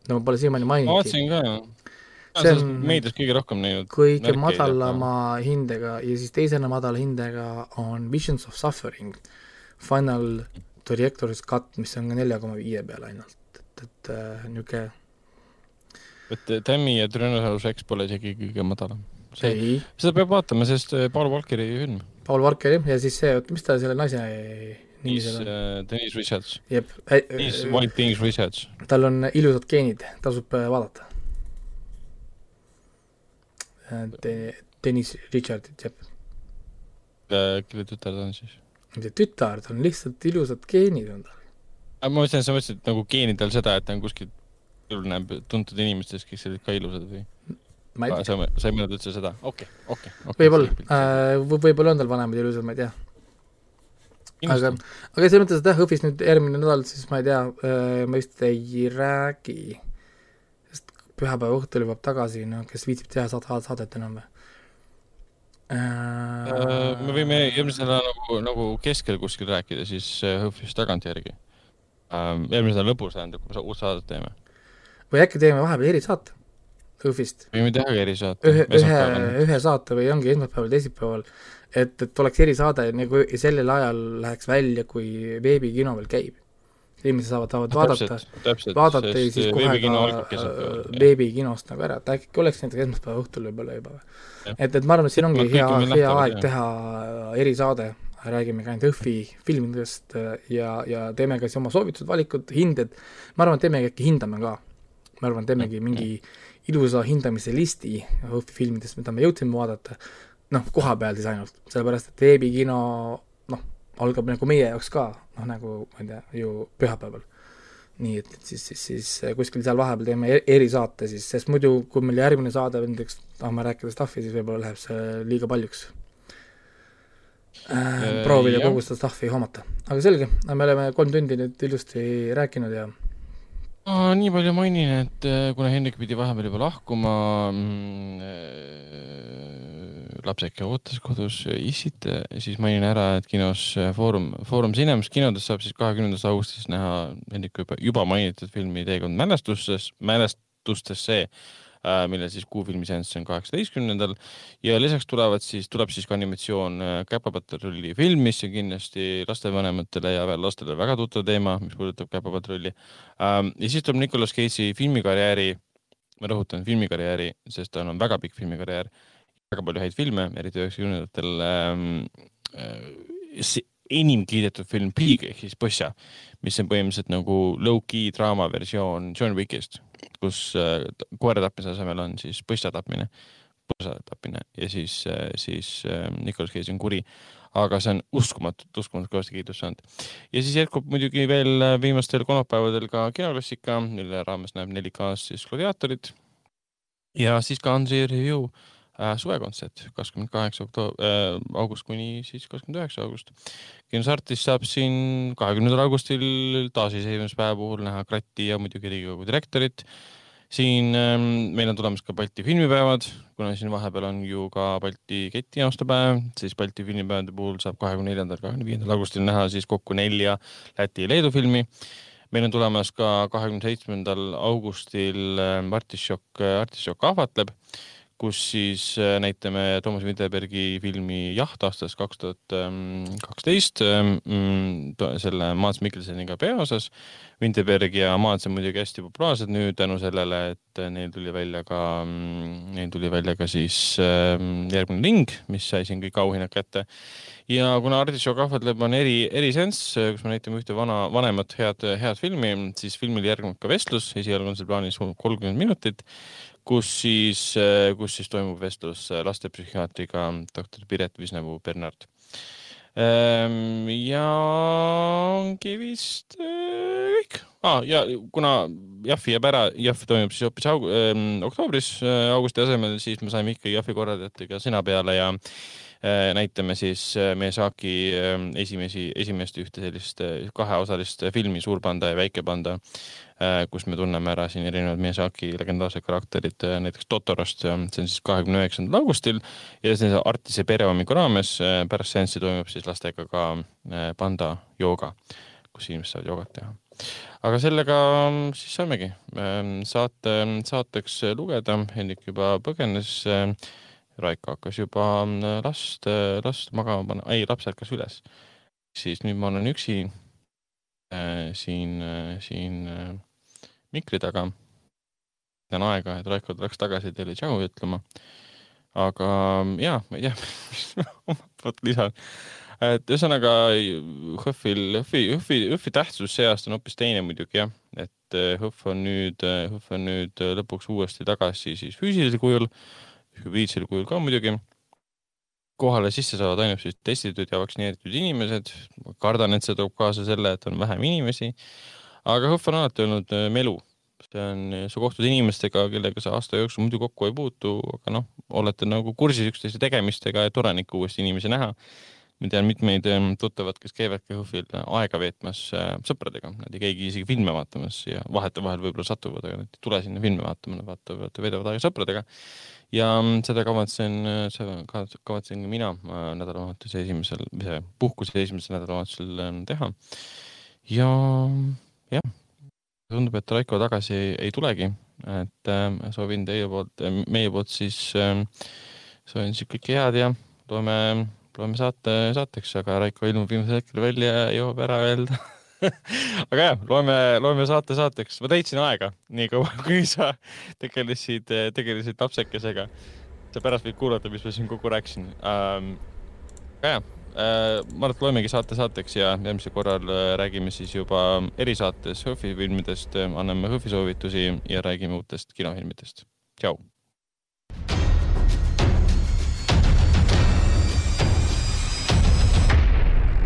no ma pole siiamaani ma maininudki. vaatasin ka, jah. See on- meedias kõige rohkem näinud. kõige madalama hindega ja siis teisena madala hindega on Visions of Suffering, Final Director's Cut, mis on ka nelja koma viie peal ainult, et, et äh, niisugune et Tammy ja Tyrannosaurus Rex pole isegi kõige madalam. seda peab vaatama, sest äh, Paul Walkeri film, Paul Walker jah, ja siis see, oota, mis ta selle naise seal on? äh, Richards, jep, Denise White Denise Richards. tal on ilusad geenid, tasub äh, vaadata. De-, Deniss Richardit, jep. kelle tütar ta on siis? mitte tütar, tal on lihtsalt ilusad geenid on tal. ma mõtlesin, sa mõtlesid nagu geenidel seda, et ta on kuskil, näeb tuntud inimestest, kes olid ka ilusad või? ma ei tea, sa, ei mõelnud üldse seda? okei, okei. võib-olla äh,, võib-olla on tal vanemad ilusad, ma ei tea. aga, aga selles mõttes, et jah, Õhvist nüüd järgmine nädal, siis ma ei tea, ma vist ei räägi, sest pühapäeva õhtul jõuab tagasi, no kes viitsib teha saad- saadet enam või? Äh, me võime eelmise nädala nagu, nagu keskel kuskil rääkida siis äh, Hõhvist tagantjärgi. eelmise nädala lõpus tähendab, kui me uut saadet teeme. või äkki teeme vahepeal erisaate Õhvist, võime teha ka erisaate. ühe, ühe, ühe saate või ongi esmaspäeval, teisipäeval, et, et oleks erisaade nagu sellel ajal läheks välja, kui veebikino veel käib. inimesed saavad, saavad vaadata, täpselt, vaadata ja siis kohe ka äh, veebikinost nagu ära, et äkki oleks näiteks esmaspäeva õhtul võib-olla juba või? Et, et ma arvan, et siin ongi Kõik hea hea aeg jah. teha erisaade, räägime ka ainult Õhvi filmidest äh, ja, ja teeme ka siis oma soovitused, valikud, hinded, ma arvan, et teemegi äkki hindame ka. ma arvan, teemegi mingi ilusa hindamise listi Õhvi filmidest, mida me jõudsime vaadata, noh, koha peal siis ainult, sellepärast et veebikino noh, algab nagu meie jaoks ka, noh nagu ma ei tea, ju pühapäeval nii et, et siis, siis, siis kuskil seal vahepeal teeme e- erisaate siis, sest muidu, kui meil järgmine saade näiteks tahame rääkida stuff'i, siis võib-olla läheb see liiga paljuks äh,. Äh, proovida kogu seda stuff'i hoomata. aga selge, me oleme kolm tundi nüüd ilusti rääkinud ja ma nii palju mainin, et äh, kuna Hendrik pidi vahepeal juba lahkuma mm,, lapseke ootas kodus issit, siis mainin ära, et kinos äh, Foorum, Foorum Cinemas kinodes saab siis kahekümnendast augustist näha Hendriku juba, juba mainitud filmi Teekond mälestustes, mälestustesse, millel siis kuufilmi seanss on kaheksateistkümnendal ja lisaks tulevad siis, tuleb siis ka animatsioon äh, Käpapatrulli film, mis on kindlasti lastevanematele ja veel lastele väga tuttav teema, mis puudutab Käpapatrulli ähm,. ja siis tuleb Nicolas Cage'i filmikarjääri, ma rõhutan filmikarjääri, sest tal on väga pikk filmikarjäär, väga palju häid filme, eriti üheksakümnendatel ähm,. Äh, enim kiidetud film Pig ehk siis Põssa, mis on põhimõtteliselt nagu low-key draama versioon John Wickist, kus äh, koera tapmise asemel on siis põssa tapmine. tapmine ja siis, siis Nicolas Cage on kuri aga see on uskumatult, uskumatult kõvasti kiitust saanud. ja siis jätkub muidugi veel viimastel kolmapäevadel ka kinoklassika, mille raames näeb 4K-s siis Gladiatorit. ja siis ka Andrei Review äh, suvekontsert, kakskümmend kaheksa äh, august kuni siis kakskümmend üheksa august. kinos Artis saab siin kahekümnendal augustil taasiseseisvumispäeva puhul näha Kratti ja muidugi Riigikogu direktorit siin ähm, meil on tulemas ka Balti filmipäevad, kuna siin vahepeal on ju ka Balti keti aastapäev, siis Balti filmipäevade puhul saab kahekümne neljandal, kahekümne viiendal augustil näha siis kokku nelja Läti ja Leedu filmi. meil on tulemas ka kahekümne seitsmendal augustil ähm, Artišok, Artišok ahvatleb kus siis äh, näitame Toomas Vinterbergi filmi Jaht aastast kaks tuhat kaksteist, ähm, selle Mads Mikkelseniga peaosas. Vinterberg ja Mads on muidugi hästi populaarsed nüüd tänu sellele, et neil tuli välja ka, mm, neil tuli välja ka siis ähm, järgmine ring, mis sai siin kõik auhinnad kätte. ja kuna Artišok ahvatleb on eri, eriseanss, kus me näitame ühte vana, vanemat head, head filmi, siis filmile järgneb ka vestlus, esialgu on seal plaanis kolmkümmend minutit kus siis, äh, kus siis toimub vestlus äh, lastepsühhiaatriga doktor Piret Visnepuu-Bernard. Ähm, ja ongi vist äh, kõik ah,. ja kuna Jaffi jääb ära, Jaff toimub siis hoopis aug- ähm,, oktoobris augusti asemel, siis me saime ikkagi Jaffi korraldajatega sõna peale ja näitame siis Miyazaki ähm, esimesi, esimest ühte sellist kaheosalist filmi Suur panda ja väike panda Äh, kus me tunneme ära siin erinevad Miyazaki legendaarsed karakterid, äh, näiteks Totorost, see on siis kahekümne üheksandal augustil ja siis Artise perehommiku raames äh, pärast seanssi toimub siis lastega ka panda jooga, kus inimesed saavad joogat teha. aga sellega mm, siis saamegi saate, saateks lugeda, Hendrik juba põgenes, Raiko hakkas juba mm, last, last magama panna, ei, laps ärkas üles. siis nüüd ma olen üksi siin, siin mikri taga. on aega, et Raiko tuleks tagasi teile tšau ütlema. aga ja, ma ei tea, mis ma omalt poolt lisan. et ühesõnaga HÖFFil, HÖFFi, HÖFFi, HÖFFi tähtsus see aasta on hoopis teine muidugi jah, et HÖFF on nüüd, HÖFF on nüüd lõpuks uuesti tagasi siis füüsilisel kujul, hübriidsel kujul ka muidugi kohale sisse saavad ainult siis testitud ja vaktsineeritud inimesed. kardan, et see toob kaasa selle, et on vähem inimesi aga HÖFF on alati olnud äh, melu. see on, sa kohtud inimestega, kellega sa aasta jooksul muidu kokku ei puutu, aga noh, olete nagu kursis üksteise tegemistega ja tore on ikka uuesti inimesi näha. ma tean mitmeid ähm, tuttavad, kes käivadki HÖFFil aega veetmas äh, sõpradega, nad ei käigi isegi filme vaatamas ja vahetevahel võib-olla satuvad, aga nad ei tule sinna filme vaatama, nad vaatavad, veedavad aega sõpradega ja mm, seda kavatsen, äh, seda kavatsen ka mina nädalavahetuse esimesel, puhkuse esimesel nädalavahetusel ähm, teha. ja jah, tundub, et Raiko tagasi ei, ei tulegi, et äh, soovin teie poolt, äh, meie poolt siis äh, soovin siis kõike head ja loeme, loeme saate saateks, aga Raiko ilmub viimasel hetkel välja ja jõuab ära öelda aga jah, loeme, loeme saate saateks, ma täitsin aega nii kaua, kui sa tegelesid, tegelesid lapsekesega. sa pärast võid kuulata, mis ma siin kogu rääkisin ähm,. aga jah Äh, ma arvan, et loemegi saate saateks ja järgmisel korral äh, räägime siis juba erisaates HÖFFi filmidest, äh, anname HÖFFi soovitusi ja räägime uutest kinofilmidest. tšau.